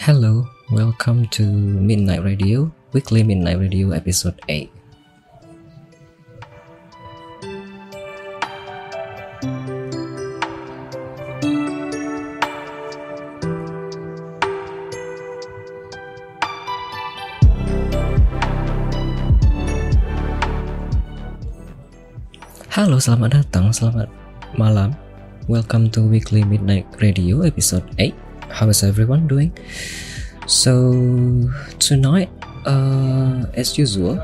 Hello, welcome to Midnight Radio, weekly Midnight Radio episode 8. Halo, selamat datang, selamat malam. Welcome to Weekly Midnight Radio episode 8. How is everyone doing? So, tonight, uh, as usual,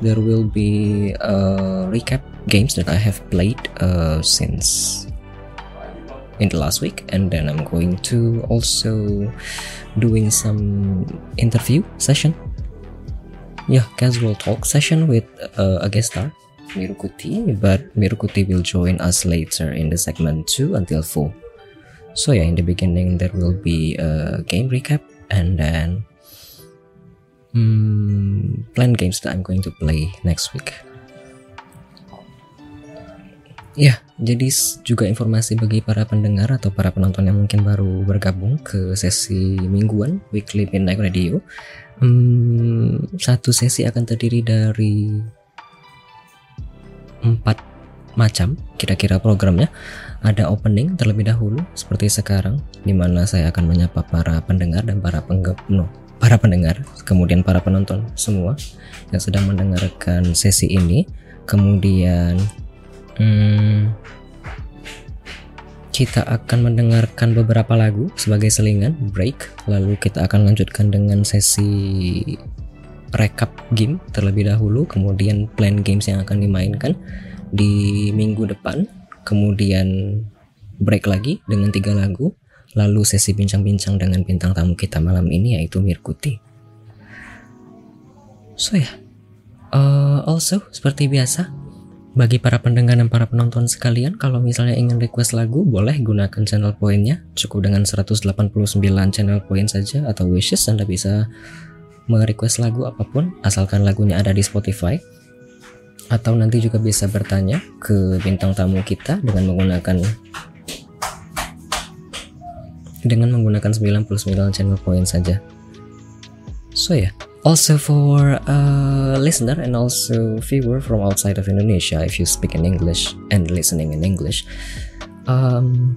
there will be a recap games that I have played uh, since in the last week, and then I'm going to also doing some interview session. Yeah, casual talk session with uh, a guest star Mirukuti, but Mirukuti will join us later in the segment 2 until 4. So yeah, in the beginning there will be a game recap and then hmm, plan games that I'm going to play next week. Ya, jadi juga informasi bagi para pendengar atau para penonton yang mungkin baru bergabung ke sesi mingguan Weekly Midnight Radio. Hmm, satu sesi akan terdiri dari empat macam kira-kira programnya ada opening terlebih dahulu seperti sekarang di mana saya akan menyapa para pendengar dan para penggap no, para pendengar kemudian para penonton semua yang sedang mendengarkan sesi ini. Kemudian hmm, kita akan mendengarkan beberapa lagu sebagai selingan break lalu kita akan lanjutkan dengan sesi recap game terlebih dahulu kemudian plan games yang akan dimainkan di minggu depan kemudian break lagi dengan tiga lagu lalu sesi bincang-bincang dengan bintang tamu kita malam ini yaitu Mirkuti so ya yeah. uh, also seperti biasa bagi para pendengar dan para penonton sekalian, kalau misalnya ingin request lagu, boleh gunakan channel poinnya. Cukup dengan 189 channel point saja atau wishes, Anda bisa merequest lagu apa pun, asalkan lagunya ada di Spotify atau nanti juga bisa bertanya ke bintang tamu kita dengan menggunakan dengan menggunakan 99 channel point saja. So yeah. also for a listener and also viewer from outside of Indonesia, if you speak in English and listening in English, um,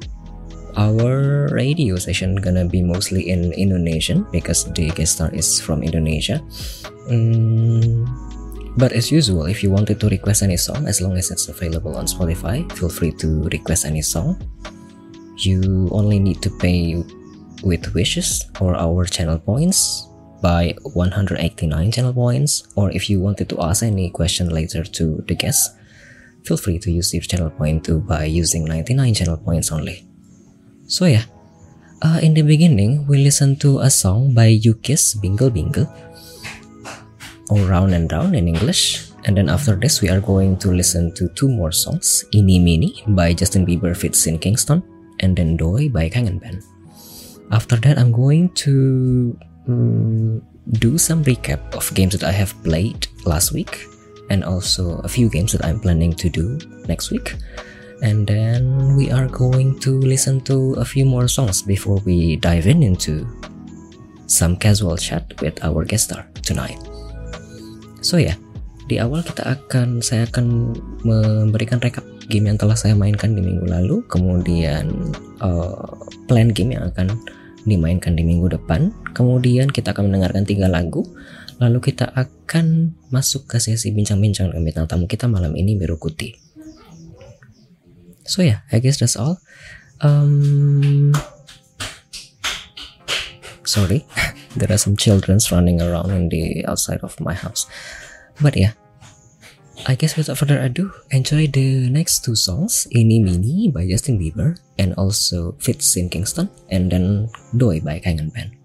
our radio session gonna be mostly in Indonesian because the guest star is from Indonesia. Um, But as usual, if you wanted to request any song, as long as it's available on Spotify, feel free to request any song. You only need to pay with wishes or our channel points by 189 channel points, or if you wanted to ask any question later to the guest, feel free to use your channel point too by using 99 channel points only. So yeah, uh, in the beginning, we listen to a song by Yukis Bingle Bingle or Round and Round in English. And then after this, we are going to listen to two more songs, Ini Mini by Justin Bieber fits in Kingston, and then Doi by Kangen Band. After that, I'm going to um, do some recap of games that I have played last week, and also a few games that I'm planning to do next week. And then we are going to listen to a few more songs before we dive in into some casual chat with our guest star tonight. So ya, yeah, di awal kita akan saya akan memberikan rekap game yang telah saya mainkan di minggu lalu, kemudian uh, plan game yang akan dimainkan di minggu depan, kemudian kita akan mendengarkan tiga lagu, lalu kita akan masuk ke sesi bincang-bincang dengan bintang tamu kita malam ini Birukuti. So yeah, I guess that's all. Um, sorry. there are some childrens running around in the outside of my house but yeah I guess without further ado, enjoy the next two songs, Ini Mini by Justin Bieber and also Fits in Kingston and then Doi by Kangen Band.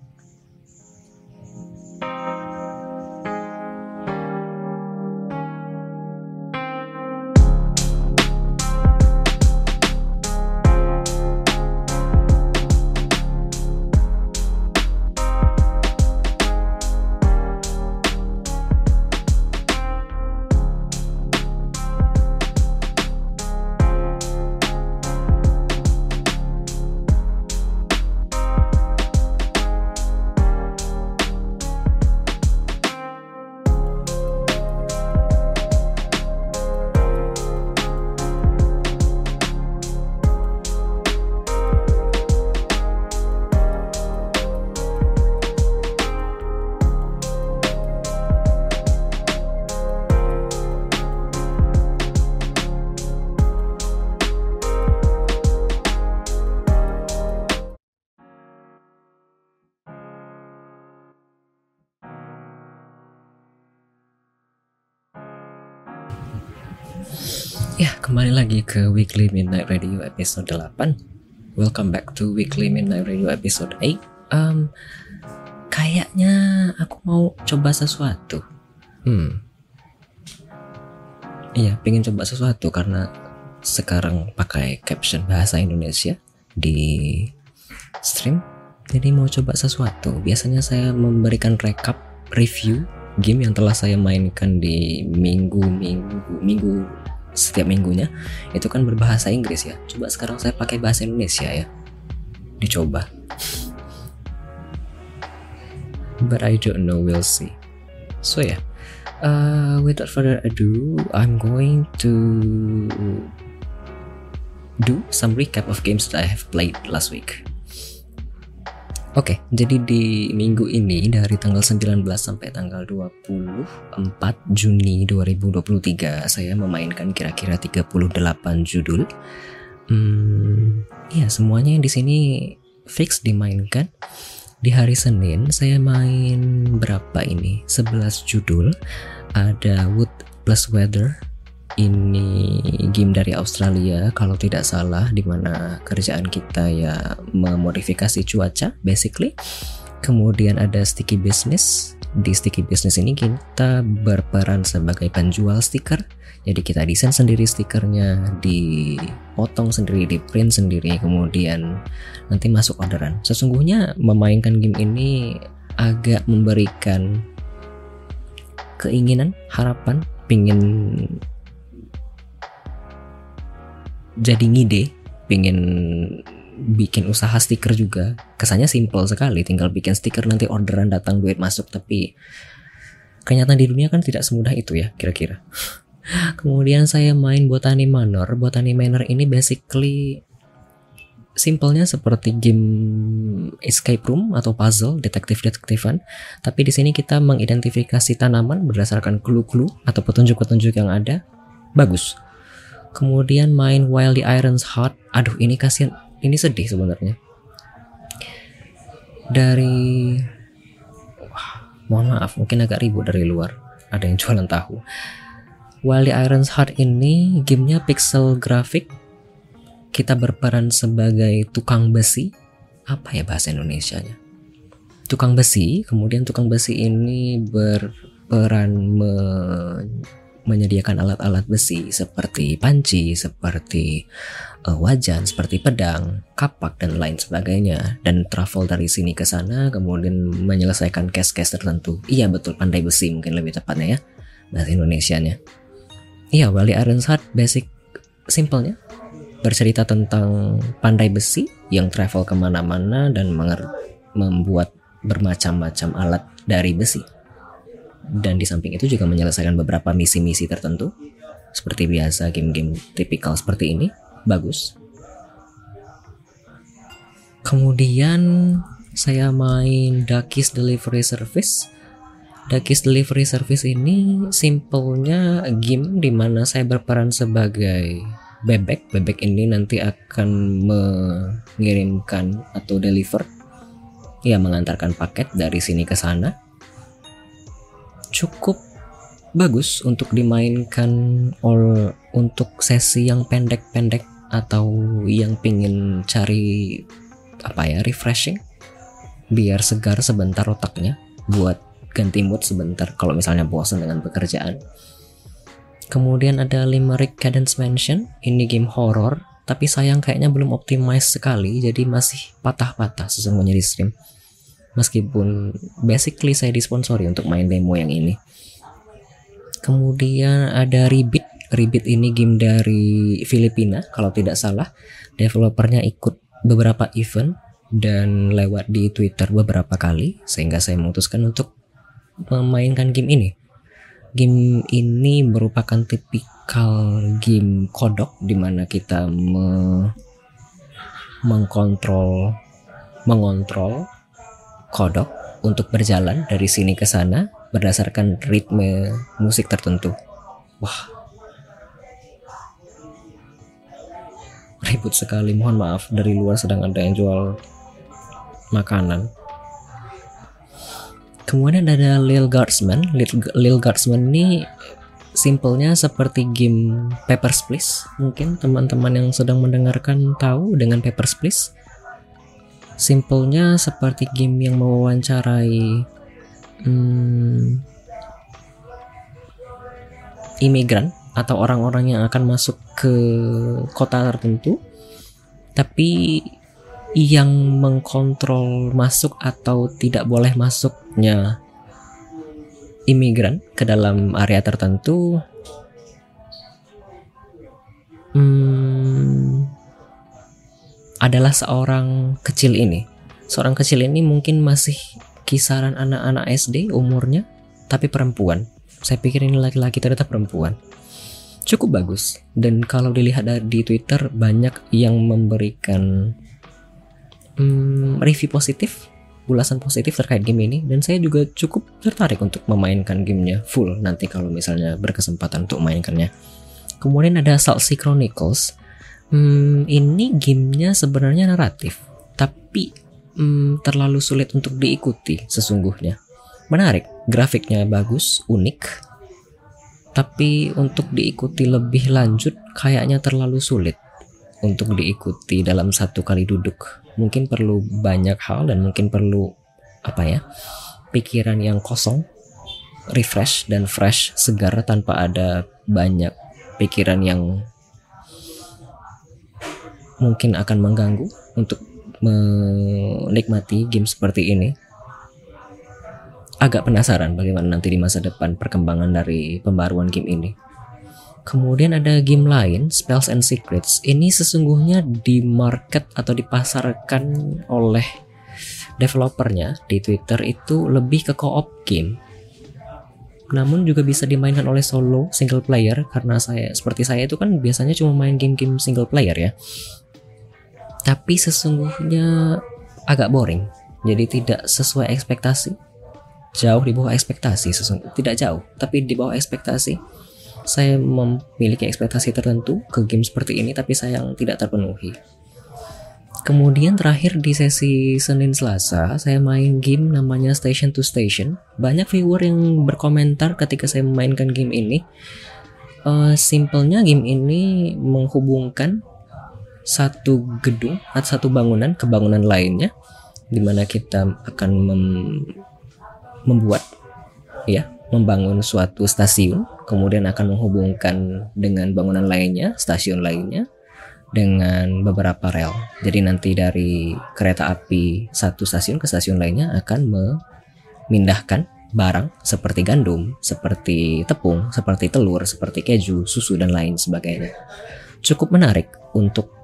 Ke Weekly Midnight Radio episode 8 Welcome back to Weekly Midnight Radio episode 8 um, Kayaknya aku mau coba sesuatu. Hmm. Iya, pengen coba sesuatu karena sekarang pakai caption bahasa Indonesia di stream. Jadi mau coba sesuatu. Biasanya saya memberikan recap, review game yang telah saya mainkan di minggu-minggu minggu setiap minggunya itu kan berbahasa Inggris ya. Coba sekarang saya pakai bahasa Indonesia ya. Dicoba. But I don't know we'll see. So yeah. uh, without further ado I'm going to do some recap of games that I have played last week Oke, jadi di minggu ini dari tanggal 19 sampai tanggal 24 Juni 2023 saya memainkan kira-kira 38 judul. Hmm, ya semuanya yang di sini fix dimainkan. Di hari Senin saya main berapa ini? 11 judul. Ada Wood plus Weather, ini game dari Australia kalau tidak salah di mana kerjaan kita ya memodifikasi cuaca basically. Kemudian ada sticky business. Di sticky business ini kita berperan sebagai penjual stiker. Jadi kita desain sendiri stikernya dipotong sendiri di print sendiri kemudian nanti masuk orderan. Sesungguhnya memainkan game ini agak memberikan keinginan harapan pingin jadi ngide pengen bikin usaha stiker juga. Kesannya simple sekali tinggal bikin stiker nanti orderan datang duit masuk tapi kenyataan di dunia kan tidak semudah itu ya kira-kira. Kemudian saya main Botany Manor. Botany Manor ini basically simpelnya seperti game escape room atau puzzle detektif-detektifan. Tapi di sini kita mengidentifikasi tanaman berdasarkan clue-clue atau petunjuk-petunjuk yang ada. Bagus kemudian main While the Iron's Hot. Aduh ini kasihan. Ini sedih sebenarnya. Dari wah, mohon maaf mungkin agak ribut dari luar. Ada yang jualan tahu. While the Iron's Hot ini gamenya pixel grafik kita berperan sebagai tukang besi. Apa ya bahasa Indonesia nya tukang besi. Kemudian tukang besi ini berperan me menyediakan alat-alat besi seperti panci, seperti uh, wajan, seperti pedang, kapak dan lain sebagainya dan travel dari sini ke sana kemudian menyelesaikan case-case tertentu. Iya betul pandai besi mungkin lebih tepatnya ya bahasa Indonesianya. Iya, Wali Ironside basic simpelnya bercerita tentang pandai besi yang travel ke mana-mana dan membuat bermacam-macam alat dari besi dan di samping itu juga menyelesaikan beberapa misi-misi tertentu. Seperti biasa game-game tipikal seperti ini. Bagus. Kemudian saya main Dakis Delivery Service. Dakis Delivery Service ini simpelnya game di mana saya berperan sebagai bebek. Bebek ini nanti akan mengirimkan atau deliver ya mengantarkan paket dari sini ke sana cukup bagus untuk dimainkan or untuk sesi yang pendek-pendek atau yang pingin cari apa ya refreshing? Biar segar sebentar otaknya buat ganti mood sebentar kalau misalnya bosan dengan pekerjaan. Kemudian ada Limerick Cadence Mansion. Ini game horror tapi sayang kayaknya belum optimize sekali jadi masih patah-patah sesungguhnya di stream meskipun basically saya disponsori untuk main demo yang ini. Kemudian ada Ribit. Ribit ini game dari Filipina kalau tidak salah. Developernya ikut beberapa event dan lewat di Twitter beberapa kali sehingga saya memutuskan untuk memainkan game ini. Game ini merupakan tipikal game kodok di mana kita me mengkontrol mengontrol kodok untuk berjalan dari sini ke sana berdasarkan ritme musik tertentu. Wah. Ribut sekali, mohon maaf dari luar sedang ada yang jual makanan. Kemudian ada Lil Guardsman. Lil, Guardsman ini simpelnya seperti game Papers, Please. Mungkin teman-teman yang sedang mendengarkan tahu dengan Papers, Please. Simpelnya seperti game yang mewawancarai hmm, imigran atau orang-orang yang akan masuk ke kota tertentu, tapi yang mengkontrol masuk atau tidak boleh masuknya imigran ke dalam area tertentu hmm, adalah seorang kecil ini. Seorang kecil ini mungkin masih kisaran anak-anak SD umurnya, tapi perempuan. Saya pikir ini laki-laki ternyata perempuan. Cukup bagus. Dan kalau dilihat di Twitter banyak yang memberikan hmm, review positif ulasan positif terkait game ini dan saya juga cukup tertarik untuk memainkan gamenya full nanti kalau misalnya berkesempatan untuk mainkannya. Kemudian ada Salt Sea Chronicles. Hmm, ini gamenya sebenarnya naratif, tapi hmm, terlalu sulit untuk diikuti sesungguhnya. Menarik, grafiknya bagus, unik, tapi untuk diikuti lebih lanjut kayaknya terlalu sulit untuk diikuti dalam satu kali duduk mungkin perlu banyak hal dan mungkin perlu apa ya pikiran yang kosong refresh dan fresh segar tanpa ada banyak pikiran yang mungkin akan mengganggu untuk menikmati game seperti ini agak penasaran bagaimana nanti di masa depan perkembangan dari pembaruan game ini Kemudian ada game lain, Spells and Secrets. Ini sesungguhnya di market atau dipasarkan oleh developernya di Twitter itu lebih ke co-op game. Namun juga bisa dimainkan oleh solo single player karena saya seperti saya itu kan biasanya cuma main game-game single player ya. Tapi sesungguhnya agak boring. Jadi tidak sesuai ekspektasi. Jauh di bawah ekspektasi sesungguhnya. Tidak jauh, tapi di bawah ekspektasi saya memiliki ekspektasi tertentu ke game seperti ini tapi sayang tidak terpenuhi. Kemudian terakhir di sesi Senin Selasa saya main game namanya Station to Station. Banyak viewer yang berkomentar ketika saya memainkan game ini. Uh, simpelnya game ini menghubungkan satu gedung atau satu bangunan ke bangunan lainnya, di mana kita akan mem membuat ya membangun suatu stasiun, kemudian akan menghubungkan dengan bangunan lainnya, stasiun lainnya, dengan beberapa rel. Jadi nanti dari kereta api satu stasiun ke stasiun lainnya akan memindahkan barang seperti gandum, seperti tepung, seperti telur, seperti keju, susu dan lain sebagainya. Cukup menarik untuk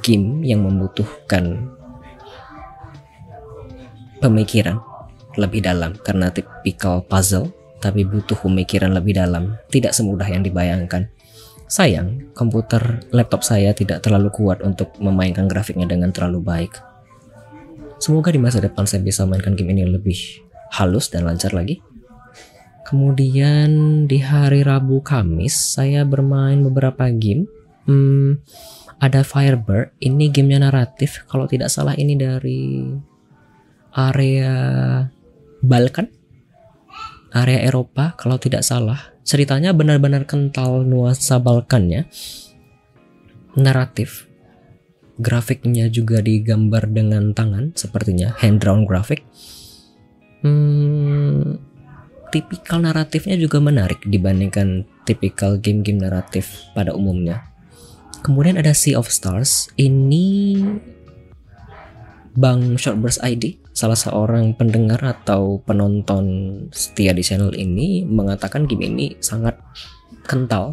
game yang membutuhkan pemikiran lebih dalam karena tipikal puzzle tapi butuh pemikiran lebih dalam, tidak semudah yang dibayangkan. Sayang, komputer laptop saya tidak terlalu kuat untuk memainkan grafiknya dengan terlalu baik. Semoga di masa depan saya bisa mainkan game ini lebih halus dan lancar lagi. Kemudian di hari Rabu Kamis saya bermain beberapa game. Hmm, ada Firebird, ini gamenya naratif. Kalau tidak salah ini dari area Balkan area Eropa kalau tidak salah. Ceritanya benar-benar kental nuansa Balkannya. Naratif. Grafiknya juga digambar dengan tangan sepertinya hand drawn graphic. Hmm, tipikal naratifnya juga menarik dibandingkan tipikal game-game naratif pada umumnya. Kemudian ada Sea of Stars. Ini Bang Shortburst ID salah seorang pendengar atau penonton setia di channel ini mengatakan game ini sangat kental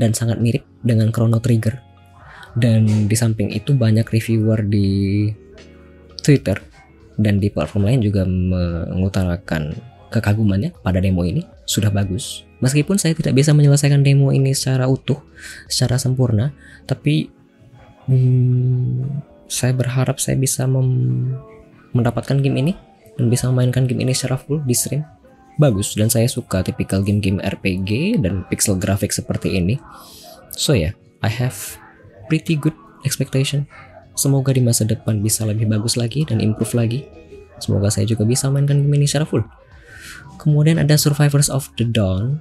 dan sangat mirip dengan Chrono Trigger. Dan di samping itu banyak reviewer di Twitter dan di platform lain juga mengutarakan kekagumannya pada demo ini sudah bagus. Meskipun saya tidak bisa menyelesaikan demo ini secara utuh, secara sempurna, tapi hmm, saya berharap saya bisa mendapatkan game ini dan bisa memainkan game ini secara full di stream. Bagus dan saya suka tipikal game-game RPG dan pixel graphic seperti ini. So ya yeah, I have pretty good expectation. Semoga di masa depan bisa lebih bagus lagi dan improve lagi. Semoga saya juga bisa mainkan game ini secara full. Kemudian ada Survivors of the Dawn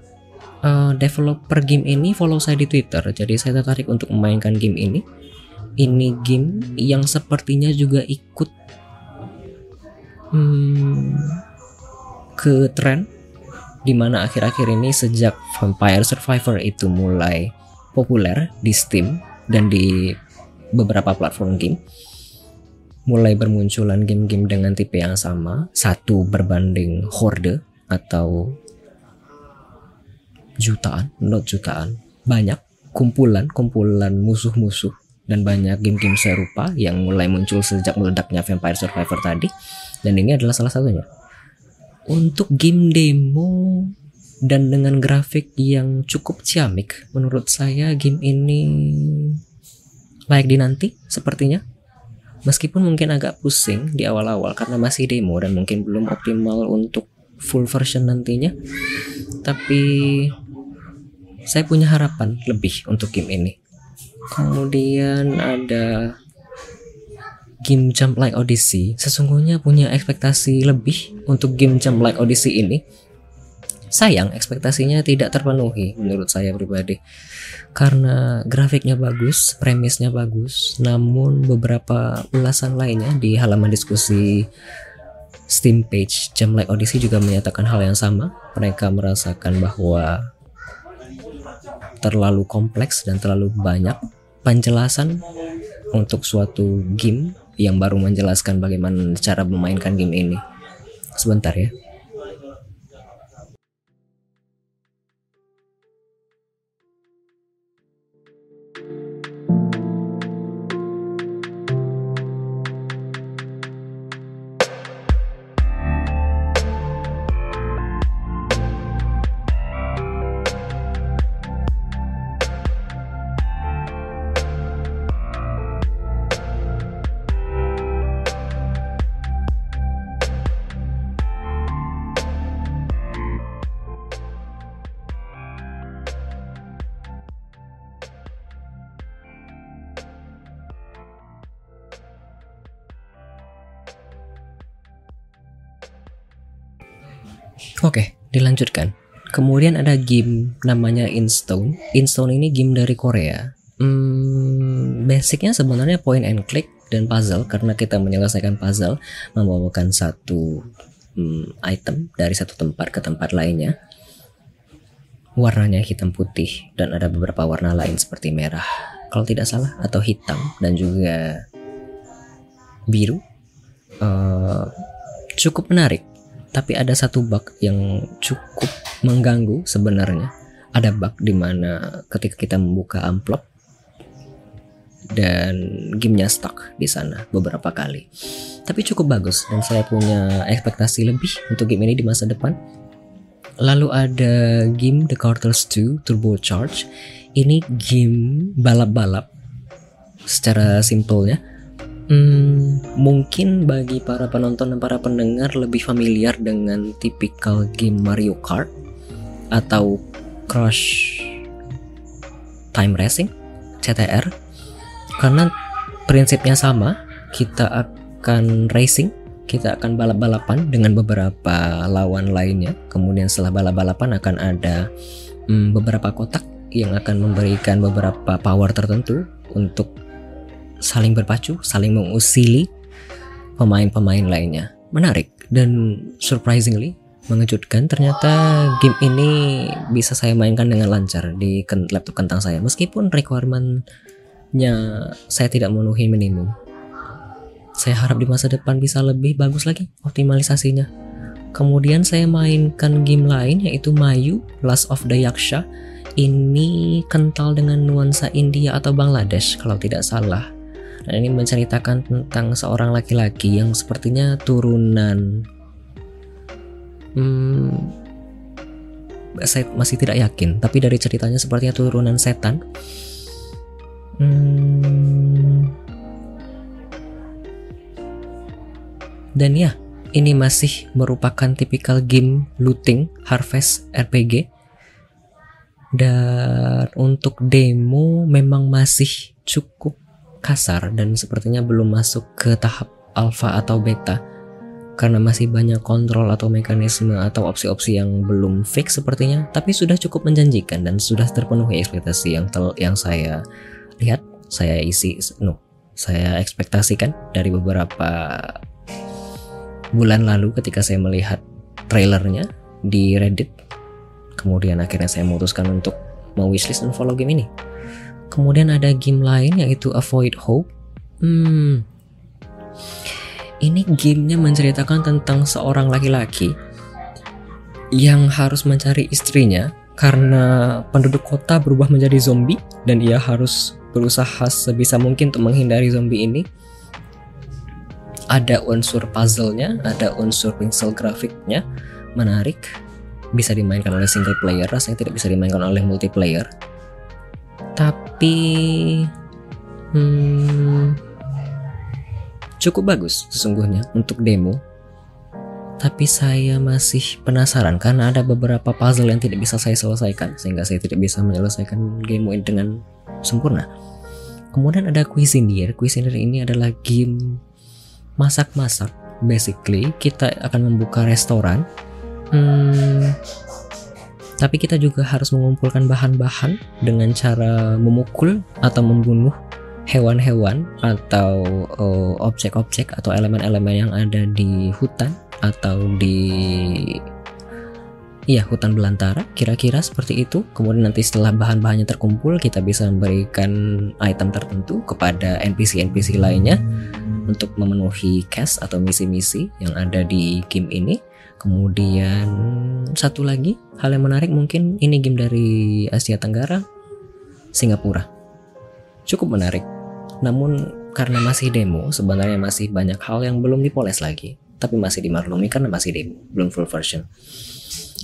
uh, developer game ini follow saya di Twitter, jadi saya tertarik untuk memainkan game ini. Ini game yang sepertinya juga ikut hmm, ke tren di mana akhir-akhir ini sejak Vampire Survivor itu mulai populer di Steam dan di beberapa platform game mulai bermunculan game-game dengan tipe yang sama satu berbanding horde atau jutaan, not jutaan, banyak kumpulan-kumpulan musuh-musuh dan banyak game-game serupa yang mulai muncul sejak meledaknya Vampire Survivor tadi dan ini adalah salah satunya. Untuk game demo dan dengan grafik yang cukup ciamik, menurut saya game ini layak dinanti sepertinya. Meskipun mungkin agak pusing di awal-awal karena masih demo dan mungkin belum optimal untuk full version nantinya. Tapi saya punya harapan lebih untuk game ini. Kemudian ada game Jump Like Odyssey. Sesungguhnya punya ekspektasi lebih untuk game Jump Like Odyssey ini. Sayang, ekspektasinya tidak terpenuhi menurut saya pribadi. Karena grafiknya bagus, premisnya bagus, namun beberapa ulasan lainnya di halaman diskusi Steam page Jump Like Odyssey juga menyatakan hal yang sama. Mereka merasakan bahwa terlalu kompleks dan terlalu banyak penjelasan untuk suatu game yang baru menjelaskan bagaimana cara memainkan game ini. Sebentar ya. Oke, dilanjutkan. Kemudian ada game namanya Instone. Instone ini game dari Korea. Hmm, basicnya sebenarnya point and click dan puzzle karena kita menyelesaikan puzzle membawakan satu hmm, item dari satu tempat ke tempat lainnya. Warnanya hitam putih dan ada beberapa warna lain seperti merah, kalau tidak salah, atau hitam dan juga biru. Uh, cukup menarik tapi ada satu bug yang cukup mengganggu sebenarnya. Ada bug di mana ketika kita membuka amplop dan gamenya stuck di sana beberapa kali. Tapi cukup bagus dan saya punya ekspektasi lebih untuk game ini di masa depan. Lalu ada game The Carters 2 Turbo Charge. Ini game balap-balap secara simpelnya Hmm, mungkin bagi para penonton dan para pendengar lebih familiar dengan tipikal game Mario Kart atau Crash Time Racing CTR karena prinsipnya sama kita akan racing kita akan balap-balapan dengan beberapa lawan lainnya. Kemudian setelah balap-balapan akan ada hmm, beberapa kotak yang akan memberikan beberapa power tertentu untuk saling berpacu, saling mengusili pemain-pemain lainnya. Menarik dan surprisingly mengejutkan ternyata game ini bisa saya mainkan dengan lancar di laptop kentang saya meskipun requirementnya saya tidak memenuhi minimum. Saya harap di masa depan bisa lebih bagus lagi optimalisasinya. Kemudian saya mainkan game lain yaitu Mayu Last of the Yaksha. Ini kental dengan nuansa India atau Bangladesh kalau tidak salah dan ini menceritakan tentang seorang laki-laki yang sepertinya turunan. Hmm, saya masih tidak yakin tapi dari ceritanya sepertinya turunan setan. Hmm, dan ya ini masih merupakan tipikal game looting harvest RPG dan untuk demo memang masih cukup kasar dan sepertinya belum masuk ke tahap alpha atau beta karena masih banyak kontrol atau mekanisme atau opsi-opsi yang belum fix sepertinya, tapi sudah cukup menjanjikan dan sudah terpenuhi ekspektasi yang tel yang saya lihat, saya isi, no, saya ekspektasikan dari beberapa bulan lalu ketika saya melihat trailernya di Reddit. Kemudian akhirnya saya memutuskan untuk mau wishlist dan game ini. Kemudian ada game lain yaitu Avoid Hope. Hmm, ini gamenya menceritakan tentang seorang laki-laki yang harus mencari istrinya karena penduduk kota berubah menjadi zombie dan ia harus berusaha sebisa mungkin untuk menghindari zombie ini. Ada unsur puzzle-nya, ada unsur pixel grafiknya, menarik. Bisa dimainkan oleh single player, rasanya tidak bisa dimainkan oleh multiplayer. Tapi, hmm, cukup bagus sesungguhnya untuk demo. Tapi saya masih penasaran karena ada beberapa puzzle yang tidak bisa saya selesaikan sehingga saya tidak bisa menyelesaikan game ini dengan sempurna. Kemudian ada Cuisinier. Cuisinier ini adalah game masak-masak. Basically, kita akan membuka restoran. Hmm, tapi kita juga harus mengumpulkan bahan-bahan dengan cara memukul atau membunuh hewan-hewan atau uh, objek-objek atau elemen-elemen yang ada di hutan atau di Iya, hutan belantara, kira-kira seperti itu. Kemudian nanti setelah bahan-bahannya terkumpul, kita bisa memberikan item tertentu kepada NPC-NPC lainnya untuk memenuhi quest atau misi-misi yang ada di game ini. Kemudian satu lagi, hal yang menarik mungkin ini game dari Asia Tenggara, Singapura. Cukup menarik namun karena masih demo, sebenarnya masih banyak hal yang belum dipoles lagi. Tapi masih dimaklumi karena masih demo, belum full version.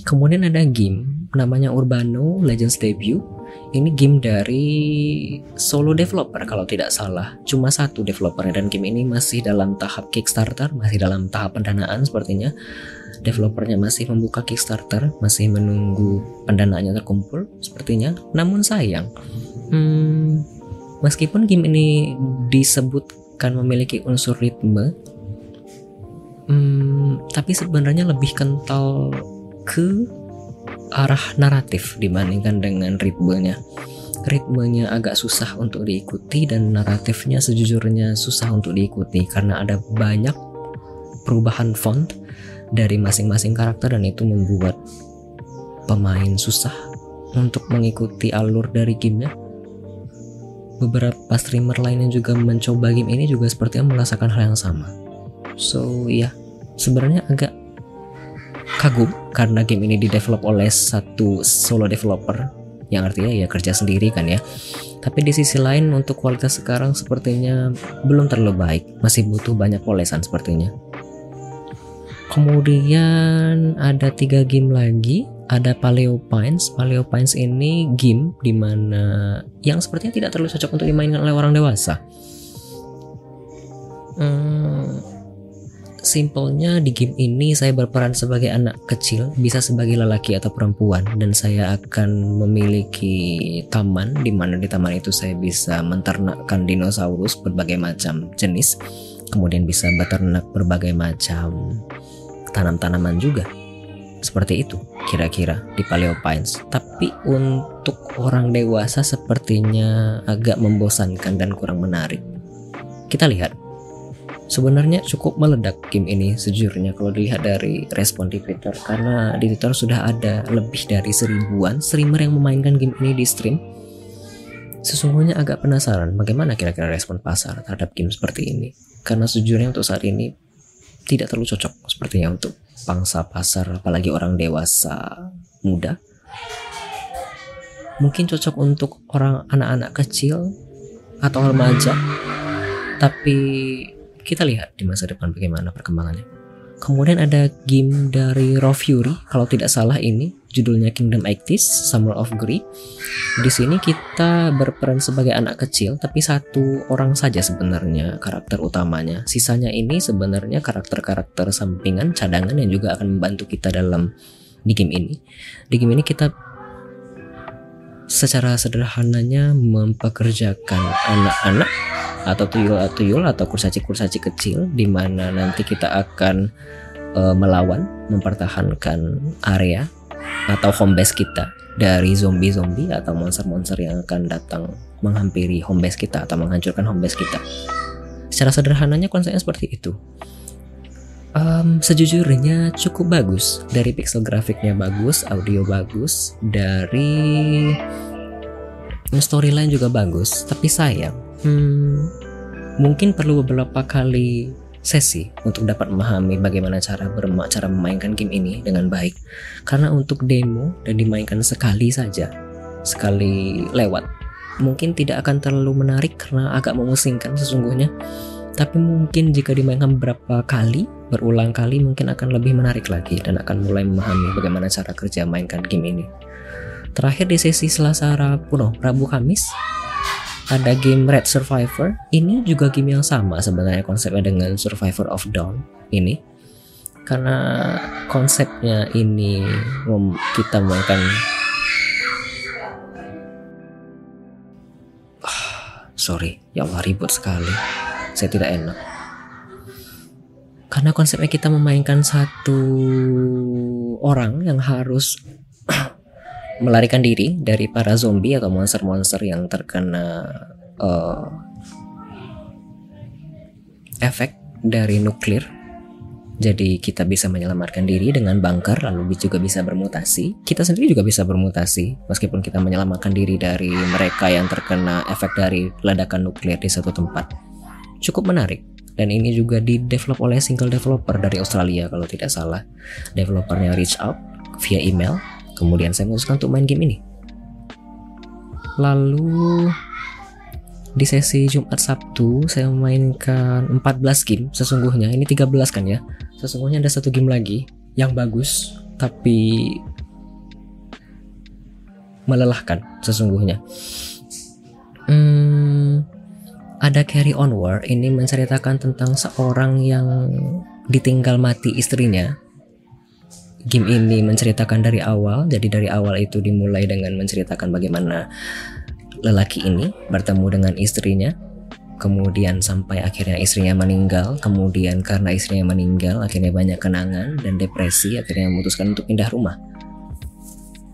Kemudian ada game namanya Urbano Legends Debut. Ini game dari solo developer kalau tidak salah. Cuma satu developernya dan game ini masih dalam tahap Kickstarter, masih dalam tahap pendanaan sepertinya. Developernya masih membuka Kickstarter, masih menunggu pendanaannya terkumpul sepertinya. Namun sayang, hmm, Meskipun game ini disebutkan memiliki unsur ritme, hmm, tapi sebenarnya lebih kental ke arah naratif dibandingkan dengan ritmenya. Ritmenya agak susah untuk diikuti dan naratifnya sejujurnya susah untuk diikuti karena ada banyak perubahan font dari masing-masing karakter dan itu membuat pemain susah untuk mengikuti alur dari gamenya beberapa streamer lain yang juga mencoba game ini juga sepertinya merasakan hal yang sama. So ya, yeah, sebenarnya agak kagum karena game ini didevelop oleh satu solo developer yang artinya ya kerja sendiri kan ya. Tapi di sisi lain untuk kualitas sekarang sepertinya belum terlalu baik, masih butuh banyak polesan sepertinya. Kemudian ada tiga game lagi ada Paleo Pines. Paleo Pines ini game di mana yang sepertinya tidak terlalu cocok untuk dimainkan oleh orang dewasa. Hmm, simpelnya di game ini saya berperan sebagai anak kecil, bisa sebagai lelaki atau perempuan, dan saya akan memiliki taman di mana di taman itu saya bisa menternakkan dinosaurus berbagai macam jenis, kemudian bisa beternak berbagai macam tanam-tanaman juga seperti itu kira-kira di Paleo Pines. Tapi untuk orang dewasa sepertinya agak membosankan dan kurang menarik. Kita lihat. Sebenarnya cukup meledak game ini sejujurnya kalau dilihat dari respon di Twitter karena di Twitter sudah ada lebih dari seribuan streamer yang memainkan game ini di stream. Sesungguhnya agak penasaran bagaimana kira-kira respon pasar terhadap game seperti ini. Karena sejujurnya untuk saat ini tidak terlalu cocok sepertinya untuk pangsa pasar apalagi orang dewasa muda. Mungkin cocok untuk orang anak-anak kecil atau remaja. Tapi kita lihat di masa depan bagaimana perkembangannya. Kemudian ada game dari Raw Fury kalau tidak salah ini judulnya Kingdom Actis Summer of Greed. Di sini kita berperan sebagai anak kecil, tapi satu orang saja sebenarnya karakter utamanya. Sisanya ini sebenarnya karakter-karakter sampingan, cadangan yang juga akan membantu kita dalam di game ini. Di game ini kita secara sederhananya mempekerjakan anak-anak atau tuyul-tuyul atau kursaci-kursaci kecil di mana nanti kita akan uh, melawan, mempertahankan area atau home base kita dari zombie-zombie atau monster-monster yang akan datang menghampiri home base kita atau menghancurkan home base kita. Secara sederhananya konsepnya seperti itu. Um, sejujurnya cukup bagus dari pixel grafiknya bagus, audio bagus, dari storyline juga bagus. Tapi sayang, hmm, mungkin perlu beberapa kali sesi untuk dapat memahami bagaimana cara berma cara memainkan game ini dengan baik. Karena untuk demo dan dimainkan sekali saja, sekali lewat, mungkin tidak akan terlalu menarik karena agak memusingkan sesungguhnya. Tapi mungkin jika dimainkan beberapa kali, berulang kali mungkin akan lebih menarik lagi dan akan mulai memahami bagaimana cara kerja mainkan game ini. Terakhir di sesi Selasa Rabu, Rabu Kamis, ada game Red Survivor. Ini juga game yang sama sebenarnya konsepnya dengan Survivor of Dawn ini. Karena konsepnya ini kita memainkan sorry, ya Allah ribut sekali. Saya tidak enak. Karena konsepnya kita memainkan satu orang yang harus melarikan diri dari para zombie atau monster-monster yang terkena uh, efek dari nuklir. Jadi kita bisa menyelamatkan diri dengan bunker lalu juga bisa bermutasi. Kita sendiri juga bisa bermutasi meskipun kita menyelamatkan diri dari mereka yang terkena efek dari ledakan nuklir di satu tempat. Cukup menarik dan ini juga di develop oleh single developer dari Australia kalau tidak salah. Developernya reach out via email Kemudian saya memutuskan untuk main game ini. Lalu di sesi Jumat Sabtu saya memainkan 14 game sesungguhnya. Ini 13 kan ya. Sesungguhnya ada satu game lagi yang bagus tapi melelahkan sesungguhnya. Hmm, ada Carry Onward ini menceritakan tentang seorang yang ditinggal mati istrinya game ini menceritakan dari awal. Jadi dari awal itu dimulai dengan menceritakan bagaimana lelaki ini bertemu dengan istrinya, kemudian sampai akhirnya istrinya meninggal, kemudian karena istrinya meninggal akhirnya banyak kenangan dan depresi, akhirnya memutuskan untuk pindah rumah.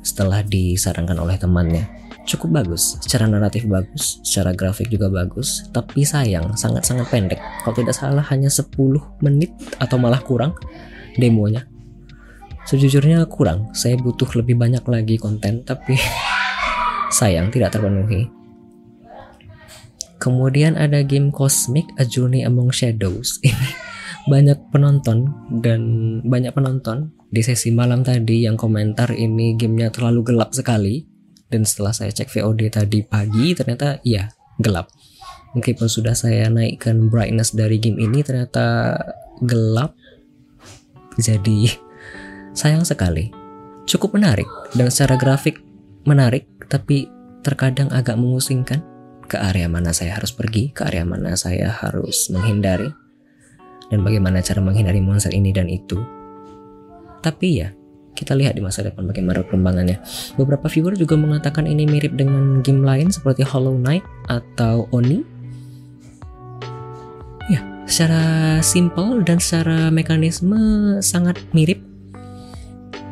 Setelah disarankan oleh temannya, cukup bagus, secara naratif bagus, secara grafik juga bagus, tapi sayang sangat-sangat pendek. Kalau tidak salah hanya 10 menit atau malah kurang demonya Sejujurnya kurang, saya butuh lebih banyak lagi konten, tapi sayang tidak terpenuhi. Kemudian ada game Cosmic A Journey Among Shadows. Ini banyak penonton dan banyak penonton di sesi malam tadi yang komentar ini gamenya terlalu gelap sekali. Dan setelah saya cek VOD tadi pagi ternyata iya gelap. Meskipun sudah saya naikkan brightness dari game ini ternyata gelap. Jadi Sayang sekali, cukup menarik dan secara grafik menarik, tapi terkadang agak mengusingkan ke area mana saya harus pergi, ke area mana saya harus menghindari, dan bagaimana cara menghindari monster ini dan itu. Tapi ya, kita lihat di masa depan bagaimana perkembangannya. Beberapa viewer juga mengatakan ini mirip dengan game lain seperti Hollow Knight atau Oni. Ya, secara simple dan secara mekanisme sangat mirip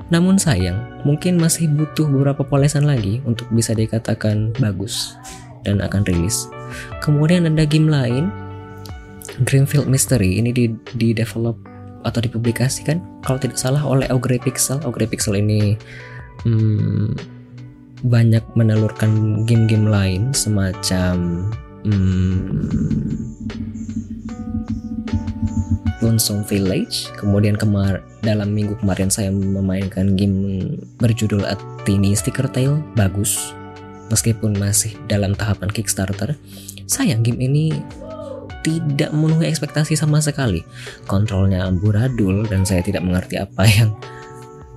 namun sayang, mungkin masih butuh beberapa polesan lagi untuk bisa dikatakan bagus dan akan rilis. Kemudian ada game lain, Greenfield Mystery, ini di, di develop atau dipublikasikan kalau tidak salah oleh Ogre Pixel. Ogre Pixel ini hmm, banyak menelurkan game-game lain semacam hmm, Lonesome Village. Kemudian kemar dalam minggu kemarin saya memainkan game berjudul A Tiny Sticker Tale, bagus. Meskipun masih dalam tahapan Kickstarter, sayang game ini tidak memenuhi ekspektasi sama sekali. Kontrolnya amburadul dan saya tidak mengerti apa yang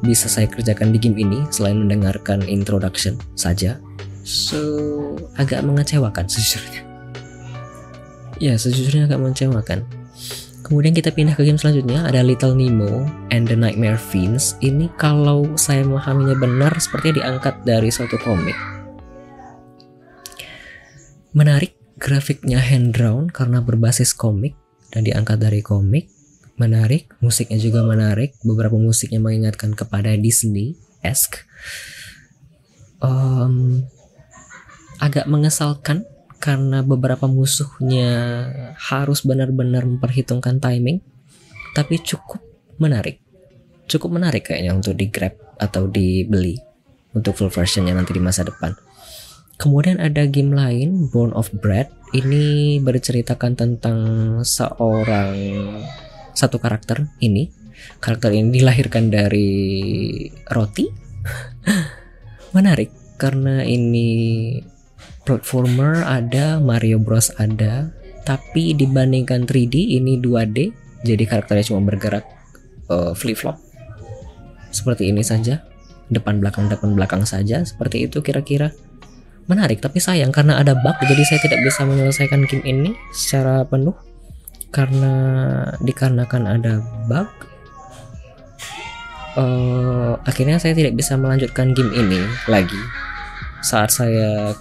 bisa saya kerjakan di game ini selain mendengarkan introduction saja. So, agak mengecewakan sejujurnya. Ya, sejujurnya agak mengecewakan. Kemudian kita pindah ke game selanjutnya ada Little Nemo and the Nightmare Fiends. Ini kalau saya memahaminya benar sepertinya diangkat dari suatu komik. Menarik, grafiknya hand drawn karena berbasis komik dan diangkat dari komik. menarik, musiknya juga menarik. Beberapa musiknya mengingatkan kepada Disney esque. Um, agak mengesalkan karena beberapa musuhnya harus benar-benar memperhitungkan timing, tapi cukup menarik. Cukup menarik kayaknya untuk di grab atau dibeli untuk full versionnya nanti di masa depan. Kemudian ada game lain, Born of Bread. Ini berceritakan tentang seorang satu karakter ini. Karakter ini dilahirkan dari roti. Menarik karena ini platformer ada, Mario Bros ada, tapi dibandingkan 3D ini 2D, jadi karakternya cuma bergerak uh, flip flop. Seperti ini saja, depan belakang depan belakang saja, seperti itu kira-kira. Menarik tapi sayang karena ada bug jadi saya tidak bisa menyelesaikan game ini secara penuh karena dikarenakan ada bug. Uh, akhirnya saya tidak bisa melanjutkan game ini lagi. Saat saya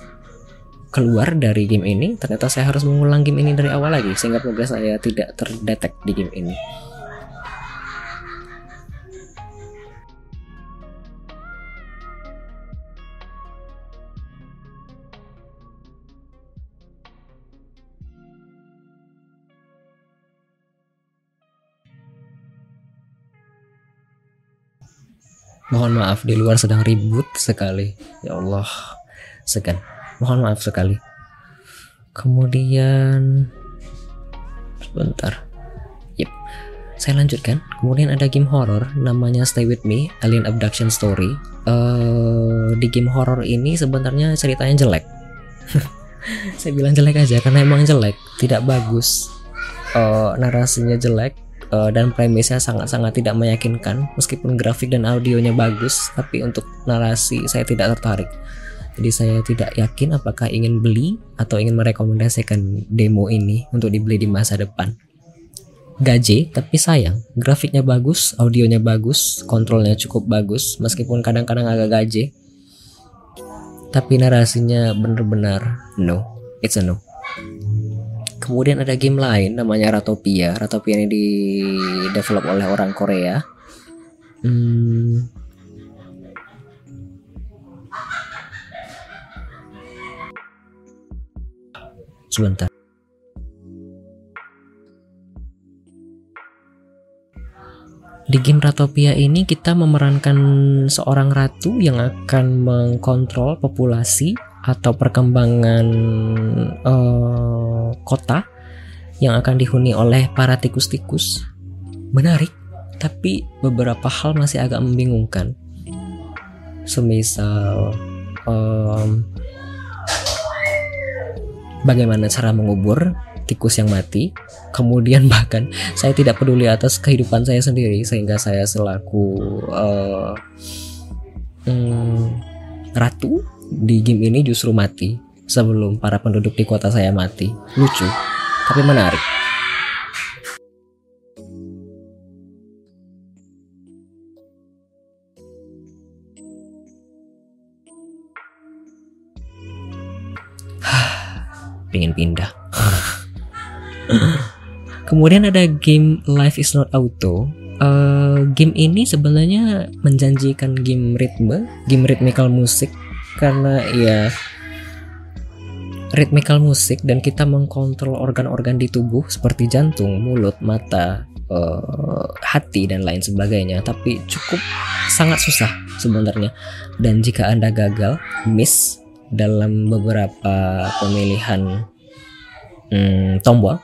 keluar dari game ini ternyata saya harus mengulang game ini dari awal lagi sehingga progres saya tidak terdetek di game ini Mohon maaf di luar sedang ribut sekali. Ya Allah, segan. Mohon maaf sekali. Kemudian sebentar. Yep. Saya lanjutkan. Kemudian ada game horror namanya Stay With Me, Alien Abduction Story. Uh, di game horror ini sebenarnya ceritanya jelek. saya bilang jelek aja karena emang jelek, tidak bagus. Uh, narasinya jelek, uh, dan premisnya sangat-sangat tidak meyakinkan meskipun grafik dan audionya bagus tapi untuk narasi saya tidak tertarik jadi saya tidak yakin apakah ingin beli atau ingin merekomendasikan demo ini untuk dibeli di masa depan gaje tapi sayang grafiknya bagus audionya bagus kontrolnya cukup bagus meskipun kadang-kadang agak gaje tapi narasinya benar-benar no it's a no Kemudian ada game lain namanya Ratopia. Ratopia ini di develop oleh orang Korea. Hmm. Sebentar. Di game Ratopia ini kita memerankan seorang ratu yang akan mengkontrol populasi atau perkembangan uh, kota yang akan dihuni oleh para tikus-tikus. Menarik, tapi beberapa hal masih agak membingungkan. Semisal um, bagaimana cara mengubur tikus yang mati. Kemudian bahkan saya tidak peduli atas kehidupan saya sendiri sehingga saya selaku uh, um, ratu di game ini justru mati sebelum para penduduk di kota saya mati. Lucu, tapi menarik. Pengen pindah. Kemudian ada game Life is Not Auto. Uh, game ini sebenarnya menjanjikan game ritme, game rhythmical musik karena ya ritmikal musik dan kita mengkontrol organ-organ di tubuh seperti jantung, mulut, mata, uh, hati dan lain sebagainya. Tapi cukup sangat susah sebenarnya. Dan jika anda gagal, miss dalam beberapa pemilihan hmm, tombol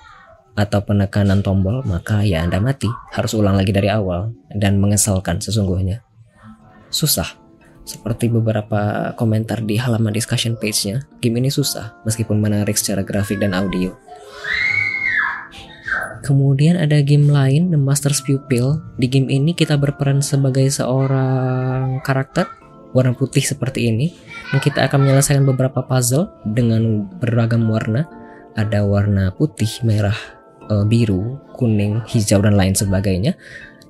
atau penekanan tombol, maka ya anda mati. Harus ulang lagi dari awal dan mengesalkan sesungguhnya. Susah seperti beberapa komentar di halaman discussion page-nya, game ini susah meskipun menarik secara grafik dan audio. Kemudian ada game lain, The Master's Pupil. Di game ini kita berperan sebagai seorang karakter warna putih seperti ini. Kita akan menyelesaikan beberapa puzzle dengan beragam warna. Ada warna putih, merah, eh, biru, kuning, hijau, dan lain sebagainya.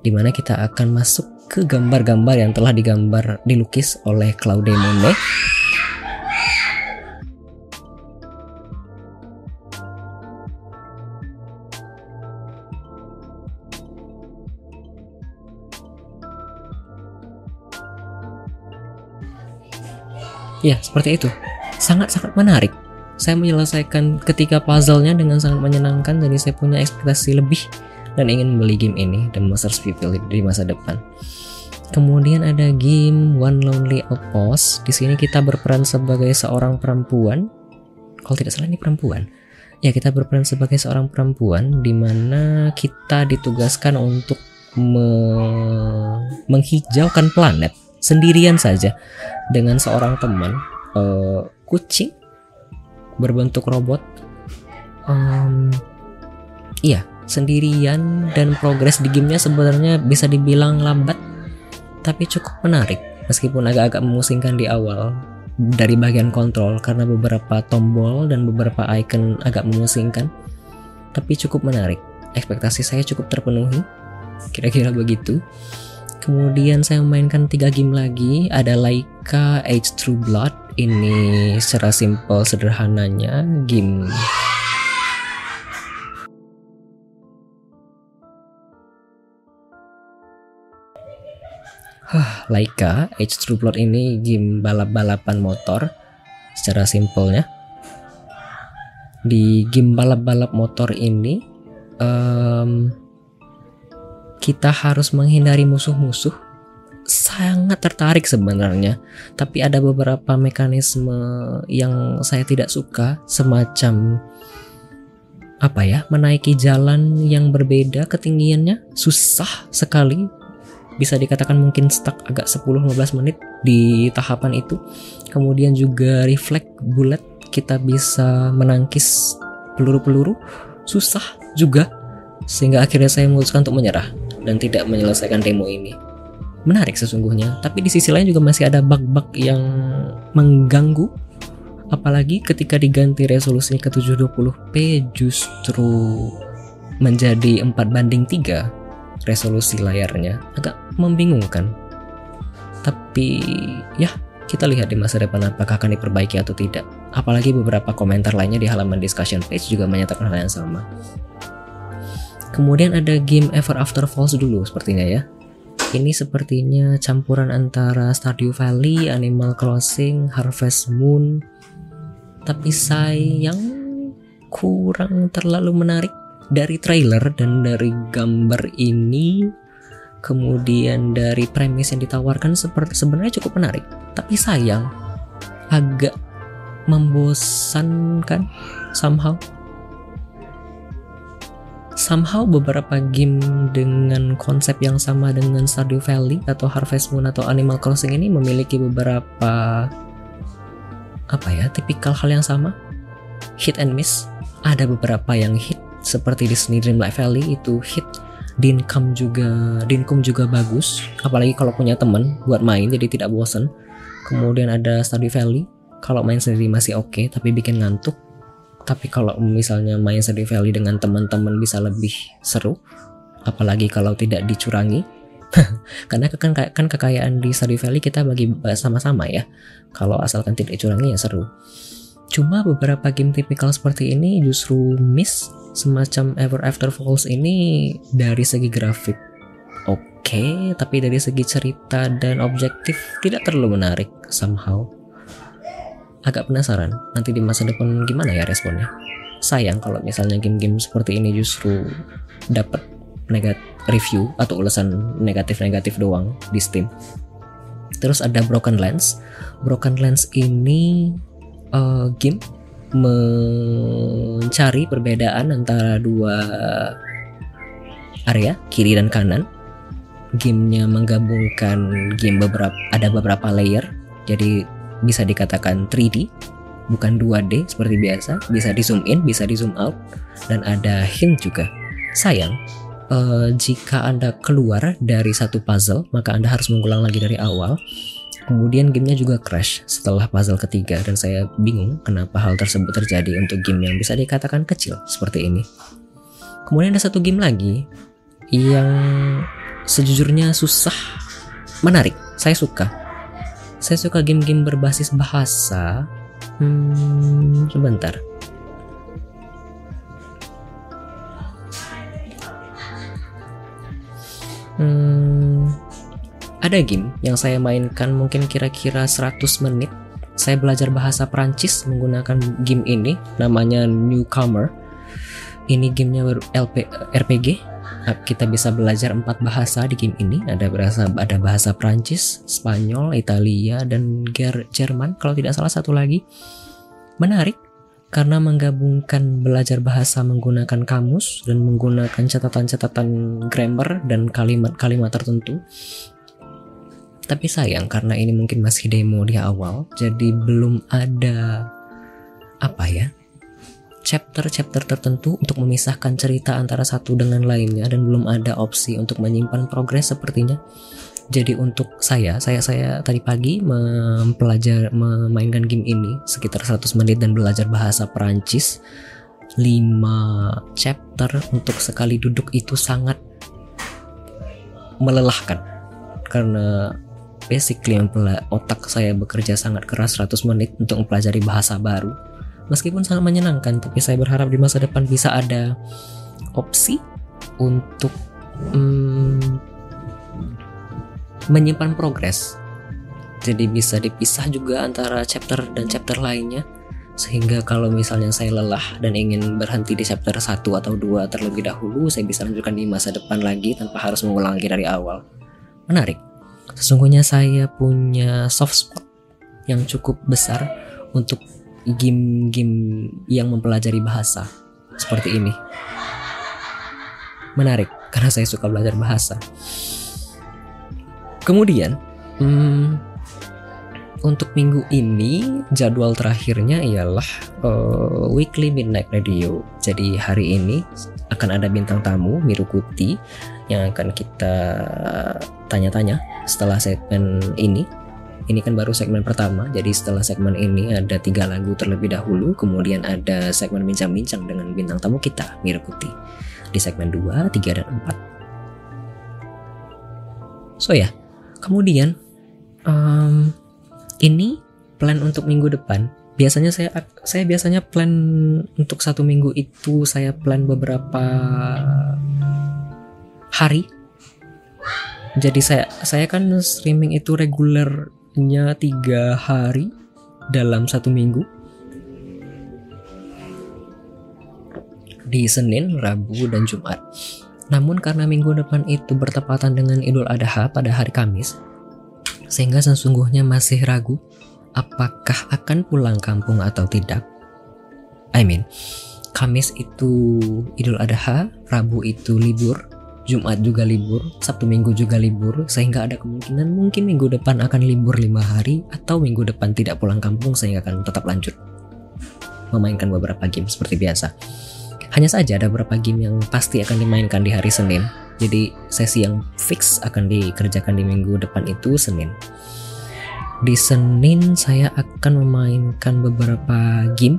Di mana kita akan masuk ke gambar-gambar yang telah digambar dilukis oleh Claude Monet Ya, seperti itu. Sangat-sangat menarik. Saya menyelesaikan ketika puzzle-nya dengan sangat menyenangkan, jadi saya punya ekspektasi lebih dan ingin membeli game ini, The Master's Pupil di masa depan. Kemudian ada game One Lonely Outpost. Di sini kita berperan sebagai seorang perempuan. Kalau tidak salah ini perempuan. Ya, kita berperan sebagai seorang perempuan di mana kita ditugaskan untuk me menghijaukan planet sendirian saja. Dengan seorang teman uh, kucing berbentuk robot um, iya sendirian dan progres di gamenya sebenarnya bisa dibilang lambat tapi cukup menarik. Meskipun agak-agak memusingkan di awal dari bagian kontrol karena beberapa tombol dan beberapa icon agak memusingkan tapi cukup menarik. Ekspektasi saya cukup terpenuhi kira-kira begitu Kemudian saya memainkan tiga game lagi, ada Laika Age True Blood. Ini secara simple sederhananya game Huh, Laika Age True Blood ini game balap-balapan motor secara simpelnya. Di game balap-balap motor ini um, kita harus menghindari musuh-musuh sangat tertarik sebenarnya. Tapi ada beberapa mekanisme yang saya tidak suka semacam apa ya menaiki jalan yang berbeda ketinggiannya. Susah sekali. Bisa dikatakan mungkin stuck agak 10-15 menit di tahapan itu. Kemudian juga reflect bullet kita bisa menangkis peluru-peluru. Susah juga. Sehingga akhirnya saya memutuskan untuk menyerah dan tidak menyelesaikan demo ini. Menarik sesungguhnya, tapi di sisi lain juga masih ada bug-bug yang mengganggu apalagi ketika diganti resolusinya ke 720p justru menjadi 4 banding 3 resolusi layarnya. Agak membingungkan. Tapi ya kita lihat di masa depan apakah akan diperbaiki atau tidak. Apalagi beberapa komentar lainnya di halaman discussion page juga menyatakan hal yang sama Kemudian ada game Ever After Falls dulu sepertinya ya. Ini sepertinya campuran antara Stardew Valley, Animal Crossing, Harvest Moon. Tapi sayang kurang terlalu menarik dari trailer dan dari gambar ini kemudian dari premis yang ditawarkan sebenarnya cukup menarik tapi sayang agak membosankan somehow somehow beberapa game dengan konsep yang sama dengan Stardew Valley atau Harvest Moon atau Animal Crossing ini memiliki beberapa apa ya tipikal hal yang sama. Hit and miss. Ada beberapa yang hit seperti Disney Dreamlight Valley itu hit. Dincome juga Dincome juga bagus. Apalagi kalau punya temen buat main jadi tidak bosan kemudian ada Stardew Valley. Kalau main sendiri masih oke okay, tapi bikin ngantuk tapi kalau misalnya main Stardew Valley dengan teman-teman bisa lebih seru apalagi kalau tidak dicurangi. Karena kan kan kekayaan di Stardew Valley kita bagi sama-sama ya. Kalau asalkan tidak dicurangi ya seru. Cuma beberapa game tipikal seperti ini justru miss semacam Ever After Falls ini dari segi grafik. Oke okay, tapi dari segi cerita dan objektif tidak terlalu menarik somehow agak penasaran nanti di masa depan gimana ya responnya. Sayang kalau misalnya game-game seperti ini justru dapat negatif review atau ulasan negatif-negatif doang di Steam. Terus ada Broken Lens. Broken Lens ini uh, game mencari perbedaan antara dua area kiri dan kanan. Gamenya menggabungkan game beberapa ada beberapa layer. Jadi bisa dikatakan 3D bukan 2D seperti biasa. Bisa di zoom in bisa di zoom out. Dan ada hint juga. Sayang uh, jika anda keluar dari satu puzzle maka anda harus mengulang lagi dari awal. Kemudian gamenya juga crash setelah puzzle ketiga. Dan saya bingung kenapa hal tersebut terjadi untuk game yang bisa dikatakan kecil seperti ini. Kemudian ada satu game lagi yang sejujurnya susah menarik. Saya suka saya suka game-game berbasis bahasa. Hmm, sebentar. Hmm, ada game yang saya mainkan mungkin kira-kira 100 menit saya belajar bahasa Prancis menggunakan game ini namanya Newcomer. Ini gamenya RPG. Kita bisa belajar empat bahasa di game ini. Ada bahasa ada bahasa Prancis, Spanyol, Italia, dan Jerman. Kalau tidak salah satu lagi. Menarik karena menggabungkan belajar bahasa menggunakan kamus dan menggunakan catatan-catatan grammar dan kalimat-kalimat tertentu tapi sayang karena ini mungkin masih demo di awal, jadi belum ada apa ya chapter-chapter tertentu untuk memisahkan cerita antara satu dengan lainnya dan belum ada opsi untuk menyimpan progres sepertinya. Jadi untuk saya, saya saya tadi pagi mempelajari memainkan game ini sekitar 100 menit dan belajar bahasa Perancis 5 chapter untuk sekali duduk itu sangat melelahkan karena basically otak saya bekerja sangat keras 100 menit untuk mempelajari bahasa baru. Meskipun sangat menyenangkan, tapi saya berharap di masa depan bisa ada opsi untuk hmm, menyimpan progres. Jadi bisa dipisah juga antara chapter dan chapter lainnya sehingga kalau misalnya saya lelah dan ingin berhenti di chapter 1 atau 2 terlebih dahulu, saya bisa lanjutkan di masa depan lagi tanpa harus mengulang lagi dari awal. Menarik. Sesungguhnya saya punya soft spot yang cukup besar untuk game-game yang mempelajari bahasa seperti ini. Menarik karena saya suka belajar bahasa. Kemudian, hmm, untuk minggu ini jadwal terakhirnya ialah uh, weekly midnight radio. Jadi hari ini akan ada bintang tamu Mirukuti yang akan kita tanya-tanya setelah segmen ini. Ini kan baru segmen pertama, jadi setelah segmen ini ada tiga lagu terlebih dahulu, kemudian ada segmen bincang-bincang dengan bintang tamu kita, Mirukuti, di segmen 2, 3, dan 4. So ya, kemudian um, ini plan untuk minggu depan. Biasanya saya saya biasanya plan untuk satu minggu itu saya plan beberapa hari. Jadi saya saya kan streaming itu regulernya tiga hari dalam satu minggu di Senin, Rabu, dan Jumat. Namun karena minggu depan itu bertepatan dengan Idul Adha pada hari Kamis, sehingga sesungguhnya masih ragu apakah akan pulang kampung atau tidak. I mean, Kamis itu Idul Adha, Rabu itu libur, Jumat juga libur, Sabtu Minggu juga libur, sehingga ada kemungkinan mungkin minggu depan akan libur lima hari atau minggu depan tidak pulang kampung sehingga akan tetap lanjut memainkan beberapa game seperti biasa. Hanya saja ada beberapa game yang pasti akan dimainkan di hari Senin, jadi sesi yang fix akan dikerjakan di minggu depan itu Senin. Di Senin saya akan memainkan beberapa game.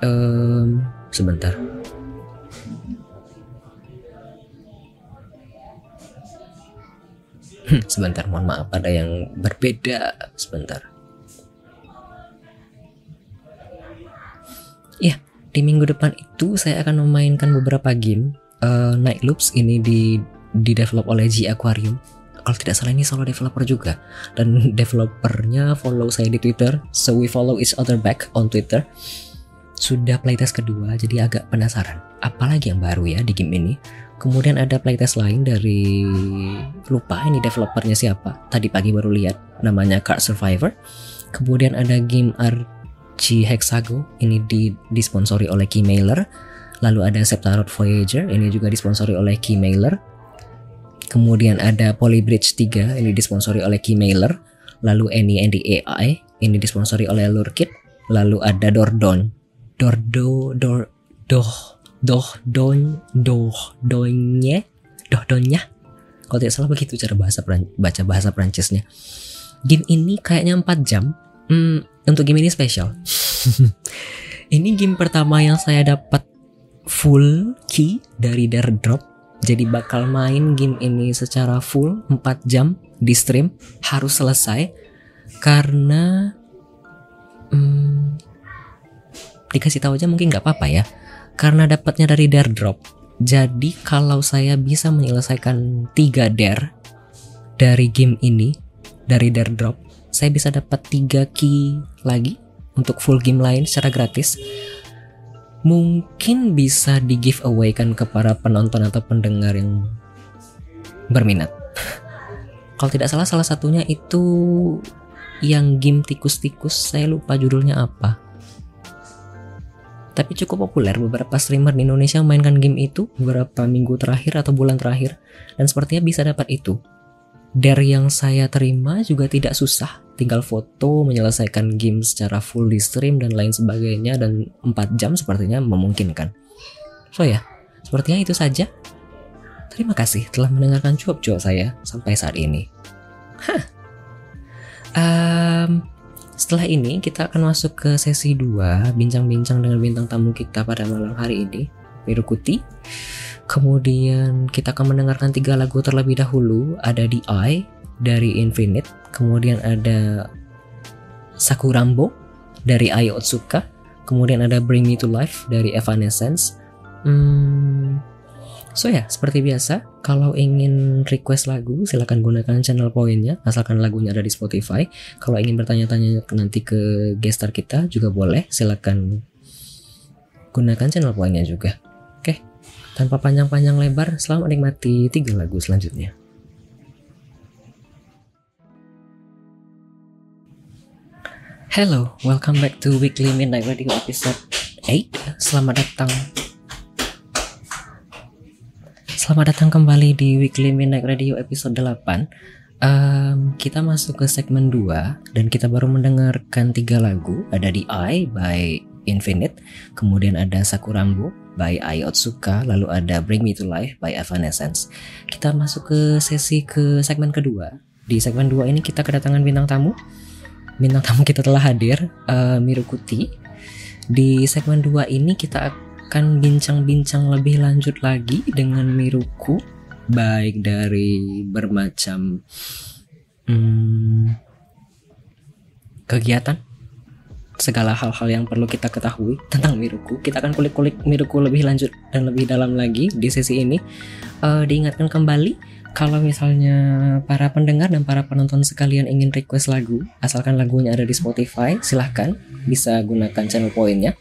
Um, sebentar. Hmm, sebentar, mohon maaf ada yang berbeda. Sebentar. Ya, di minggu depan itu saya akan memainkan beberapa game. Uh, Night Loops ini di di develop oleh G Aquarium. Kalau tidak salah ini solo developer juga. Dan developernya follow saya di Twitter. So we follow each other back on Twitter. Sudah playtest kedua jadi agak penasaran. Apalagi yang baru ya di game ini kemudian ada playtest lain dari lupa ini developernya siapa tadi pagi baru lihat namanya Card Survivor kemudian ada game Archie Hexago ini di disponsori oleh Keymailer lalu ada Septaroth Voyager ini juga disponsori oleh Keymailer Kemudian ada Polybridge 3 ini disponsori oleh Keymailer. Lalu Any and AI ini disponsori oleh Lurkit. Lalu ada Dordon. Dordo dor doh doh don doh donye doh donnya. Kalau tidak salah begitu cara bahasa baca bahasa Prancisnya. Game ini kayaknya 4 jam. Hmm, untuk game ini spesial. ini game pertama yang saya dapat full key dari Drop jadi bakal main game ini secara full 4 jam di stream harus selesai karena hmm, dikasih tahu aja mungkin nggak apa-apa ya karena dapatnya dari dare drop jadi kalau saya bisa menyelesaikan 3 dare dari game ini dari dare drop saya bisa dapat 3 key lagi untuk full game lain secara gratis. Mungkin bisa di giveaway kan ke para penonton atau pendengar yang berminat. Kalau tidak salah salah satunya itu yang game tikus-tikus, saya lupa judulnya apa. Tapi cukup populer beberapa streamer di Indonesia mainkan game itu beberapa minggu terakhir atau bulan terakhir dan sepertinya bisa dapat itu. Dari yang saya terima juga tidak susah, tinggal foto, menyelesaikan game secara full di stream dan lain sebagainya dan 4 jam sepertinya memungkinkan. So ya, sepertinya itu saja. Terima kasih telah mendengarkan cuap-cuap saya sampai saat ini. Hah. Um, setelah ini kita akan masuk ke sesi 2 Bincang-bincang dengan bintang tamu kita pada malam hari ini Mirukuti Kemudian kita akan mendengarkan tiga lagu terlebih dahulu. Ada The Eye dari Infinite Kemudian ada Sakurambo dari Ai Otsuka Kemudian ada Bring Me To Life dari Evanescence. Hmm, So ya, seperti biasa, kalau ingin request lagu, silahkan gunakan channel poinnya, asalkan lagunya ada di Spotify. Kalau ingin bertanya-tanya nanti ke gestar kita juga boleh, silahkan gunakan channel poinnya juga. Oke, tanpa panjang-panjang lebar, selamat menikmati tiga lagu selanjutnya. Hello, welcome back to Weekly Midnight Radio episode 8. Selamat datang Selamat datang kembali di Weekly Midnight Radio episode 8 um, Kita masuk ke segmen 2 Dan kita baru mendengarkan tiga lagu. Ada The Eye by Infinite Kemudian ada Sakurambo by Ai Otsuka Lalu ada Bring Me To Life by Evanescence. Kita masuk ke sesi ke segmen kedua. Di segmen 2 ini kita kedatangan bintang tamu. Bintang tamu kita telah hadir uh, Mirukuti Di segmen 2 ini kita akan bincang-bincang lebih lanjut lagi dengan Miruku baik dari bermacam hmm, kegiatan segala hal-hal yang perlu kita ketahui tentang Miruku. Kita akan kulik-kulik Miruku lebih lanjut dan lebih dalam lagi di sesi ini. Uh, diingatkan kembali kalau misalnya para pendengar dan para penonton sekalian ingin request lagu, asalkan lagunya ada di Spotify, silahkan bisa gunakan channel poinnya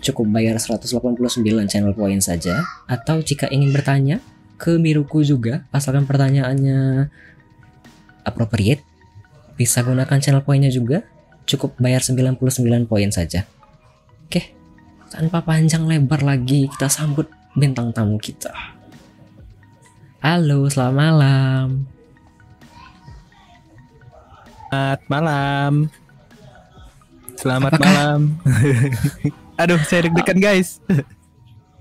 cukup bayar 189 channel point saja. Atau jika ingin bertanya ke Miruku juga asalkan pertanyaannya appropriate bisa gunakan channel poinnya juga. Cukup bayar 99 poin saja. Oke tanpa panjang lebar lagi kita sambut bintang tamu kita. Halo selamat malam. Selamat malam. Selamat Apakah... malam. Aduh, saya deg-degan guys.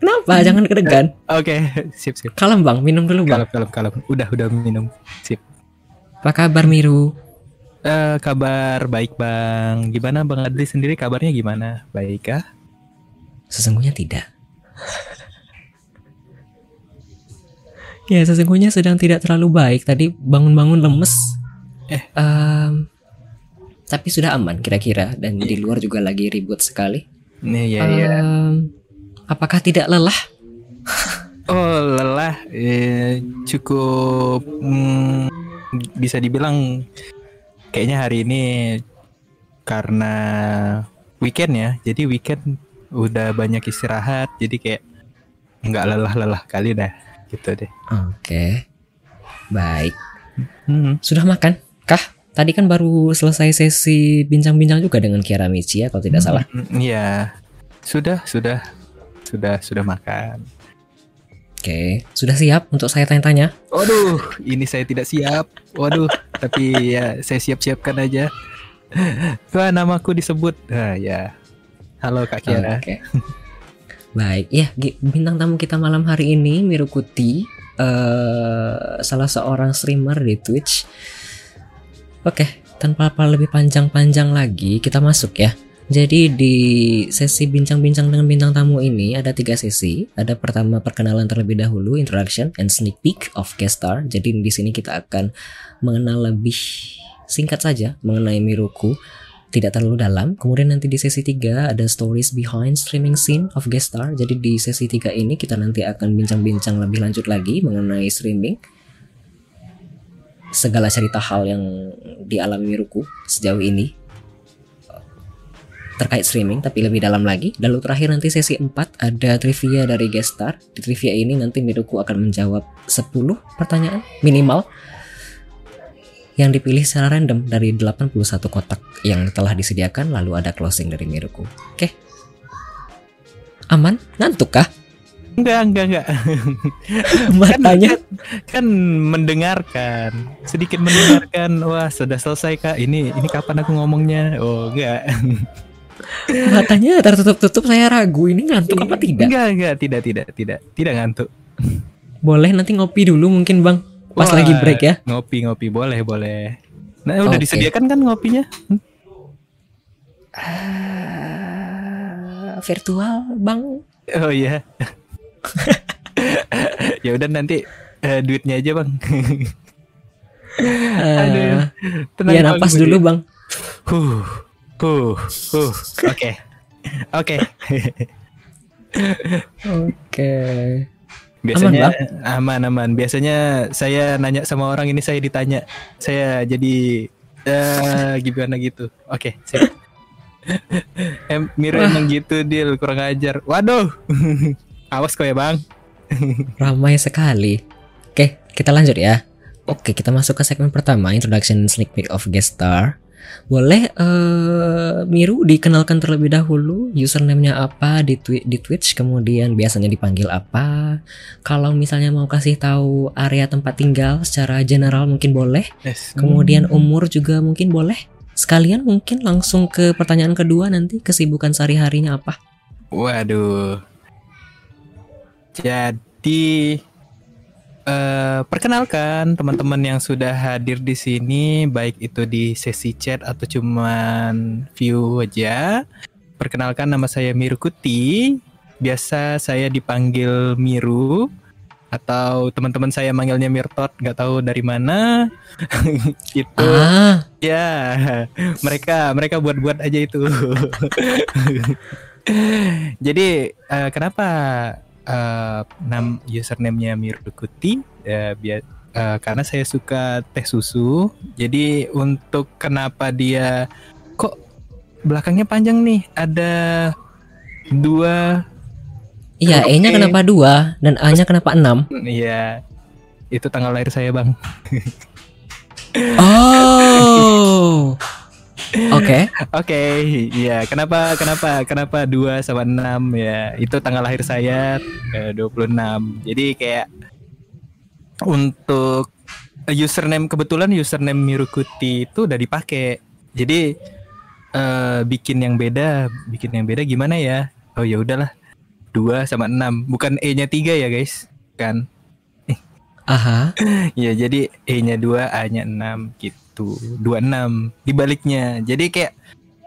Kenapa? Jangan deg-degan. Oke, okay, sip sip. Kalem bang, minum dulu bang. Kalem kalem kalem. Udah udah minum. Sip. Apa kabar Miru? Uh, kabar baik bang. Gimana bang Adli sendiri kabarnya gimana? Baik kah? Sesungguhnya tidak. ya sesungguhnya sedang tidak terlalu baik. Tadi bangun-bangun lemes. Eh. Um, tapi sudah aman kira-kira dan di luar juga lagi ribut sekali. Nih ya um, ya. Apakah tidak lelah? oh lelah, eh, cukup hmm, bisa dibilang kayaknya hari ini karena weekend ya. Jadi weekend udah banyak istirahat, jadi kayak nggak lelah-lelah kali dah gitu deh. Oke, okay. baik. Hmm. Sudah makan? Kah? Tadi kan baru selesai sesi bincang-bincang juga dengan Kiara Michi ya kalau tidak salah. Iya. Sudah, sudah. Sudah, sudah makan. Oke, sudah siap untuk saya tanya-tanya? Waduh, ini saya tidak siap. Waduh, tapi ya saya siap-siapkan aja. Wah, namaku disebut. Ah, ya. Halo Kak Kiara. Oke. Baik, ya bintang tamu kita malam hari ini Mirukuti, uh, salah seorang streamer di Twitch Oke, tanpa apa lebih panjang-panjang lagi, kita masuk ya. Jadi di sesi bincang-bincang dengan bintang tamu ini ada tiga sesi. Ada pertama perkenalan terlebih dahulu, introduction and sneak peek of guest star. Jadi di sini kita akan mengenal lebih singkat saja mengenai Miruku, tidak terlalu dalam. Kemudian nanti di sesi 3 ada stories behind streaming scene of guest star. Jadi di sesi 3 ini kita nanti akan bincang-bincang lebih lanjut lagi mengenai streaming segala cerita hal yang dialami Miruku sejauh ini terkait streaming tapi lebih dalam lagi. Lalu terakhir nanti sesi 4 ada trivia dari guest star. Di trivia ini nanti Miruku akan menjawab 10 pertanyaan minimal yang dipilih secara random dari 81 kotak yang telah disediakan lalu ada closing dari Miruku. Oke. Aman? Ngantuk kah? Enggak, enggak, enggak. Matanya kan, kan mendengarkan, sedikit mendengarkan. Wah, sudah selesai Kak. Ini ini kapan aku ngomongnya? Oh, enggak. matanya tertutup-tutup saya ragu ini ngantuk apa tidak? Enggak, enggak, tidak, tidak, tidak. Tidak ngantuk. Boleh nanti ngopi dulu mungkin Bang. Pas Wah, lagi break ya. Ngopi, ngopi boleh, boleh. Nah, udah Oke. disediakan kan ngopinya? Hmm? Ah, virtual Bang. Oh iya. ya udah nanti eh, duitnya aja, Bang. Aduh. Eh, Tenang ya napas dulu Bang. Huh. Huh. Huh. Oke. Oke. Oke. Biasanya aman, aman Biasanya saya nanya sama orang ini saya ditanya. Saya jadi eh gimana gitu. Oke, sip. em, Miro emang gitu deal kurang ajar. Waduh. Awas kok ya, Bang. Ramai sekali. Oke, kita lanjut ya. Oke, kita masuk ke segmen pertama, introduction and sneak peek of guest star. Boleh eh Miru dikenalkan terlebih dahulu username-nya apa di twi- di Twitch, kemudian biasanya dipanggil apa. Kalau misalnya mau kasih tahu area tempat tinggal secara general mungkin boleh. Yes. Kemudian umur juga mungkin boleh. Sekalian mungkin langsung ke pertanyaan kedua nanti kesibukan sehari-harinya apa. Waduh. Jadi eh perkenalkan teman-teman yang sudah hadir di sini baik itu di sesi chat atau cuman view aja. Perkenalkan nama saya Miru Kuti. Biasa saya dipanggil Miru atau teman-teman saya manggilnya Mirtot, nggak tahu dari mana. itu Ah, Ya, mereka mereka buat-buat aja itu. Jadi eh, kenapa eh, nam username-nya Mirukuti? Ya, biar eh, karena saya suka teh susu. Jadi untuk kenapa dia kok belakangnya panjang nih? Ada dua, iya Oke. E-nya kenapa dua dan A-nya kenapa enam? Iya, itu tanggal lahir saya bang. Oh. Oke. Oke, iya. Kenapa kenapa kenapa 2 sama 6 ya? Itu tanggal lahir saya eh, 26. Jadi kayak untuk username kebetulan username Mirukuti itu udah dipakai. Jadi eh, bikin yang beda, bikin yang beda gimana ya? Oh ya udahlah. 2 sama 6, bukan E-nya 3 ya, guys. Kan? Aha. Ya jadi E-nya 2, A-nya 6 gitu. 26 dibaliknya. Jadi kayak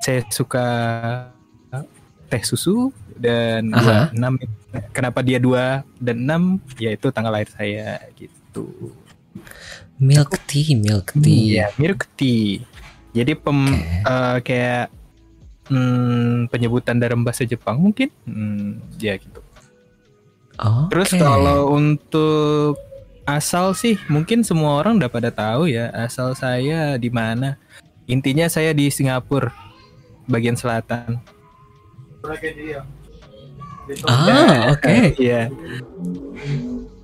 saya suka teh susu dan Aha. 26 kenapa dia 2 dan 6 yaitu tanggal lahir saya gitu. Milk tea, milk tea. Iya, milk tea. Jadi pem Oke. eh, kayak hmm, penyebutan dalam bahasa Jepang mungkin. Hmm, ya gitu. Oke. Terus kalau untuk asal sih mungkin semua orang udah pada tahu ya asal saya di mana. Intinya saya di Singapura bagian selatan. Ah, oke. Iya.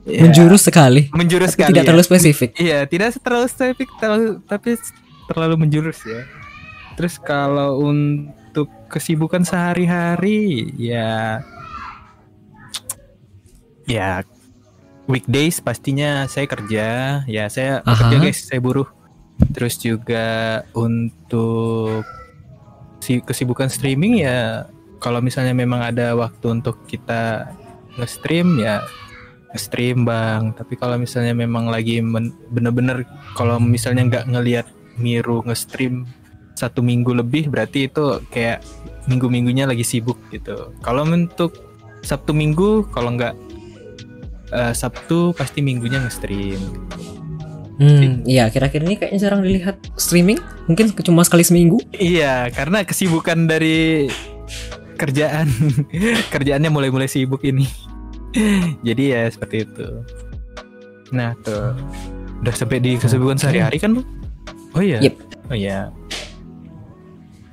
Iya. Menjurus sekali. menjurus Tapi sekali. tidak ya. terlalu spesifik. Iya, tidak terlalu spesifik terlalu- tapi terlalu menjurus ya. Terus kalau untuk kesibukan sehari-hari ya ya weekdays pastinya saya kerja, ya saya Aha. bekerja guys, saya buruh. Terus juga untuk si kesibukan streaming ya kalau misalnya memang ada waktu untuk kita nge-stream ya nge-stream bang tapi kalau misalnya memang lagi bener-bener kalau misalnya nggak ngelihat Miru nge-stream satu minggu lebih berarti itu kayak minggu-minggunya lagi sibuk gitu kalau untuk Sabtu Minggu kalau nggak eh, Sabtu pasti minggunya nge-stream Hmm, iya kira-kira ini kayaknya jarang dilihat streaming. Mungkin cuma sekali seminggu. iya karena kesibukan dari kerjaan kerjaannya mulai-mulai sibuk ini jadi ya seperti itu nah tuh Udah sampai di kesibukan sehari-hari kan, Bang? Oh iya. Yep. Oh iya.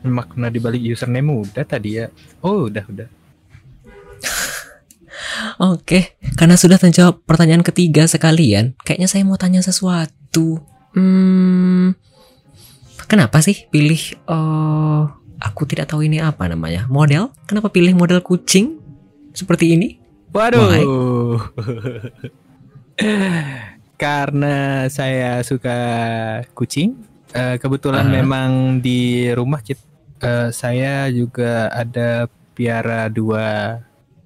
Makna dibalik username udah tadi ya. Oh, udah, udah. Oke, karena sudah terjawab pertanyaan ketiga sekalian, kayaknya saya mau tanya sesuatu. Hmm, kenapa sih pilih? eh aku tidak tahu ini apa namanya. Model? Kenapa pilih model kucing seperti ini? Waduh. Karena saya suka kucing. eh, kebetulan Aha. memang di rumah kita, eh, saya juga ada piara dua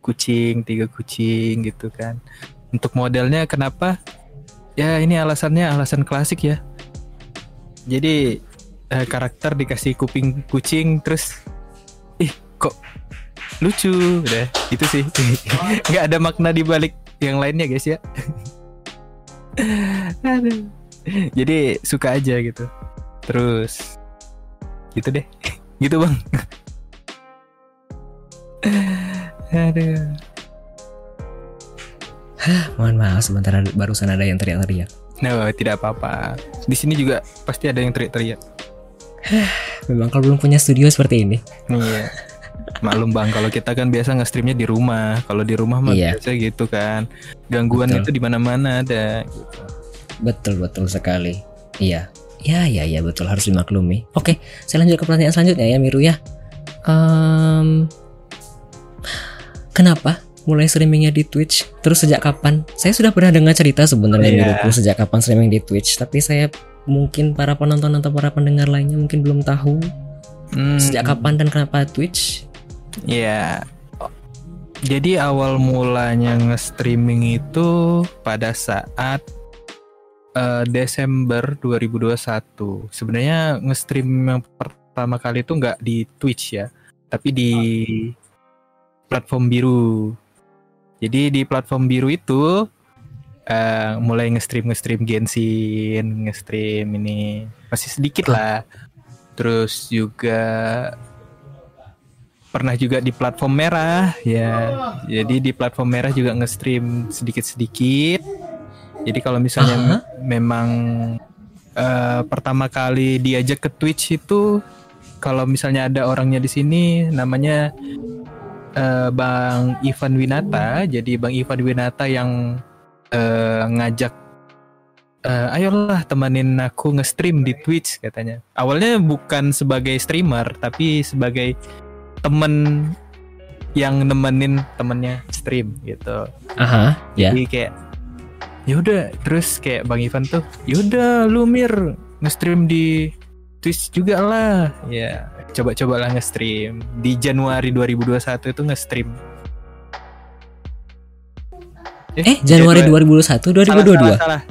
kucing, tiga kucing gitu kan. Untuk modelnya kenapa? Ya ini alasannya alasan klasik ya. Jadi eh, karakter dikasih kuping kucing terus, ih kok lucu? Udah itu sih. Nggak ada makna di balik yang lainnya guys ya. Jadi suka aja gitu. Terus gitu deh. Gitu bang aduh Mohon maaf, sebentar barusan ada yang teriak-teriak. no tidak apa-apa di sini juga pasti ada yang teriak-teriak Memang kalau belum punya studio seperti ini. iya maklum bang kalau kita kan biasa nge-streamnya di rumah kalau di rumah mah Iya. biasa gitu kan gangguan Betul. itu di mana-mana ada gitu. Betul betul sekali. Iya. Ya ya ya betul harus dimaklumi. Oke, saya lanjut ke pertanyaan selanjutnya ya Miru ya. Em, kenapa mulai streamingnya di Twitch? Terus sejak kapan? Saya sudah pernah dengar cerita sebenarnya Iya. Miruku sejak kapan streaming di Twitch, tapi saya mungkin para penonton atau para pendengar lainnya mungkin belum tahu Hmm. sejak kapan dan kenapa Twitch. Ya. Jadi awal mulanya nge-streaming itu pada saat eh, Desember 2021. Sebenarnya nge-stream yang pertama kali itu nggak di Twitch ya, tapi di platform biru. Jadi di platform biru itu eh, mulai nge-stream nge-stream Genshin, nge-stream ini masih sedikit lah. Terus juga pernah juga di platform merah ya jadi di platform merah juga nge-stream sedikit-sedikit jadi kalau misalnya Aha. me- memang eh, pertama kali diajak ke Twitch itu kalau misalnya ada orangnya di sini namanya eh, Bang Ivan Winata jadi Bang Ivan Winata yang eh, ngajak eh, ayolah temenin aku nge-stream di Twitch katanya awalnya bukan sebagai streamer tapi sebagai temen yang nemenin temennya stream gitu. Aha, ya. Jadi kayak yaudah terus kayak Bang Ivan tuh yaudah lu Mir nge-stream di Twitch juga lah ya lah nge-stream. Di Januari 2021 itu nge-stream. Eh, Januari 2021 Salah, 2022. salah, salah.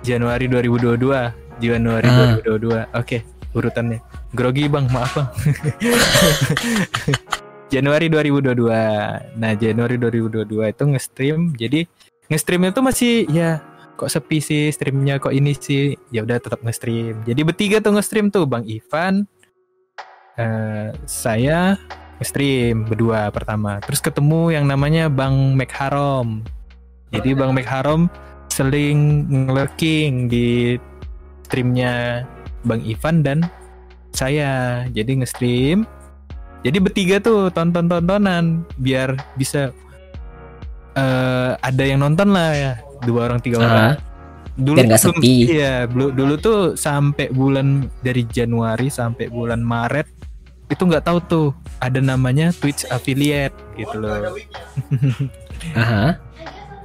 Januari 2022 Januari Ah. 2022 oke urutannya. Grogi bang maaf bang. Januari 2022 nah Januari 2022 itu nge-stream. Jadi nge-stream itu masih ya kok sepi sih streamnya kok ini sih. Ya udah tetap nge-stream. Jadi bertiga tuh nge-stream tuh bang Ivan eh, saya nge-stream berdua pertama. Terus ketemu yang namanya bang Mekharom. Jadi bang Mekharom seling nge-lurking di streamnya Bang Ivan dan saya. Jadi nge-stream. Jadi bertiga tuh tonton-tontonan biar bisa eh ada yang nonton lah ya. Dua orang tiga orang. Ah, dulu biar tuh- sepi. iya dulu, dulu tuh sampai bulan dari Januari sampai bulan Maret itu nggak tahu tuh ada namanya Twitch affiliate gitu loh. Aha.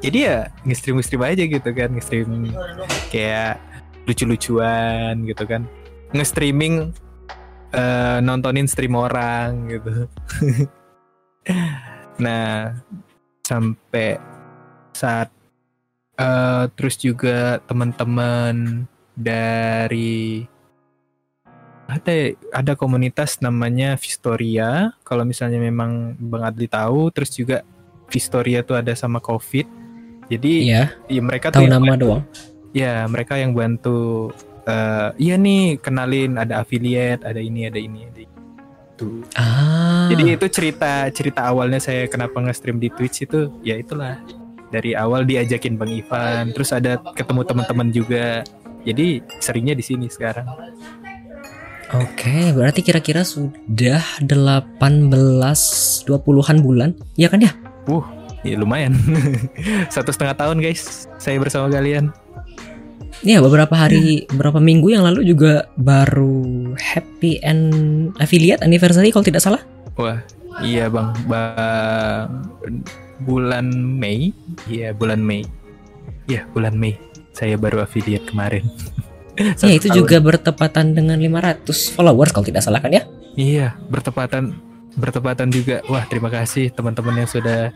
jadi ya nge-stream nge-stream aja gitu kan nge-stream kayak lucu-lucuan gitu kan. Nge-streaming eh, nontonin stream orang gitu. Nah sampai saat eh, terus juga teman-teman dari ada ada komunitas namanya Vistoria. Kalau misalnya memang Bang Adli tahu terus juga Vistoria tuh ada sama COVID. Jadi Iya, ya mereka tahu tuh nama doang. ya mereka yang bantu eh iya nih kenalin ada affiliate ada ini ada ini ada itu Ah. jadi itu cerita cerita awalnya saya kenapa nge-stream di Twitch itu ya itulah. Dari awal diajakin Bang Ivan terus ada ketemu teman-teman juga. Jadi seringnya di sini sekarang. Oke, berarti kira-kira sudah 18 20-an bulan, ya kan ya? Uh, ya lumayan. Satu setengah tahun guys, saya bersama kalian. Ya, beberapa hari, beberapa minggu yang lalu juga baru happy and affiliate anniversary kalau tidak salah. Wah, iya bang, bang bulan Mei, iya bulan Mei, iya bulan Mei. Saya baru affiliate kemarin. ya itu tahun. juga bertepatan dengan 500 followers kalau tidak salah kan ya? Iya, bertepatan bertepatan juga. Wah, terima kasih teman-teman yang sudah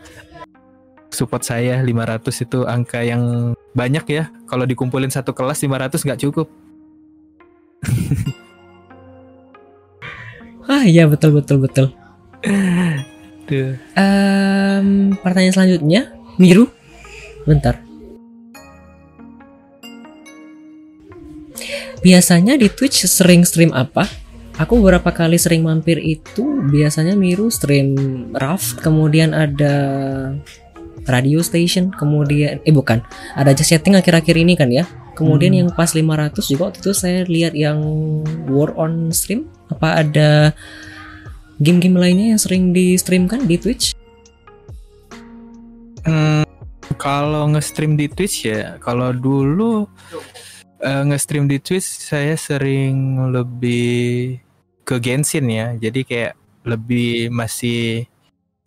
support saya 500 itu angka yang banyak ya. Kalau dikumpulin satu kelas 500 nggak cukup. ah iya betul betul betul. Tuh. Um, pertanyaan selanjutnya, Miru. Bentar. Biasanya di Twitch sering stream apa? Aku beberapa kali sering mampir itu biasanya Miru stream Raft, kemudian ada radio station, kemudian eh bukan, ada just chatting akhir-akhir ini kan ya. Kemudian hmm. yang pas 500 juga waktu itu saya lihat yang War on stream. Apa ada game-game lainnya yang sering di stream kan di Twitch? Hmm, kalau nge-stream di Twitch ya, kalau dulu uh, nge-stream di Twitch saya sering lebih ke Genshin ya. Jadi kayak lebih masih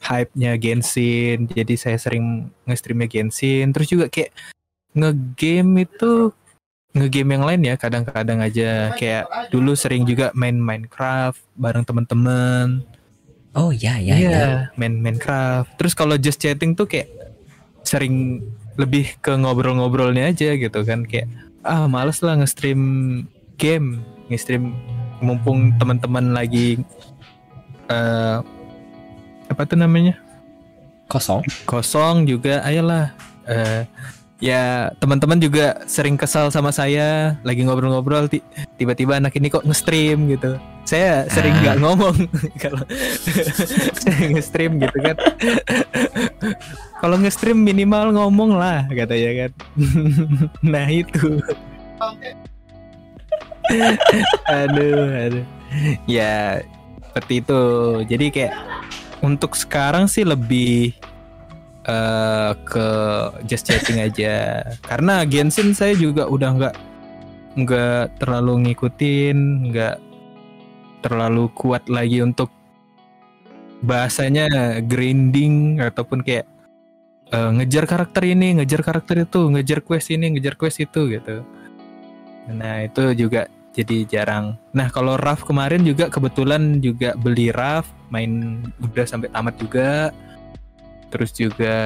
hype-nya Genshin. Jadi saya sering nge-streamnya Genshin. Terus juga kayak nge-game itu nge-game yang lain ya kadang-kadang aja kayak dulu sering juga main Minecraft bareng teman-teman. Oh ya ya ya. ya. main Minecraft. Terus kalau just chatting tuh kayak sering lebih ke ngobrol-ngobrolnya aja gitu kan kayak ah males lah nge-stream game nge-stream mumpung teman-teman lagi uh, apa tuh namanya? Kosong. Kosong juga ayolah. Uh, ya teman-teman juga sering kesal sama saya lagi ngobrol-ngobrol tiba-tiba anak ini kok nge-stream gitu. Saya sering nggak ah. ngomong kalau nge-stream gitu kan. Kalau nge-stream minimal ngomong lah katanya kan. Nah itu. Aduh aduh. Ya seperti itu. Jadi kayak untuk sekarang sih lebih uh, ke just chatting aja karena Genshin saya juga udah nggak nggak terlalu ngikutin nggak terlalu kuat lagi untuk bahasanya grinding ataupun kayak uh, ngejar karakter ini, ngejar karakter itu, ngejar quest ini, ngejar quest itu gitu. Nah itu juga jadi jarang. Nah kalau Raf kemarin juga kebetulan juga beli Raf, main udah sampai tamat juga. Terus juga,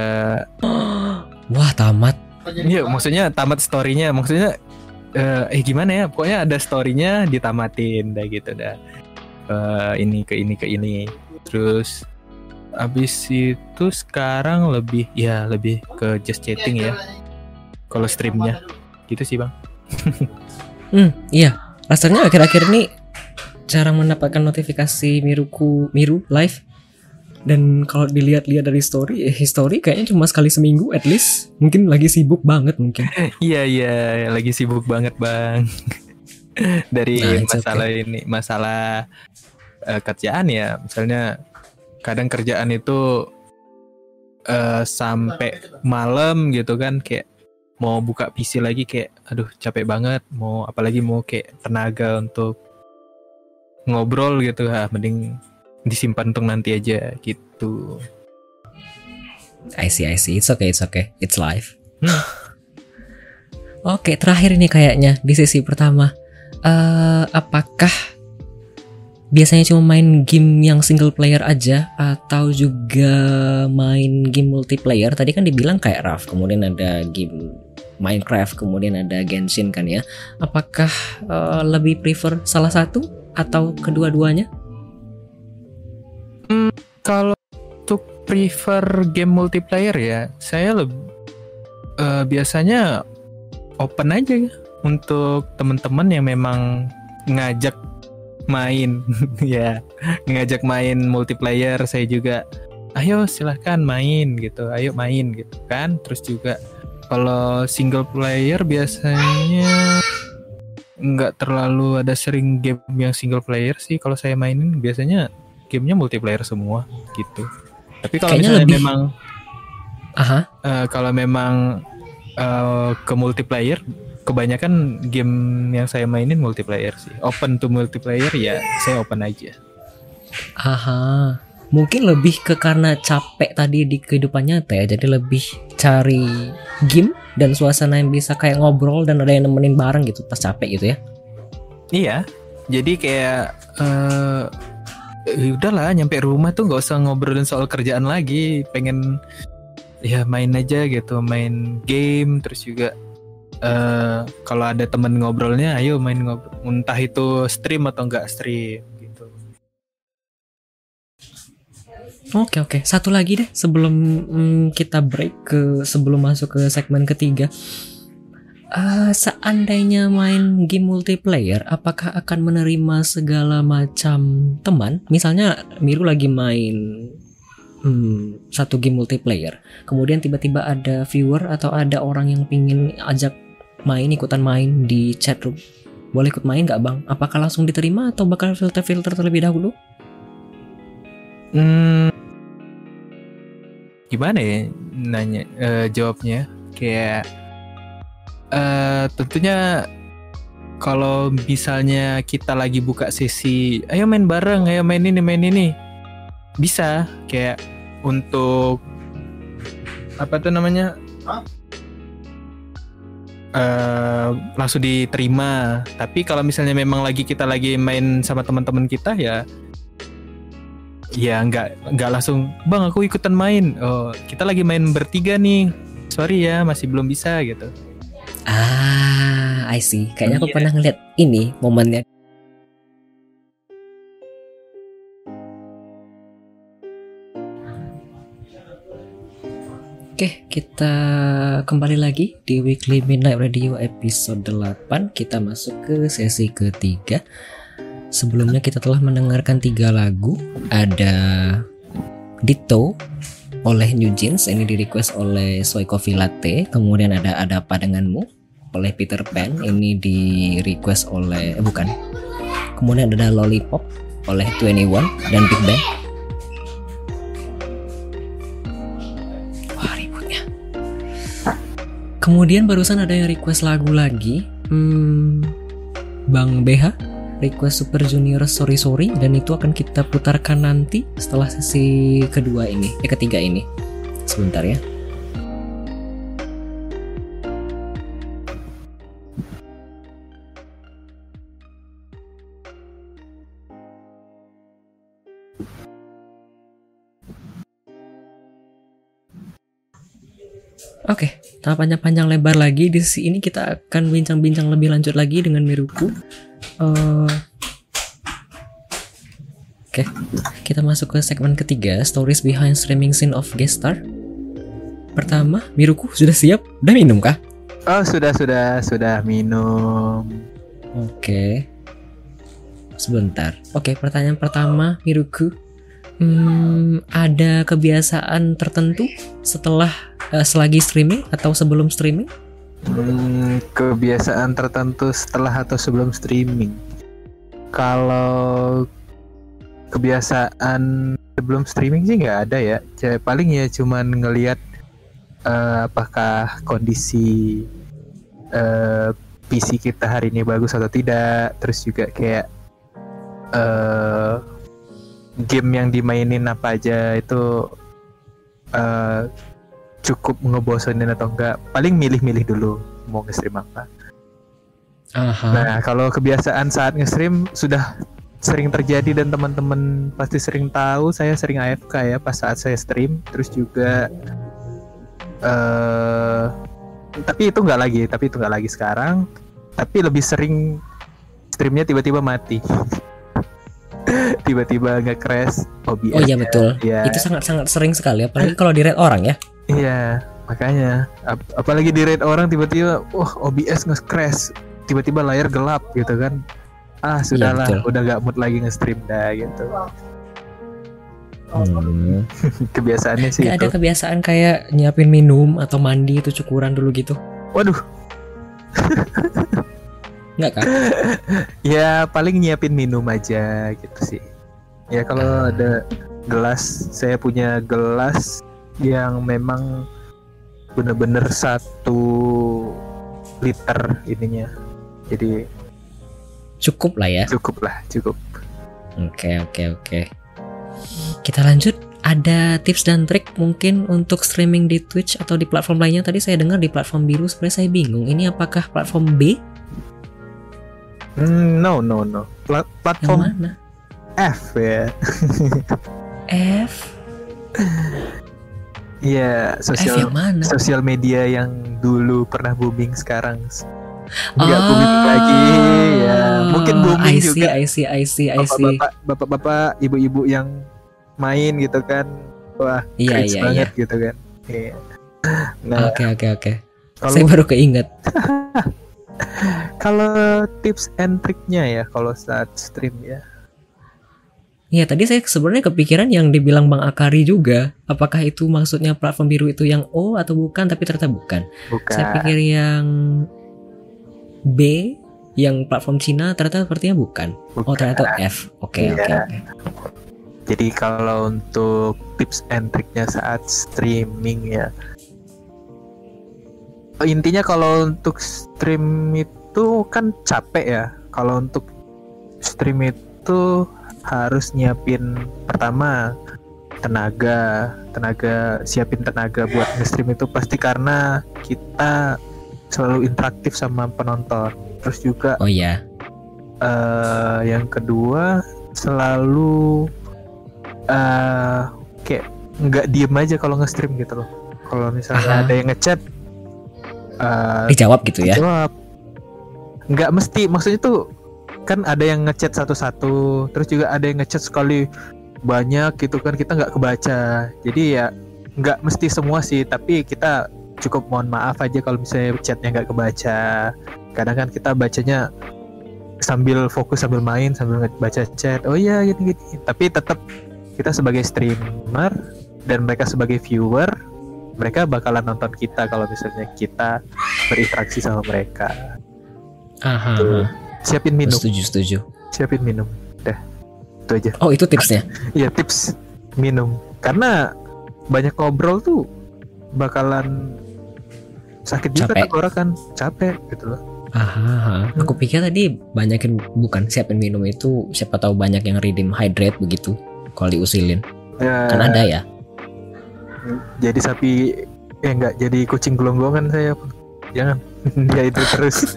wah tamat. Iya maksudnya tamat storynya, maksudnya uh, eh gimana ya? Pokoknya ada storynya ditamatin, dah gitu dah uh, ini ke ini ke ini. Terus abis itu sekarang lebih ya lebih ke just chatting ya. Kalau streamnya. Gitu sih bang. Hmm iya. Rasanya akhir-akhir ini cara mendapatkan notifikasi Miruku Miru live dan kalau dilihat-lihat dari story eh, history kayaknya cuma sekali seminggu at least. Mungkin lagi sibuk banget mungkin. Iya iya lagi sibuk banget bang. Dari nah, masalah okay. ini masalah uh, kerjaan ya. Misalnya kadang kerjaan itu uh, sampai malam gitu kan kayak mau buka PC lagi kayak aduh capek banget mau apalagi mau kayak tenaga untuk ngobrol gitu. Ha mending disimpan untuk nanti aja gitu. I see I see. It's okay it's okay. It's life. Hmm. Oke okay, terakhir ini kayaknya di sesi pertama. Uh, apakah biasanya cuma main game yang single player aja atau juga main game multiplayer? Tadi kan dibilang kayak RAF kemudian ada game Minecraft kemudian ada Genshin kan ya. Apakah uh, lebih prefer salah satu atau kedua-duanya hmm, kalau untuk prefer game multiplayer ya saya lebih uh, biasanya open aja untuk teman-teman yang memang ngajak main. Ya ngajak main multiplayer saya juga ayo silahkan main gitu ayo main gitu kan. Terus juga kalau single player biasanya nggak terlalu ada sering game yang single player sih kalau saya mainin. Biasanya gamenya multiplayer semua gitu tapi kalau Kayaknya misalnya lebih- memang Aha. eh, kalau memang eh, ke multiplayer kebanyakan game yang saya mainin multiplayer sih open to multiplayer ya saya open aja Aha. Mungkin lebih ke karena capek tadi di kehidupan nyata ya. Jadi lebih cari game dan suasana yang bisa kayak ngobrol dan ada yang nemenin bareng gitu pas capek gitu ya. Iya, jadi kayak eh eh, udahlah nyampe rumah tuh nggak usah ngobrolin soal kerjaan lagi, pengen ya main aja gitu, main game terus juga eh kalau ada temen ngobrolnya, ayo main ngobrol, entah itu stream atau enggak stream gitu. Oke oke. Satu lagi deh sebelum mm, kita break ke sebelum masuk ke segmen ketiga. Eh, seandainya main game multiplayer, apakah akan menerima segala macam teman? Misalnya Miru lagi main hmm, satu game multiplayer, kemudian tiba-tiba ada viewer atau ada orang yang pingin ajak main ikutan main di chat room. Boleh ikut main nggak bang? Apakah langsung diterima atau bakal filter-filter terlebih dahulu? Hmm, gimana ya nanya eh, jawabnya? Kayak eh tentunya kalau misalnya kita lagi buka sesi, ayo main bareng, ayo main ini, main ini, bisa. Kayak untuk apa tuh namanya? eh langsung diterima. Tapi kalau misalnya memang lagi kita lagi main sama teman-teman kita ya ya nggak nggak langsung bang aku ikutan main. Oh kita lagi main bertiga nih. Sorry ya masih belum bisa gitu Ah, I see. Kayaknya aku Iya. pernah ngeliat ini momennya. Oke, kita kembali lagi di Weekly Midnight Radio episode 8. Kita masuk ke sesi ketiga. Sebelumnya kita telah mendengarkan tiga lagu. Ada Ditto oleh New Jeans, ini di request oleh Soy Coffee Latte. Kemudian ada Ada Apa Denganmu oleh Peter Pan, ini di request oleh eh, bukan. Kemudian ada Lollipop oleh 21 dan Big Bang. Wah ributnya. Kemudian barusan ada yang request lagu lagi. Hmm, Bang BH request Super Junior Sorry Sorry dan itu akan kita putarkan nanti setelah sesi kedua ini, eh ketiga ini. Sebentar ya. Oke, tanpa panjang-panjang lebar lagi di sisi ini kita akan bincang-bincang lebih lanjut lagi dengan Miruku. Eh, Oke, kita masuk ke segmen ketiga, stories behind streaming scene of guest star. Pertama, Miruku sudah siap? Udah minum kah? oh sudah sudah sudah minum Oke. Sebentar. Oke, pertanyaan pertama, Miruku. Hmm, ada kebiasaan tertentu setelah eh, selagi streaming atau sebelum streaming? Hmm, kebiasaan tertentu setelah atau sebelum streaming. Kalau kebiasaan sebelum streaming sih nggak ada ya. Ya, Paling ya cuman ngelihat eh, apakah kondisi eh, PC kita hari ini bagus atau tidak. Terus juga kayak eh, game yang dimainin apa aja itu eh, cukup ngebosenin atau enggak. Paling milih-milih dulu mau nge-stream apa. Aha. Nah, kalau kebiasaan saat nge-stream sudah sering terjadi dan teman-teman pasti sering tahu saya sering AFK ya pas saat saya stream terus juga eh tapi itu nggak lagi tapi itu nggak lagi sekarang tapi lebih sering streamnya tiba-tiba mati tiba-tiba nggak crash OBS Oh iya betul. ya Itu sangat-sangat sering sekali apalagi kalau di rate orang ya. iya makanya Ap- apalagi di rate orang tiba-tiba wah OBS nge-crash tiba-tiba layar gelap gitu kan ah sudahlah betul. udah nggak mood lagi nge-stream dah gitu Hmm. kebiasaannya sih Gak ada itu kebiasaan kayak nyiapin minum atau mandi itu cukuran dulu gitu. waduh Nggak kan? ya paling nyiapin minum aja gitu sih ya kalau ada gelas saya punya gelas yang memang bener-bener satu liter ininya jadi Cukup lah ya. cukup lah cukup Oke, oke, oke. Kita lanjut. Ada tips dan trik mungkin untuk streaming di Twitch atau di platform lainnya. Tadi saya dengar di platform biru, sebenarnya saya bingung. Ini apakah platform B? Hmm, no no no Pla- Yang platform mana? F ya F? Iya F sosial yang sosial media yang dulu pernah booming sekarang nggak Ah, booming lagi ya mungkin booming I see, juga I see, I see, I see. bapak-bapak bapak-bapak ibu-ibu yang main gitu kan wah Iya, cringe iya, banget gitu kan Iya. nah Oke, oke, oke. Saya baru keinget. kalau tips and triknya ya kalau saat stream ya Iya, tadi saya sebenarnya kepikiran yang dibilang Bang Akari juga. Apakah itu maksudnya platform biru itu yang O atau bukan? Tapi ternyata bukan. bukan Saya pikir yang B yang platform Cina ternyata sepertinya bukan. Oh, bukan. ternyata F. Oke, Iya. oke, oke. jadi kalau untuk tips and triknya saat streaming ya Oh, intinya kalau untuk stream itu kan capek ya kalau untuk stream itu harus nyiapin pertama tenaga tenaga siapin tenaga buat nge-stream itu pasti karena kita selalu interaktif sama penonton terus juga Oh iya. eh yang kedua selalu eh kayak nggak diem aja kalau nge-stream gitu loh kalau misalnya Aha. ada yang ngechat eh Dijawab gitu ya. jawab nggak mesti maksudnya tuh kan ada yang ngechat satu-satu terus juga ada yang ngechat sekali banyak gitu kan kita nggak kebaca. Jadi ya nggak mesti semua sih tapi kita cukup mohon maaf aja kalau misalnya chatnya nggak kebaca. Kadang kan kita bacanya sambil fokus sambil main sambil baca chat. Oh iya gini gini. Tapi tetap kita sebagai streamer dan mereka sebagai viewer mereka bakalan nonton kita kalau misalnya kita berinteraksi sama mereka Aha. Tuh. siapin minum Setuju, setuju. siapin minum dah itu aja Oh, itu tipsnya. Iya tips minum karena banyak ngobrol tuh bakalan sakit juga Capek. tenggorokan capek gitu loh Aha, Hmm. aku pikir tadi banyakin bukan siapin minum itu siapa tahu banyak yang redeem hydrate begitu kalau diusilin. ya, Kan ada ya. Jadi sapi eh enggak jadi kucing gelonggongan saya jangan dia itu terus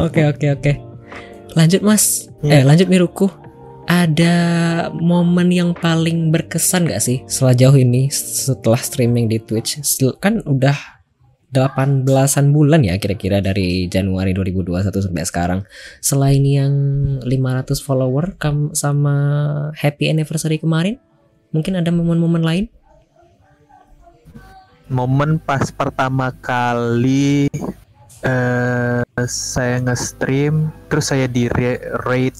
Oke, oke, oke. Lanjut, Mas. Eh, Iya. lanjut Miruku. Ada momen yang paling berkesan gak sih setelah jauh ini setelah streaming di Twitch? Kan udah 18-an bulan ya kira-kira dari Januari 2021 sampai sekarang. Selain yang 500 follower sama happy anniversary kemarin, mungkin ada momen-momen lain? momen pas pertama kali eh saya nge-stream terus saya di ra- raid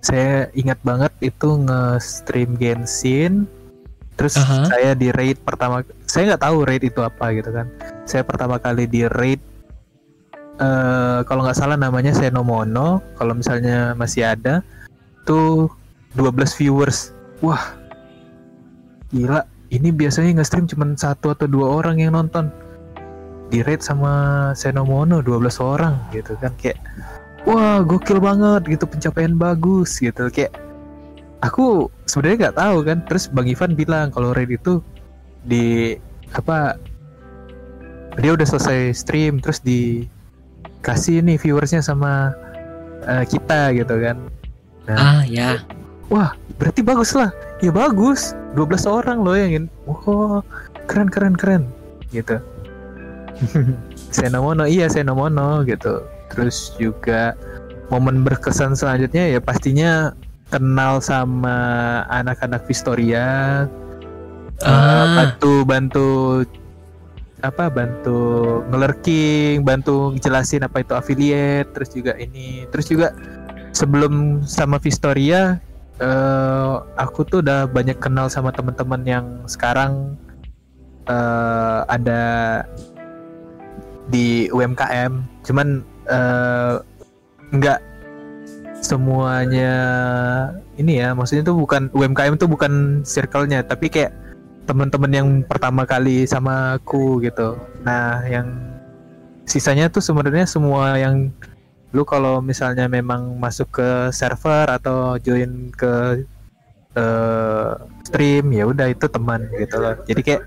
saya ingat banget itu nge-stream Genshin terus Aha. saya di raid pertama saya nggak tahu raid itu apa gitu kan. Saya pertama kali di raid eh kalau nggak salah namanya Senomono kalau misalnya masih ada tuh 12 viewers. Wah gila. Ini biasanya nge-stream cuma satu atau dua orang yang nonton. Di rate sama Senomono 12 orang gitu kan kayak wah gokil banget gitu pencapaian bagus gitu kayak aku sebenarnya nggak tahu kan. Terus Bang Ivan bilang kalau rate itu di apa dia udah selesai stream terus dikasih nih viewersnya sama eh, kita gitu kan. Ah, ya. wah berarti bagus lah. Ya bagus. 12 orang loh yang in- wah keren keren keren gitu. Senomono iya Senomono gitu. Terus juga momen berkesan selanjutnya ya pastinya kenal sama anak-anak Vistoria Eh, Ah. bantu bantu apa bantu ngelerking bantu jelasin apa itu affiliate terus juga ini terus juga sebelum sama Vistoria eh aku tuh udah banyak kenal sama teman-teman yang sekarang eh ada di UMKM cuman nggak semuanya ini ya maksudnya tuh bukan UMKM tuh bukan circle-nya tapi kayak teman-teman yang pertama kali sama aku gitu. Nah yang sisanya tuh sebenarnya semua yang lu kalau misalnya memang masuk ke server atau join ke eh, stream ya udah itu teman gitu loh. Jadi kayak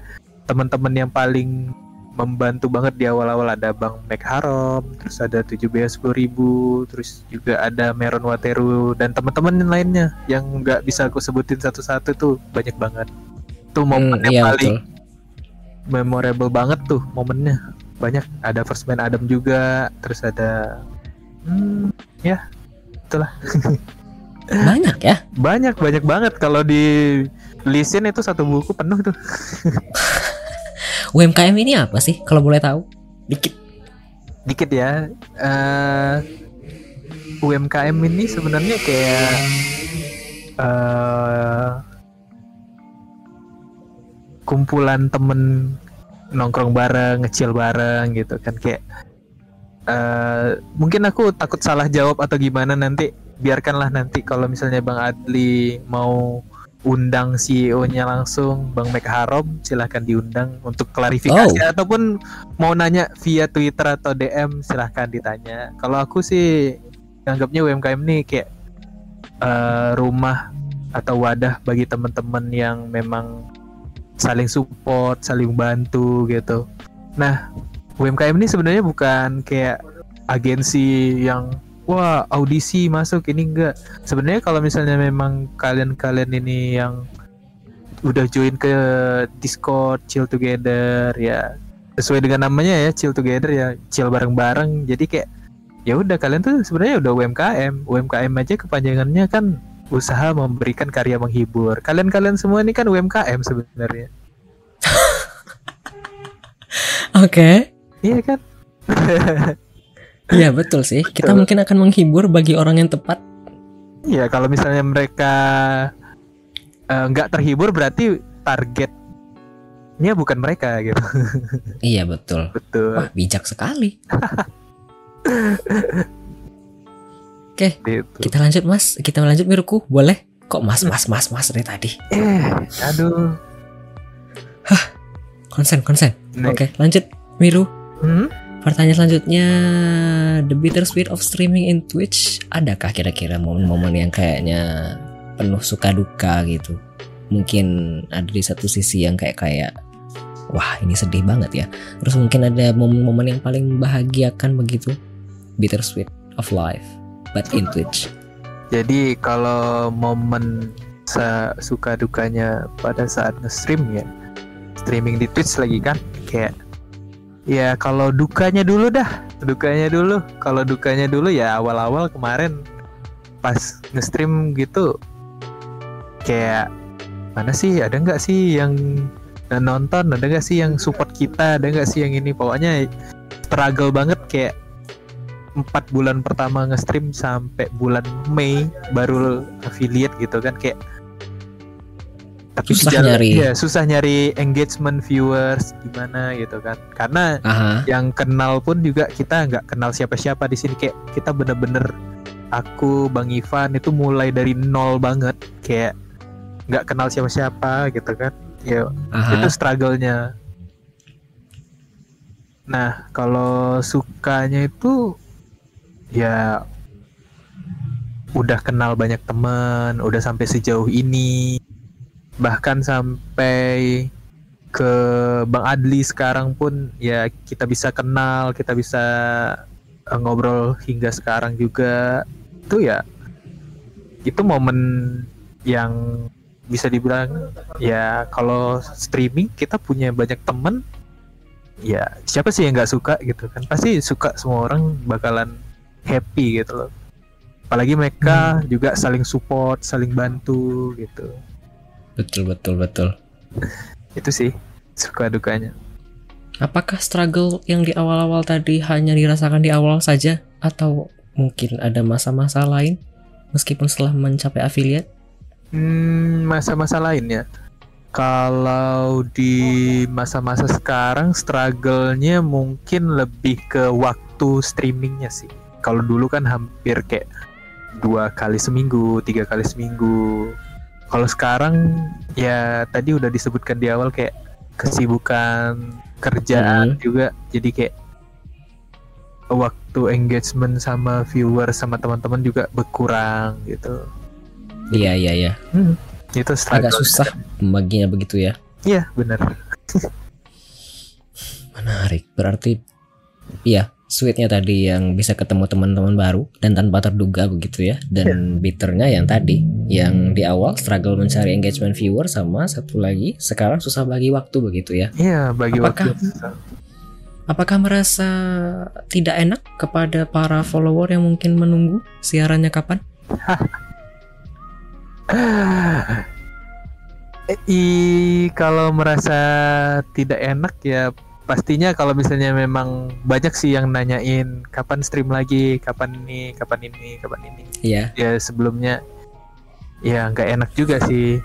teman-teman yang paling membantu banget di awal-awal ada Bang Mac Harom, terus ada 7B 10.000, terus juga ada Meron Wateru dan teman-teman lainnya yang nggak bisa aku sebutin satu-satu tuh banyak banget. Tuh momen Hmm, yang iya paling betul. memorable banget tuh momennya. Banyak ada First Man Adam juga, terus ada hmm, ya itulah Banyak ya. banyak banyak banget kalau di listin itu satu buku penuh tuh. UMKM ini apa sih kalau boleh tahu? Dikit. dikit ya eh UMKM ini sebenarnya kayak eh kumpulan temen nongkrong bareng ngecil bareng gitu kan kayak eh mungkin aku takut salah jawab atau gimana nanti biarkanlah nanti kalau misalnya Bang Adli mau undang CEO-nya langsung Bang Mek Harom silahkan diundang untuk klarifikasi Oh. ataupun mau nanya via Twitter atau DM silahkan ditanya. Kalau aku sih anggapnya UMKM nih kayak eh, rumah atau wadah bagi teman-teman yang memang saling support, saling bantu gitu. Nah, UMKM ini sebenarnya bukan kayak agensi yang wah audisi masuk ini enggak. Sebenarnya kalau misalnya memang kalian-kalian ini yang udah join ke Discord chill together ya sesuai dengan namanya ya chill together ya chill bareng-bareng. Jadi kayak ya udah kalian tuh sebenarnya udah UMKM UMKM aja kepanjangannya kan usaha memberikan karya menghibur. Kalian-kalian semua ini kan UMKM sebenarnya. Oke. iya kan Iya betul sih. Kita Betul. mungkin akan menghibur bagi orang yang tepat. Iya, kalau misalnya mereka eh, nggak terhibur berarti targetnya bukan mereka gitu. Iya betul. Betul. Wah bijak sekali. Oke, Gitu. kita lanjut mas. Kita lanjut Miruku, boleh? Kok mas mas mas mas dari tadi? Eh, aduh. Konsen konsen. Nih. Oke lanjut Miru. Hmm? Pertanyaan selanjutnya, the bittersweet of streaming in Twitch, adakah kira-kira momen-momen yang kayaknya penuh suka duka gitu? Mungkin ada di satu sisi yang kayak kayak, wah ini sedih banget ya. Terus mungkin ada momen-momen yang paling membahagiakan begitu, bittersweet of life, but in Twitch. Jadi kalau momen suka dukanya pada saat nge-stream ya, streaming di Twitch lagi kan, kayak ya kalau dukanya dulu dah, dukanya dulu. Kalau dukanya dulu ya awal-awal kemarin pas nge-stream gitu, kayak mana sih? Ada nggak sih yang nonton, ada nggak sih yang support kita, ada nggak sih yang ini, pokoknya struggle banget kayak empat bulan pertama nge-stream sampai bulan Mei baru affiliate gitu kan. Kayak tapi Susah jalan- nyari. iya, susah nyari engagement viewers gimana gitu kan karena Aha, yang kenal pun juga kita nggak kenal siapa-siapa di sini kayak kita bener-bener aku Bang Ivan itu mulai dari nol banget kayak nggak kenal siapa-siapa gitu kan ya aha. itu struggle-nya. Nah, kalau sukanya itu ya udah kenal banyak teman, udah sampai sejauh ini. Bahkan sampai ke Bang Adli sekarang pun ya kita bisa kenal, kita bisa eh, ngobrol hingga sekarang juga. Itu ya itu momen yang bisa dibilang ya kalau streaming kita punya banyak temen ya siapa sih yang nggak suka gitu kan? Pasti suka semua orang bakalan happy gitu loh. Apalagi mereka juga saling support saling bantu gitu Betul betul betul. itu sih suka dukanya Apakah struggle yang di awal-awal tadi hanya dirasakan di awal saja atau mungkin ada masa-masa lain meskipun setelah mencapai affiliate? hmm, masa-masa lainnya Kalau di masa-masa sekarang struggle-nya mungkin lebih ke waktu streamingnya sih. Kalau dulu kan hampir kayak dua kali seminggu, tiga kali seminggu. Kalau sekarang ya tadi udah disebutkan di awal kayak kesibukan kerjaan Hmm. juga, jadi kayak waktu engagement sama viewer sama teman-teman juga berkurang gitu. Iya iya iya. Hmm, itu struggle. Agak susah pembaginya begitu ya. Iya benar. Menarik. Berarti iya, sweetnya tadi yang bisa ketemu teman-teman baru dan tanpa terduga begitu ya. Dan bitternya yang tadi, yang di awal struggle mencari engagement viewer sama satu lagi sekarang susah bagi waktu begitu ya. Iya bagi Apakah- waktu. Apakah merasa tidak enak kepada para follower yang mungkin menunggu siarannya kapan? I kalau merasa tidak enak ya pastinya kalau misalnya memang banyak sih yang nanyain kapan stream lagi, kapan ini, kapan ini, kapan ini. Iya. Ya sebelumnya ya nggak enak juga sih.